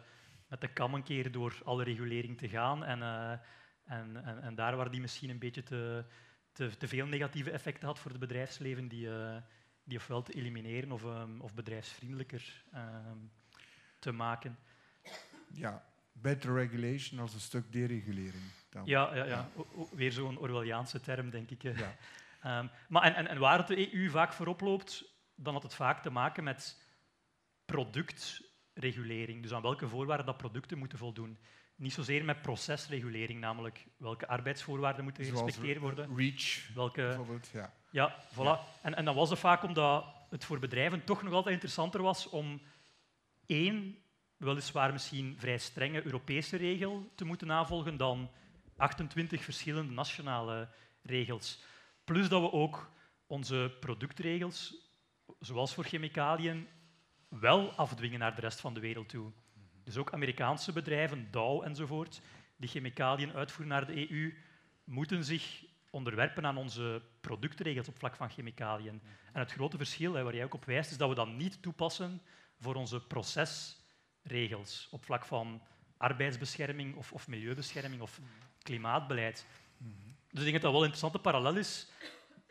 met de kam een keer door alle regulering te gaan. En, uh, en, en, en, daar waar die misschien een beetje te, te, te, veel negatieve effecten had voor het bedrijfsleven, die, die ofwel te elimineren of, um, of bedrijfsvriendelijker ehm, te maken. Ja, better regulation als een stuk deregulering. Dan. Ja, ja, ja. weer zo'n Orwelliaanse term, denk ik. Ja. um, *laughs* maar en, en, en waar het de EU vaak voorop loopt, dan had het vaak te maken met productregulering. Dus aan welke voorwaarden dat producten moeten voldoen. Niet zozeer met procesregulering, namelijk welke arbeidsvoorwaarden moeten gerespecteerd worden. REACH, welke, bijvoorbeeld. Ja, ja, voilà. En, en dan was het vaak omdat het voor bedrijven toch nog altijd interessanter was om één weliswaar misschien vrij strenge Europese regel te moeten navolgen dan 28 verschillende nationale regels. Plus dat we ook onze productregels, zoals voor chemicaliën, wel afdwingen naar de rest van de wereld toe. Dus ook Amerikaanse bedrijven, Dow enzovoort, die chemicaliën uitvoeren naar de EU, moeten zich onderwerpen aan onze productregels op vlak van chemicaliën. En het grote verschil, waar jij ook op wijst, is dat we dat niet toepassen voor onze proces regels op vlak van arbeidsbescherming of, of milieubescherming of klimaatbeleid. Dus ik denk dat dat wel een interessante parallel is.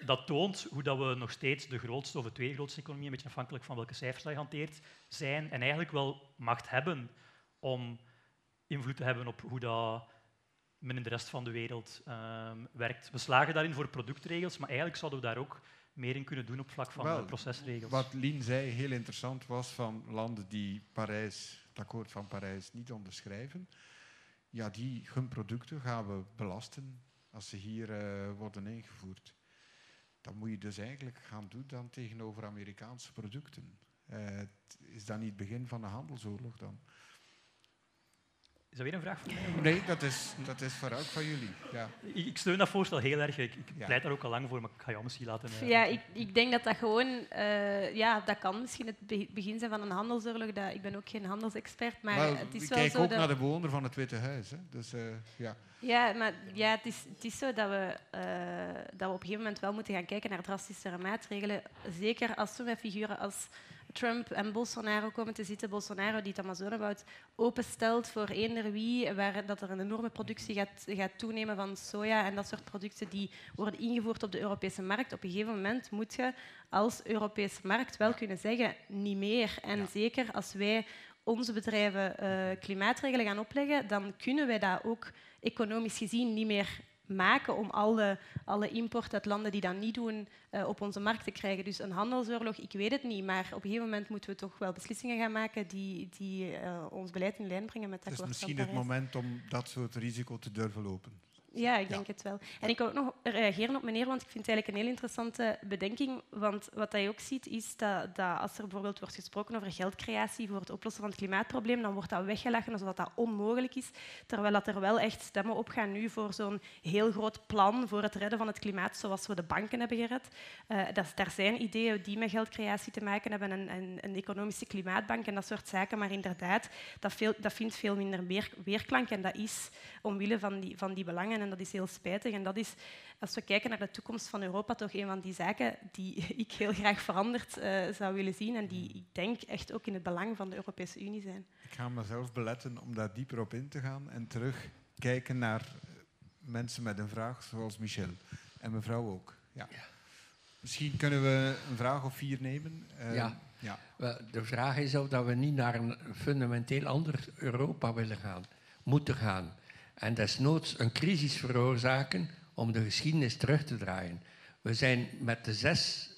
Dat toont hoe dat we nog steeds de grootste of de tweede grootste economie, een beetje afhankelijk van welke cijfers dat je hanteert, zijn en eigenlijk wel macht hebben om invloed te hebben op hoe dat men in de rest van de wereld ehm, werkt. We slagen daarin voor productregels, maar eigenlijk zouden we daar ook meer in kunnen doen op vlak van Wel, procesregels. Wat Lien zei, heel interessant was van landen die Parijs, het akkoord van Parijs niet onderschrijven. Ja, die, hun producten gaan we belasten als ze hier eh, worden ingevoerd. Dat moet je dus eigenlijk gaan doen dan tegenover Amerikaanse producten. Eh, is dat niet het begin van een handelsoorlog dan? Is dat weer een vraag voor mij? Nee, dat is, dat is vooruit van jullie. Ja. Ik, ik steun dat voorstel heel erg. Ik, ik Ja. pleit daar ook al lang voor, maar ik ga jou misschien laten... eh, Ja, ik, ik denk dat dat gewoon... eh, ja, dat kan misschien het be- begin zijn van een handelsoorlog. Dat, ik ben ook geen handelsexpert, maar Wel, het is ik wel kijk zo ook dat... naar de bewoner van het Witte Huis. Hè. Dus, eh, ja. Ja, maar ja, het, is, het is zo dat we, eh, dat we op een gegeven moment wel moeten gaan kijken naar drastischere maatregelen. Zeker als we met figuren als Trump en Bolsonaro komen te zitten. Bolsonaro die het Amazonewoud openstelt voor eender wie, waar dat er een enorme productie gaat, gaat toenemen van soja en dat soort producten die worden ingevoerd op de Europese markt. Op een gegeven moment moet je als Europese markt wel kunnen zeggen, niet meer. En zeker als wij onze bedrijven eh, klimaatregelen gaan opleggen, dan kunnen wij dat ook economisch gezien niet meer maken om alle, alle import uit landen die dat niet doen eh, op onze markt te krijgen. Dus een handelsoorlog, ik weet het niet, maar op een gegeven moment moeten we toch wel beslissingen gaan maken die, die eh, ons beleid in lijn brengen met het Het is misschien het moment om dat soort risico te durven lopen. Ja, ik denk het wel. En ik wil ook nog reageren op meneer, want ik vind het eigenlijk een heel interessante bedenking. Want wat je ook ziet, is dat, dat als er bijvoorbeeld wordt gesproken over geldcreatie voor het oplossen van het klimaatprobleem, dan wordt dat weggelachen alsof dat onmogelijk is. Terwijl dat er wel echt stemmen opgaan nu voor zo'n heel groot plan voor het redden van het klimaat, zoals we de banken hebben gered. Eh, dat, daar zijn ideeën die met geldcreatie te maken hebben, een, een, een economische klimaatbank en dat soort zaken. Maar inderdaad, dat, veel, dat vindt veel minder weer, weerklank en dat is omwille van die, van die belangen. En dat is heel spijtig. En dat is, als we kijken naar de toekomst van Europa, toch een van die zaken die *laughs* ik heel graag veranderd eh, zou willen zien en die ik denk echt ook in het belang van de Europese Unie zijn. Ik ga mezelf beletten om daar dieper op in te gaan en terug kijken naar mensen met een vraag, zoals Michel. En mevrouw ook. Ja. Misschien kunnen we een vraag of vier nemen. Eh, Ja. ja. Wel, De vraag is of dat we niet naar een fundamenteel ander Europa willen gaan, moeten gaan. En desnoods een crisis veroorzaken om de geschiedenis terug te draaien. We zijn met de zes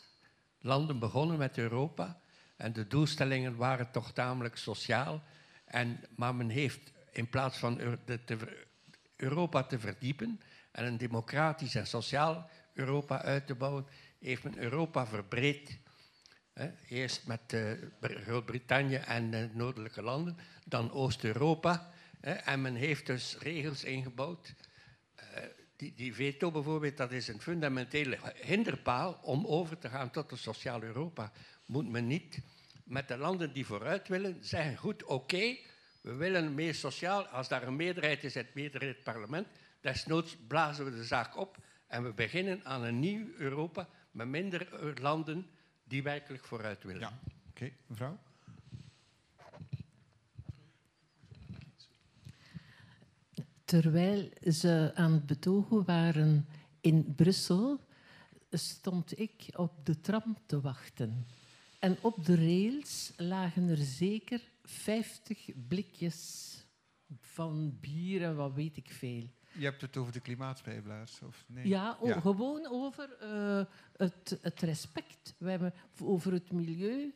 landen begonnen met Europa. En de doelstellingen waren toch tamelijk sociaal. En, maar men heeft in plaats van Europa te verdiepen en een democratisch en sociaal Europa uit te bouwen, heeft men Europa verbreed. Eerst met eh, Br- Groot-Brittannië en de noordelijke landen, dan Oost-Europa. En men heeft dus regels ingebouwd. Eh, die, die veto bijvoorbeeld, dat is een fundamentele hinderpaal om over te gaan tot een sociaal Europa. Moet men niet met de landen die vooruit willen zeggen, goed, oké, we willen meer sociaal. Als daar een meerderheid is, het meerderheid parlement, desnoods blazen we de zaak op en we beginnen aan een nieuw Europa met minder landen die werkelijk vooruit willen. ja. Oké, mevrouw? Terwijl ze aan het betogen waren in Brussel, stond ik op de tram te wachten. En op de rails lagen er zeker 50 blikjes van bier en wat weet ik veel. Je hebt het over de klimaatspijbelaars, of nee? Ja, gewoon over eh, het, het respect. We hebben over het milieu.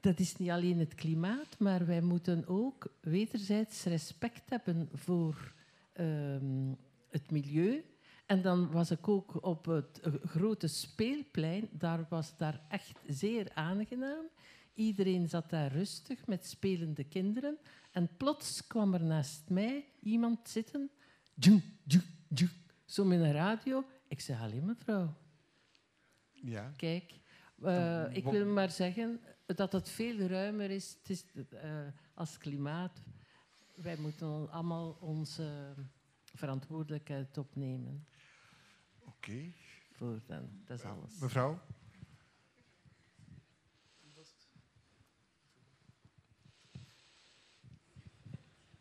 Dat is niet alleen het klimaat, maar wij moeten ook wederzijds respect hebben voor ehm, het milieu. En dan was ik ook op het grote speelplein. Daar was daar echt zeer aangenaam. Iedereen zat daar rustig met spelende kinderen. En plots kwam er naast mij iemand zitten. Zo met een radio. Ik zei, alleen mevrouw, Ja. kijk. eh, ik wil maar zeggen dat het veel ruimer is. Het is eh, als klimaat. Wij moeten allemaal onze verantwoordelijkheid opnemen. Oké. Voor dan. Dat is alles. Mevrouw?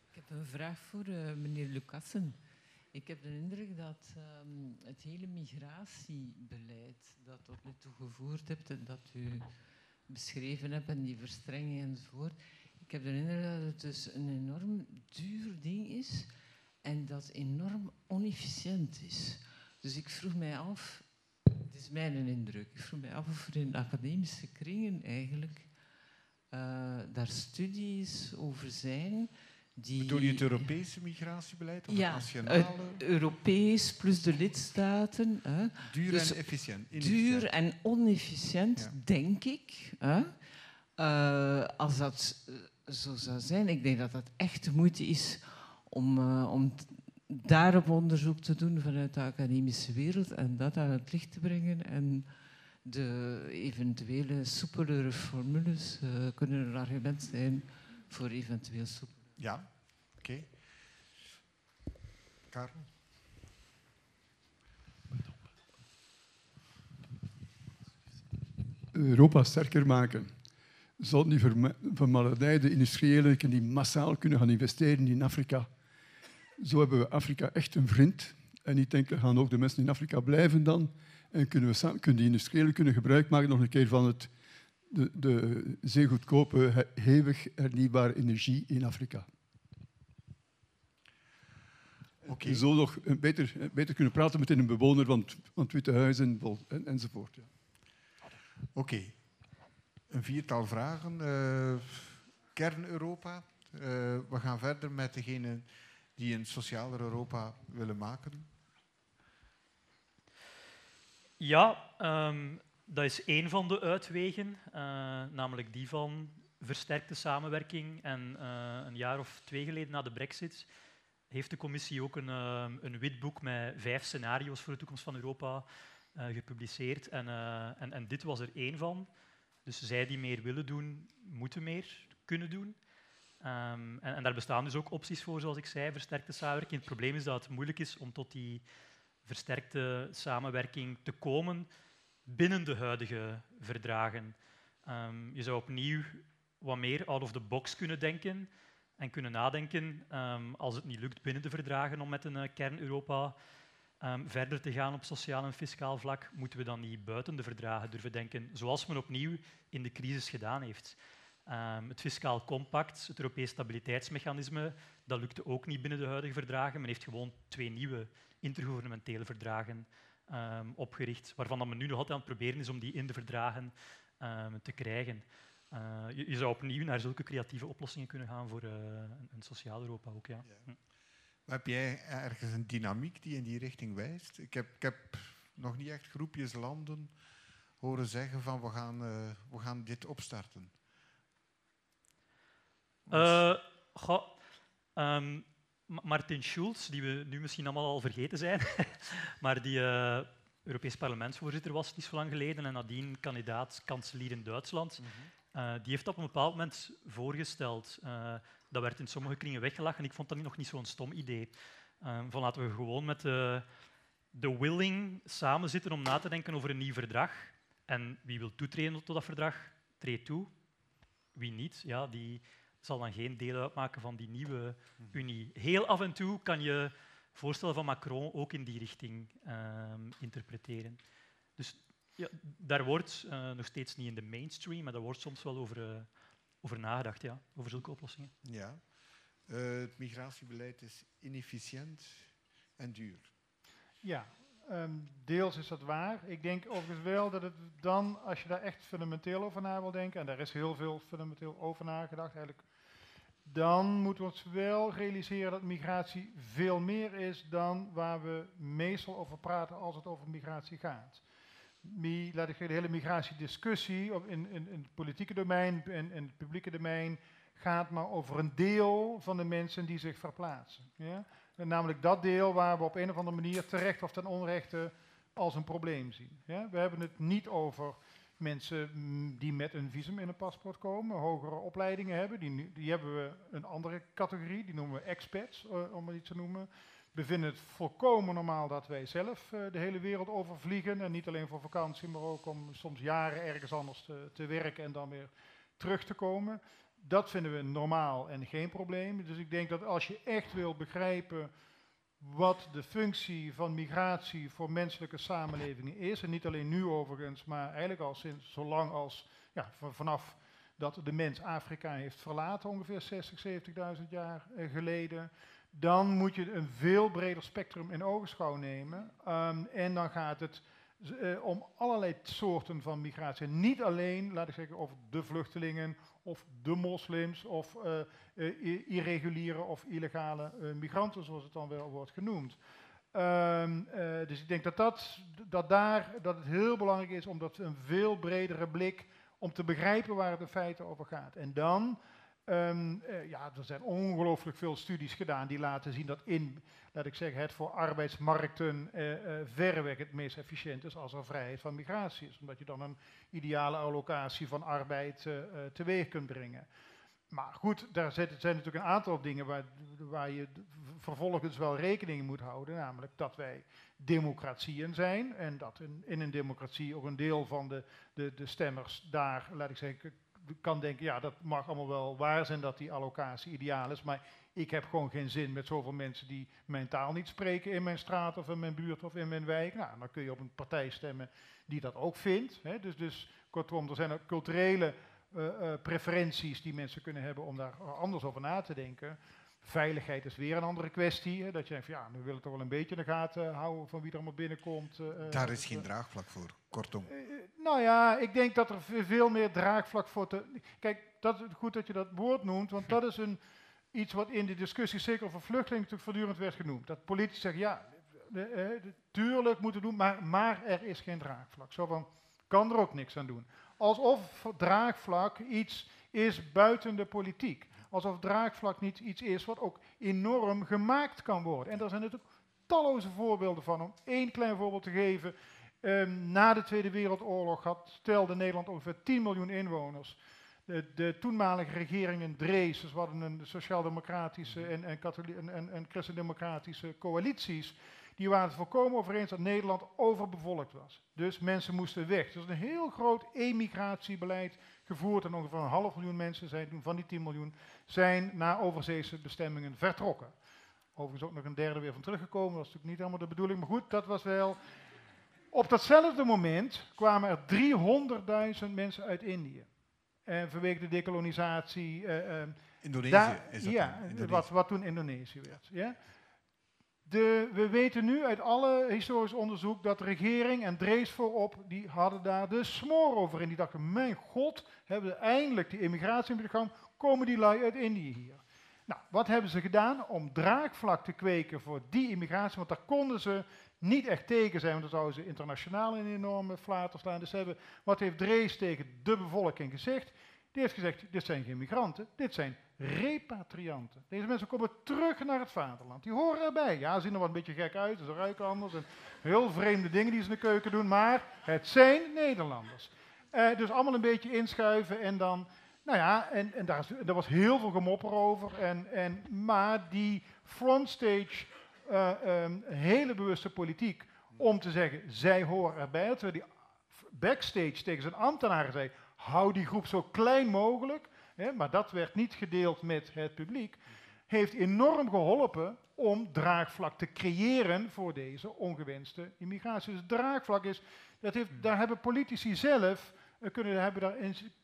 Ik heb een vraag voor uh, meneer Lucassen. Ik heb de indruk dat um, het hele migratiebeleid dat tot nu toe gevoerd hebt en dat u beschreven hebt en die verstrenging enzovoort, ik heb de indruk dat het dus een enorm duur ding is en dat enorm onefficiënt is. Dus ik vroeg mij af, het is mijn indruk, ik vroeg mij af of er in academische kringen eigenlijk uh, daar studies over zijn die... Bedoel je het Europese migratiebeleid of ja, het nationale? Europees plus de lidstaten. Hè. Duur dus en efficiënt. Duur en onefficiënt, ja. denk ik. Hè. Uh, als dat zo zou zijn, ik denk dat dat echt de moeite is om, uh, om daarop onderzoek te doen vanuit de academische wereld en dat aan het licht te brengen. En de eventuele soepelere formules uh, kunnen een argument zijn voor eventueel soepel. Ja. Karel? Europa sterker maken. Zal niet vermaledijde industriëlen die massaal kunnen gaan investeren in Afrika. Zo hebben we Afrika echt een vriend. En ik denk, gaan ook de mensen in Afrika blijven dan. En kunnen, we samen, kunnen die industriëlen kunnen gebruik maken nog een keer van het, de, de zeer goedkope, hevig hernieuwbare energie in Afrika. Okay. Zo nog beter, beter kunnen praten met een bewoner van, van het Witte Huis en, en, enzovoort. Ja. Oké. Okay. Een viertal vragen. Uh, Kern-Europa. Uh, we gaan verder met degenen die een socialer Europa willen maken. Ja, um, dat is één van de uitwegen, uh, namelijk die van versterkte samenwerking. En uh, een jaar of twee geleden na de brexit heeft de commissie ook een, uh, een wit boek met vijf scenario's voor de toekomst van Europa gepubliceerd. En, en, en, dit was er één van. Dus zij die meer willen doen, moeten meer kunnen doen. Um, en, en, daar bestaan dus ook opties voor, zoals ik zei, versterkte samenwerking. Het probleem is dat het moeilijk is om tot die versterkte samenwerking te komen binnen de huidige verdragen. Um, je zou opnieuw wat meer out of the box kunnen denken en kunnen nadenken, um, als het niet lukt binnen de verdragen om met een uh, kern-Europa um, verder te gaan op sociaal en fiscaal vlak, moeten we dan niet buiten de verdragen durven denken, zoals men opnieuw in de crisis gedaan heeft. het fiscaal compact, het Europees stabiliteitsmechanisme, dat lukte ook niet binnen de huidige verdragen. Men heeft gewoon twee nieuwe intergouvernementele verdragen opgericht, waarvan men nu nog altijd aan het proberen is om die in de verdragen te krijgen. Uh, je, je, zou opnieuw naar zulke creatieve oplossingen kunnen gaan voor uh, een, een, sociaal Europa ook. Ja. ja. Hm. Heb jij ergens een dynamiek die in die richting wijst? Ik heb, ik heb nog niet echt groepjes landen horen zeggen van we gaan, uh, we gaan dit opstarten. Goh, um, Martin Schulz, die we nu misschien allemaal al vergeten zijn, *laughs* maar die Europees parlementsvoorzitter was niet zo lang geleden en nadien kandidaat kanselier in Duitsland, mm -hmm. Uh, die heeft op een bepaald moment voorgesteld, uh, dat werd in sommige kringen weggelachen, ik vond dat nog niet zo'n stom idee, van laten we gewoon met de, de willing samen zitten om na te denken over een nieuw verdrag en wie wil toetreden tot dat verdrag, treedt toe. Wie niet, ja, die, zal dan geen deel uitmaken van die nieuwe Unie. Heel af en toe kan je voorstellen van Macron ook in die richting uh, interpreteren. Dus ja, daar wordt uh, nog steeds niet in de mainstream, maar daar wordt soms wel over, uh, over nagedacht, ja, over zulke oplossingen. Ja. Eh, het migratiebeleid is inefficiënt en duur. Ja, um, deels is dat waar. Ik denk overigens wel dat het dan, als je daar echt fundamenteel over na wil denken, en daar is heel veel fundamenteel over nagedacht, eigenlijk dan moeten we ons wel realiseren dat migratie veel meer is dan waar we meestal over praten als het over migratie gaat. Laat ik de hele migratiediscussie in, in, in het politieke domein en in het publieke domein gaat maar over een deel van de mensen die zich verplaatsen. Ja? namelijk dat deel waar we op een of andere manier terecht of ten onrechte als een probleem zien. Ja? We hebben het niet over mensen mm, die met een visum in een paspoort komen, hogere opleidingen hebben, die, die hebben we een andere categorie, die noemen we expats, uh, om het iets te noemen. We vinden het volkomen normaal dat wij zelf uh, de hele wereld overvliegen. En niet alleen voor vakantie, maar ook om soms jaren ergens anders te, te werken en dan weer terug te komen. dat vinden we normaal en geen probleem. Dus ik denk dat als je echt wil begrijpen wat de functie van migratie voor menselijke samenlevingen is, en niet alleen nu overigens, maar eigenlijk al sinds zolang als ja, vanaf dat de mens Afrika heeft verlaten, ongeveer 60, 70.000 jaar eh, geleden, dan moet je een veel breder spectrum in ogenschouw nemen. Ehm, en dan gaat het uh, om allerlei soorten van migratie. Niet alleen, laat ik zeggen, over de vluchtelingen of de moslims of uh, irreguliere of illegale migranten, zoals het dan wel wordt genoemd. Um, dus ik denk dat, dat, dat, daar, dat het heel belangrijk is om dat een veel bredere blik, om te begrijpen waar het in feite over gaat. En dan Um, uh, ja, er zijn ongelooflijk veel studies gedaan die laten zien dat in, laat ik zeggen, het voor arbeidsmarkten uh, verreweg het meest efficiënt is als er vrijheid van migratie is. Omdat je dan een ideale allocatie van arbeid teweeg kunt brengen. Maar goed, daar zijn, zijn natuurlijk een aantal dingen waar, waar je vervolgens wel rekening moet houden. Namelijk dat wij democratieën zijn en dat in, in een democratie ook een deel van de, de, de stemmers daar, laat ik zeggen, kan denken, ja, dat mag allemaal wel waar zijn dat die allocatie ideaal is, maar ik heb gewoon geen zin met zoveel mensen die mijn taal niet spreken in mijn straat of in mijn buurt of in mijn wijk. Nou, dan kun je op een partij stemmen die dat ook vindt. Hè. Dus, dus kortom, er zijn ook culturele uh, uh, preferenties die mensen kunnen hebben om daar anders over na te denken. Veiligheid is weer een andere kwestie. Hè, dat je denkt, van, ja, we willen toch wel een beetje in de gaten houden van wie er allemaal binnenkomt. Uh, Daar is geen draagvlak voor, kortom. nou ja, ik denk dat er veel meer draagvlak voor te... Kijk, dat is goed dat je dat woord noemt, want dat is een, iets wat in de discussie, zeker over vluchtelingen, natuurlijk voortdurend werd genoemd. Dat politici zeggen, ja, de, de, tuurlijk moeten doen, maar, maar er is geen draagvlak. Zo van, kan er ook niks aan doen. Alsof draagvlak iets is buiten de politiek alsof draagvlak niet iets is wat ook enorm gemaakt kan worden. En daar zijn natuurlijk talloze voorbeelden van. Om één klein voorbeeld te geven. Um, na de Tweede Wereldoorlog had, stelde Nederland ongeveer 10 miljoen inwoners. De, de toenmalige regering in Drees, dus we hadden een sociaal-democratische en, en, en, en christendemocratische coalities, die waren het volkomen over eens dat Nederland overbevolkt was. Dus mensen moesten weg. Dus een heel groot emigratiebeleid gevoerd en ongeveer een half miljoen mensen zijn van die 10 miljoen zijn naar overzeese bestemmingen vertrokken. Overigens ook nog een derde weer van teruggekomen, dat is natuurlijk niet helemaal de bedoeling, maar goed, dat was wel... Op datzelfde moment kwamen er 300.000 mensen uit Indië. En vanwege de dekolonisatie... Uh, Indonesië is dat Ja, Wat, wat toen Indonesië werd. Ja? De, we weten nu uit alle historisch onderzoek dat de regering en Drees voorop, die hadden daar de smoor over. En die dachten, mijn god, hebben we eindelijk die immigratie in gang, komen die lui uit Indië hier. Nou, wat hebben ze gedaan om draagvlak te kweken voor die immigratie? Want daar konden ze niet echt tegen zijn, want dan zouden ze internationaal een enorme flater slaan. Dus hebben, wat heeft Drees tegen de bevolking gezegd? Die heeft gezegd, dit zijn geen migranten, dit zijn repatrianten. Deze mensen komen terug naar het vaderland. Die horen erbij. Ja, ze zien er wat een beetje gek uit, ze ruiken anders en heel vreemde dingen die ze in de keuken doen, maar het zijn Nederlanders. Uh, dus allemaal een beetje inschuiven en dan, nou ja, en, en daar, was heel veel gemopper over. En, en, maar die frontstage, uh, um, hele bewuste politiek om te zeggen, zij horen erbij, terwijl die backstage tegen zijn ambtenaren zei, hou die groep zo klein mogelijk, hè, maar dat werd niet gedeeld met het publiek, heeft enorm geholpen om draagvlak te creëren voor deze ongewenste immigratie. Dus draagvlak is, dat heeft, daar hebben politici zelf, uh, kunnen, hebben daar,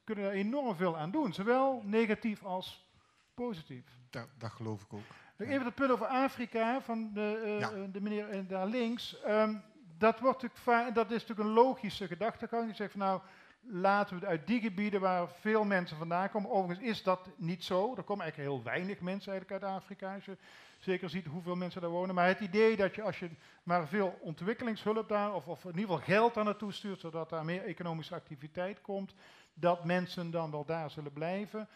kunnen daar enorm veel aan doen, zowel negatief als positief. Dat, dat geloof ik ook. Even het punt over Afrika van de, uh, ja. de meneer daar links. Um, dat, wordt natuurlijk dat is natuurlijk een logische gedachtegang. Die zegt van nou, laten we het uit die gebieden waar veel mensen vandaan komen. Overigens is dat niet zo. Er komen eigenlijk heel weinig mensen eigenlijk uit Afrika. Als je zeker ziet hoeveel mensen daar wonen. Maar het idee dat je als je maar veel ontwikkelingshulp daar, of, of in ieder geval geld daar naartoe stuurt, zodat daar meer economische activiteit komt, dat mensen dan wel daar zullen blijven.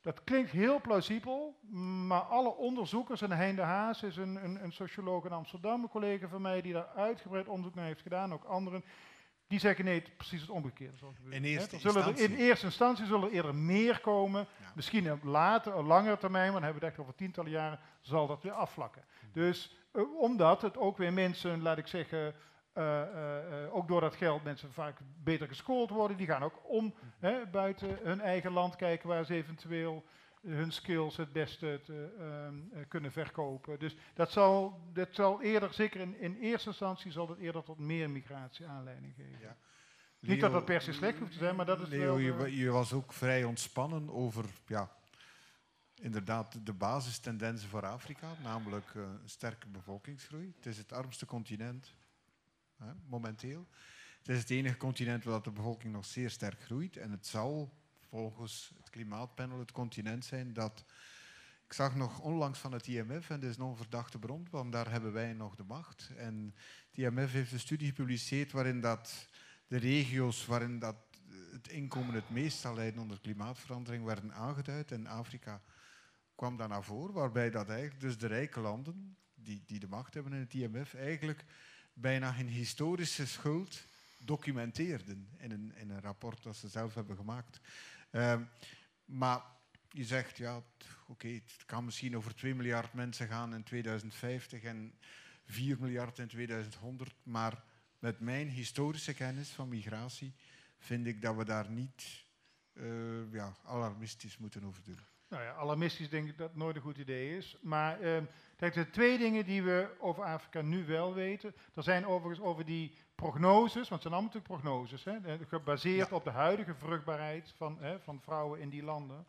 Dat klinkt heel plausibel, maar alle onderzoekers, en Hein de Haas is een, een, een socioloog in Amsterdam, een collega van mij die daar uitgebreid onderzoek naar heeft gedaan, ook anderen, die zeggen nee, precies het omgekeerde zal gebeuren. In eerste, instantie. in eerste instantie zullen er eerder meer komen. Misschien op later, op langere termijn, maar dan hebben we het echt over tientallen jaren, zal dat weer afvlakken. Dus uh, omdat het ook weer mensen, laat ik zeggen, eh, eh, eh, ook door dat geld mensen vaak beter geschoold worden. Die gaan ook om hè, buiten hun eigen land kijken waar ze eventueel hun skills het beste te, ehm, eh, kunnen verkopen. Dus dat zal, dat zal eerder, zeker in, in eerste instantie, zal het eerder tot meer migratie aanleiding geven. Ja. Niet dat dat per se slecht hoeft te zijn, maar dat is Leo, wel... je, wa- je was ook vrij ontspannen over ja, inderdaad de basistendensen voor Afrika, namelijk eh, een sterke bevolkingsgroei. Het is het armste continent hè, momenteel. Het is het enige continent waar de bevolking nog zeer sterk groeit. En het zal volgens het klimaatpanel het continent zijn dat... Ik zag nog onlangs van het IMF, en dit is een onverdachte bron, want daar hebben wij nog de macht. En het IMF heeft een studie gepubliceerd waarin dat de regio's waarin dat het inkomen het meest zal lijden onder klimaatverandering werden aangeduid. En Afrika kwam daar naar voren, waarbij dat eigenlijk dus de rijke landen, die, die de macht hebben in het IMF, eigenlijk bijna hun historische schuld documenteerden in een, in een rapport dat ze zelf hebben gemaakt. Ehm, maar je zegt, ja, oké, het kan misschien over 2 miljard mensen gaan in 2050 en 4 miljard in 2100, maar met mijn historische kennis van migratie vind ik dat we daar niet eh, ja, alarmistisch moeten over doen. Nou ja, alarmistisch denk ik dat het nooit een goed idee is. Maar ehm, kijk, er zijn twee dingen die we over Afrika nu wel weten. Er zijn overigens over die prognoses, want het zijn allemaal natuurlijk prognoses, hè, eh, gebaseerd op de huidige vruchtbaarheid van, hè, van vrouwen in die landen.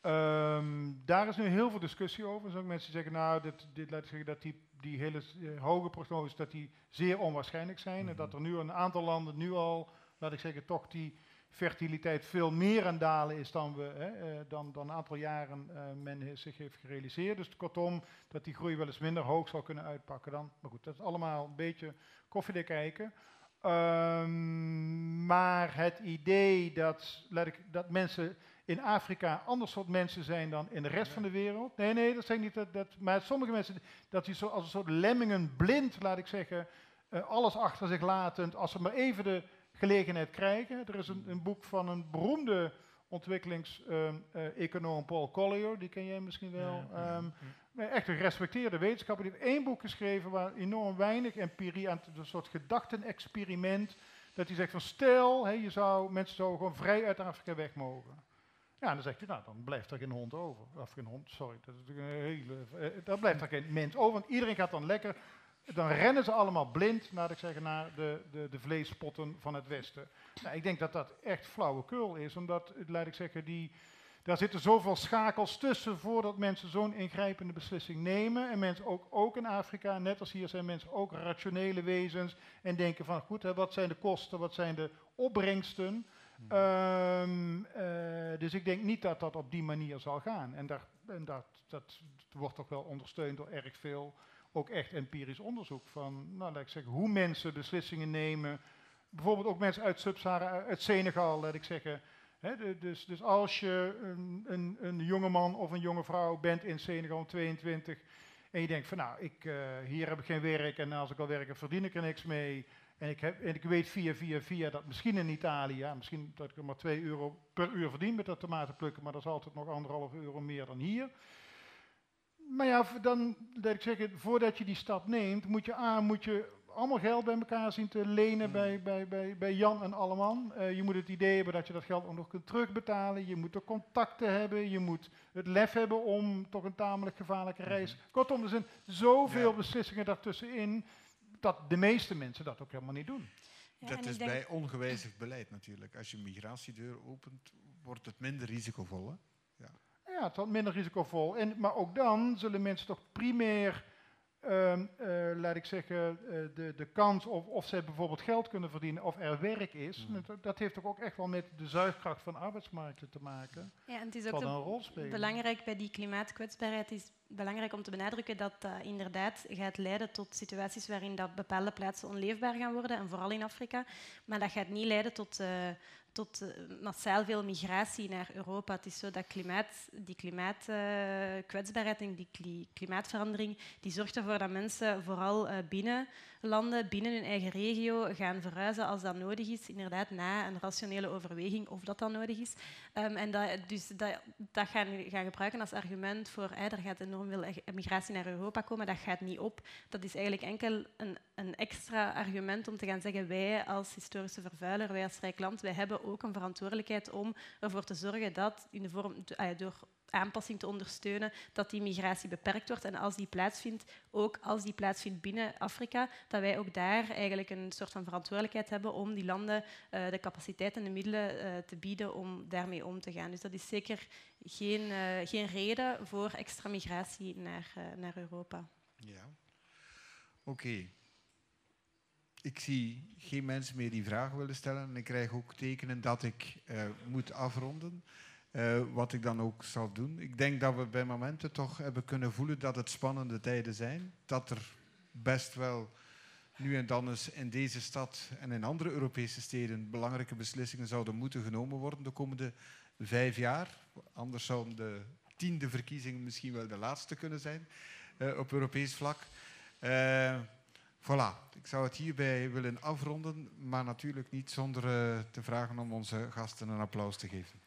Ehm, daar is nu heel veel discussie over. Er ook mensen zeggen, nou, dit, dit laat ik zeggen dat die, die hele eh, hoge prognoses dat die zeer onwaarschijnlijk zijn. En dat er nu een aantal landen nu al, laat ik zeggen, toch die fertiliteit veel meer aan dalen is dan, we, hè, eh, dan, dan een aantal jaren men zich heeft gerealiseerd. Dus kortom, dat die groei wel eens minder hoog zou kunnen uitpakken dan. Maar goed, dat is allemaal een beetje koffiedik kijken. Ehm, maar het idee dat, laat ik, dat mensen in Afrika ander soort mensen zijn dan in de rest van de wereld. Nee, nee, dat ik niet. Dat, dat, maar sommige mensen, dat die zo als een soort lemmingen blind, laat ik zeggen, eh, alles achter zich latend, als ze maar even de gelegenheid krijgen. Er is een, een boek van een beroemde ontwikkelingseconoom Paul Collier, die ken jij misschien wel. Ehm, echt een gerespecteerde wetenschapper. Die heeft één boek geschreven waar enorm weinig empirie aan, een soort gedachtenexperiment. Dat hij zegt van stel, je zou, mensen zouden gewoon vrij uit Afrika weg mogen. Ja, en dan zegt hij, nou, dan blijft er geen hond over. Of geen hond, sorry. Dat is een hele, eh, dan blijft er geen mens over, want iedereen gaat dan lekker... Dan rennen ze allemaal blind, laat ik zeggen, naar de, de, de vleespotten van het Westen. Nou, ik denk dat dat echt flauwekul is, omdat, laat ik zeggen, die, daar zitten zoveel schakels tussen voordat mensen zo'n ingrijpende beslissing nemen. En mensen ook, ook in Afrika, net als hier, zijn mensen ook rationele wezens. En denken van, goed, hè, wat zijn de kosten, wat zijn de opbrengsten? Ehm, eh, dus ik denk niet dat dat op die manier zal gaan. En, daar, en dat, dat wordt ook wel ondersteund door erg veel, ook echt empirisch onderzoek van, nou laat ik zeggen, hoe mensen beslissingen nemen. Bijvoorbeeld ook mensen uit Sub-Sahara, uit Senegal, laat ik zeggen. Dus, dus als je een, een, een jonge man of een jonge vrouw bent in Senegal 22 en je denkt van nou, ik, eh, hier heb ik geen werk en als ik al werk, verdien ik er niks mee. En ik, heb, en ik weet via, via, via dat misschien in Italië, misschien dat ik er maar 2 euro per uur verdien met dat tomaten plukken, maar dat is altijd nog anderhalf euro meer dan hier. Maar ja, dan, dat ik zeggen, voordat je die stap neemt, moet je aan, moet je allemaal geld bij elkaar zien te lenen bij, bij, bij, bij Jan en Alleman. Eh, je moet het idee hebben dat je dat geld ook nog kunt terugbetalen. Je moet de contacten hebben. Je moet het lef hebben om toch een tamelijk gevaarlijke reis. Kortom, er zijn zoveel Ja. beslissingen daartussenin dat de meeste mensen dat ook helemaal niet doen. Ja, dat is bij ongewijzigd beleid natuurlijk. Als je een migratiedeur opent, wordt het minder risicovol. Hè? Ja, het is minder risicovol. En, maar ook dan zullen mensen toch primair, ehm, eh, laat ik zeggen, eh, de, de kans of, of zij bijvoorbeeld geld kunnen verdienen of er werk is. Dat, dat heeft toch ook echt wel met de zuigkracht van arbeidsmarkten te maken. Ja, en het is ook een rol spelen. belangrijk bij die klimaatkwetsbaarheid is belangrijk om te benadrukken dat dat inderdaad gaat leiden tot situaties waarin dat bepaalde plaatsen onleefbaar gaan worden, en vooral in Afrika. Maar dat gaat niet leiden tot, eh, tot eh, massaal veel migratie naar Europa. Het is zo dat klimaat, die klimaatkwetsbaarheid en die kli- klimaatverandering, die zorgt ervoor dat mensen vooral eh, binnen landen binnen hun eigen regio gaan verhuizen als dat nodig is, inderdaad na een rationele overweging of dat dan nodig is. Ehm, en dat, dus dat, dat gaan, gaan gebruiken als argument voor er gaat enorm veel migratie naar Europa komen, dat gaat niet op. Dat is eigenlijk enkel een, een extra argument om te gaan zeggen wij als historische vervuiler, wij als rijk land, wij hebben ook een verantwoordelijkheid om ervoor te zorgen dat in de vorm, ah door aanpassing te ondersteunen, dat die migratie beperkt wordt. En als die plaatsvindt, ook als die plaatsvindt binnen Afrika, dat wij ook daar eigenlijk een soort van verantwoordelijkheid hebben om die landen uh, de capaciteit en de middelen uh, te bieden om daarmee om te gaan. Dus dat is zeker geen, uh, geen reden voor extra migratie naar, naar Europa. Ja. Oké. Ik zie geen mensen meer die vragen willen stellen. En ik krijg ook tekenen dat ik moet afronden. Uh, wat ik dan ook zal doen. Ik denk dat we bij momenten toch hebben kunnen voelen dat het spannende tijden zijn. Dat er best wel nu en dan eens in deze stad en in andere Europese steden belangrijke beslissingen zouden moeten genomen worden de komende vijf jaar. Anders zouden de tiende verkiezingen misschien wel de laatste kunnen zijn uh, op Europees vlak. Uh, voilà, ik zou het hierbij willen afronden, maar natuurlijk niet zonder te vragen om onze gasten een applaus te geven.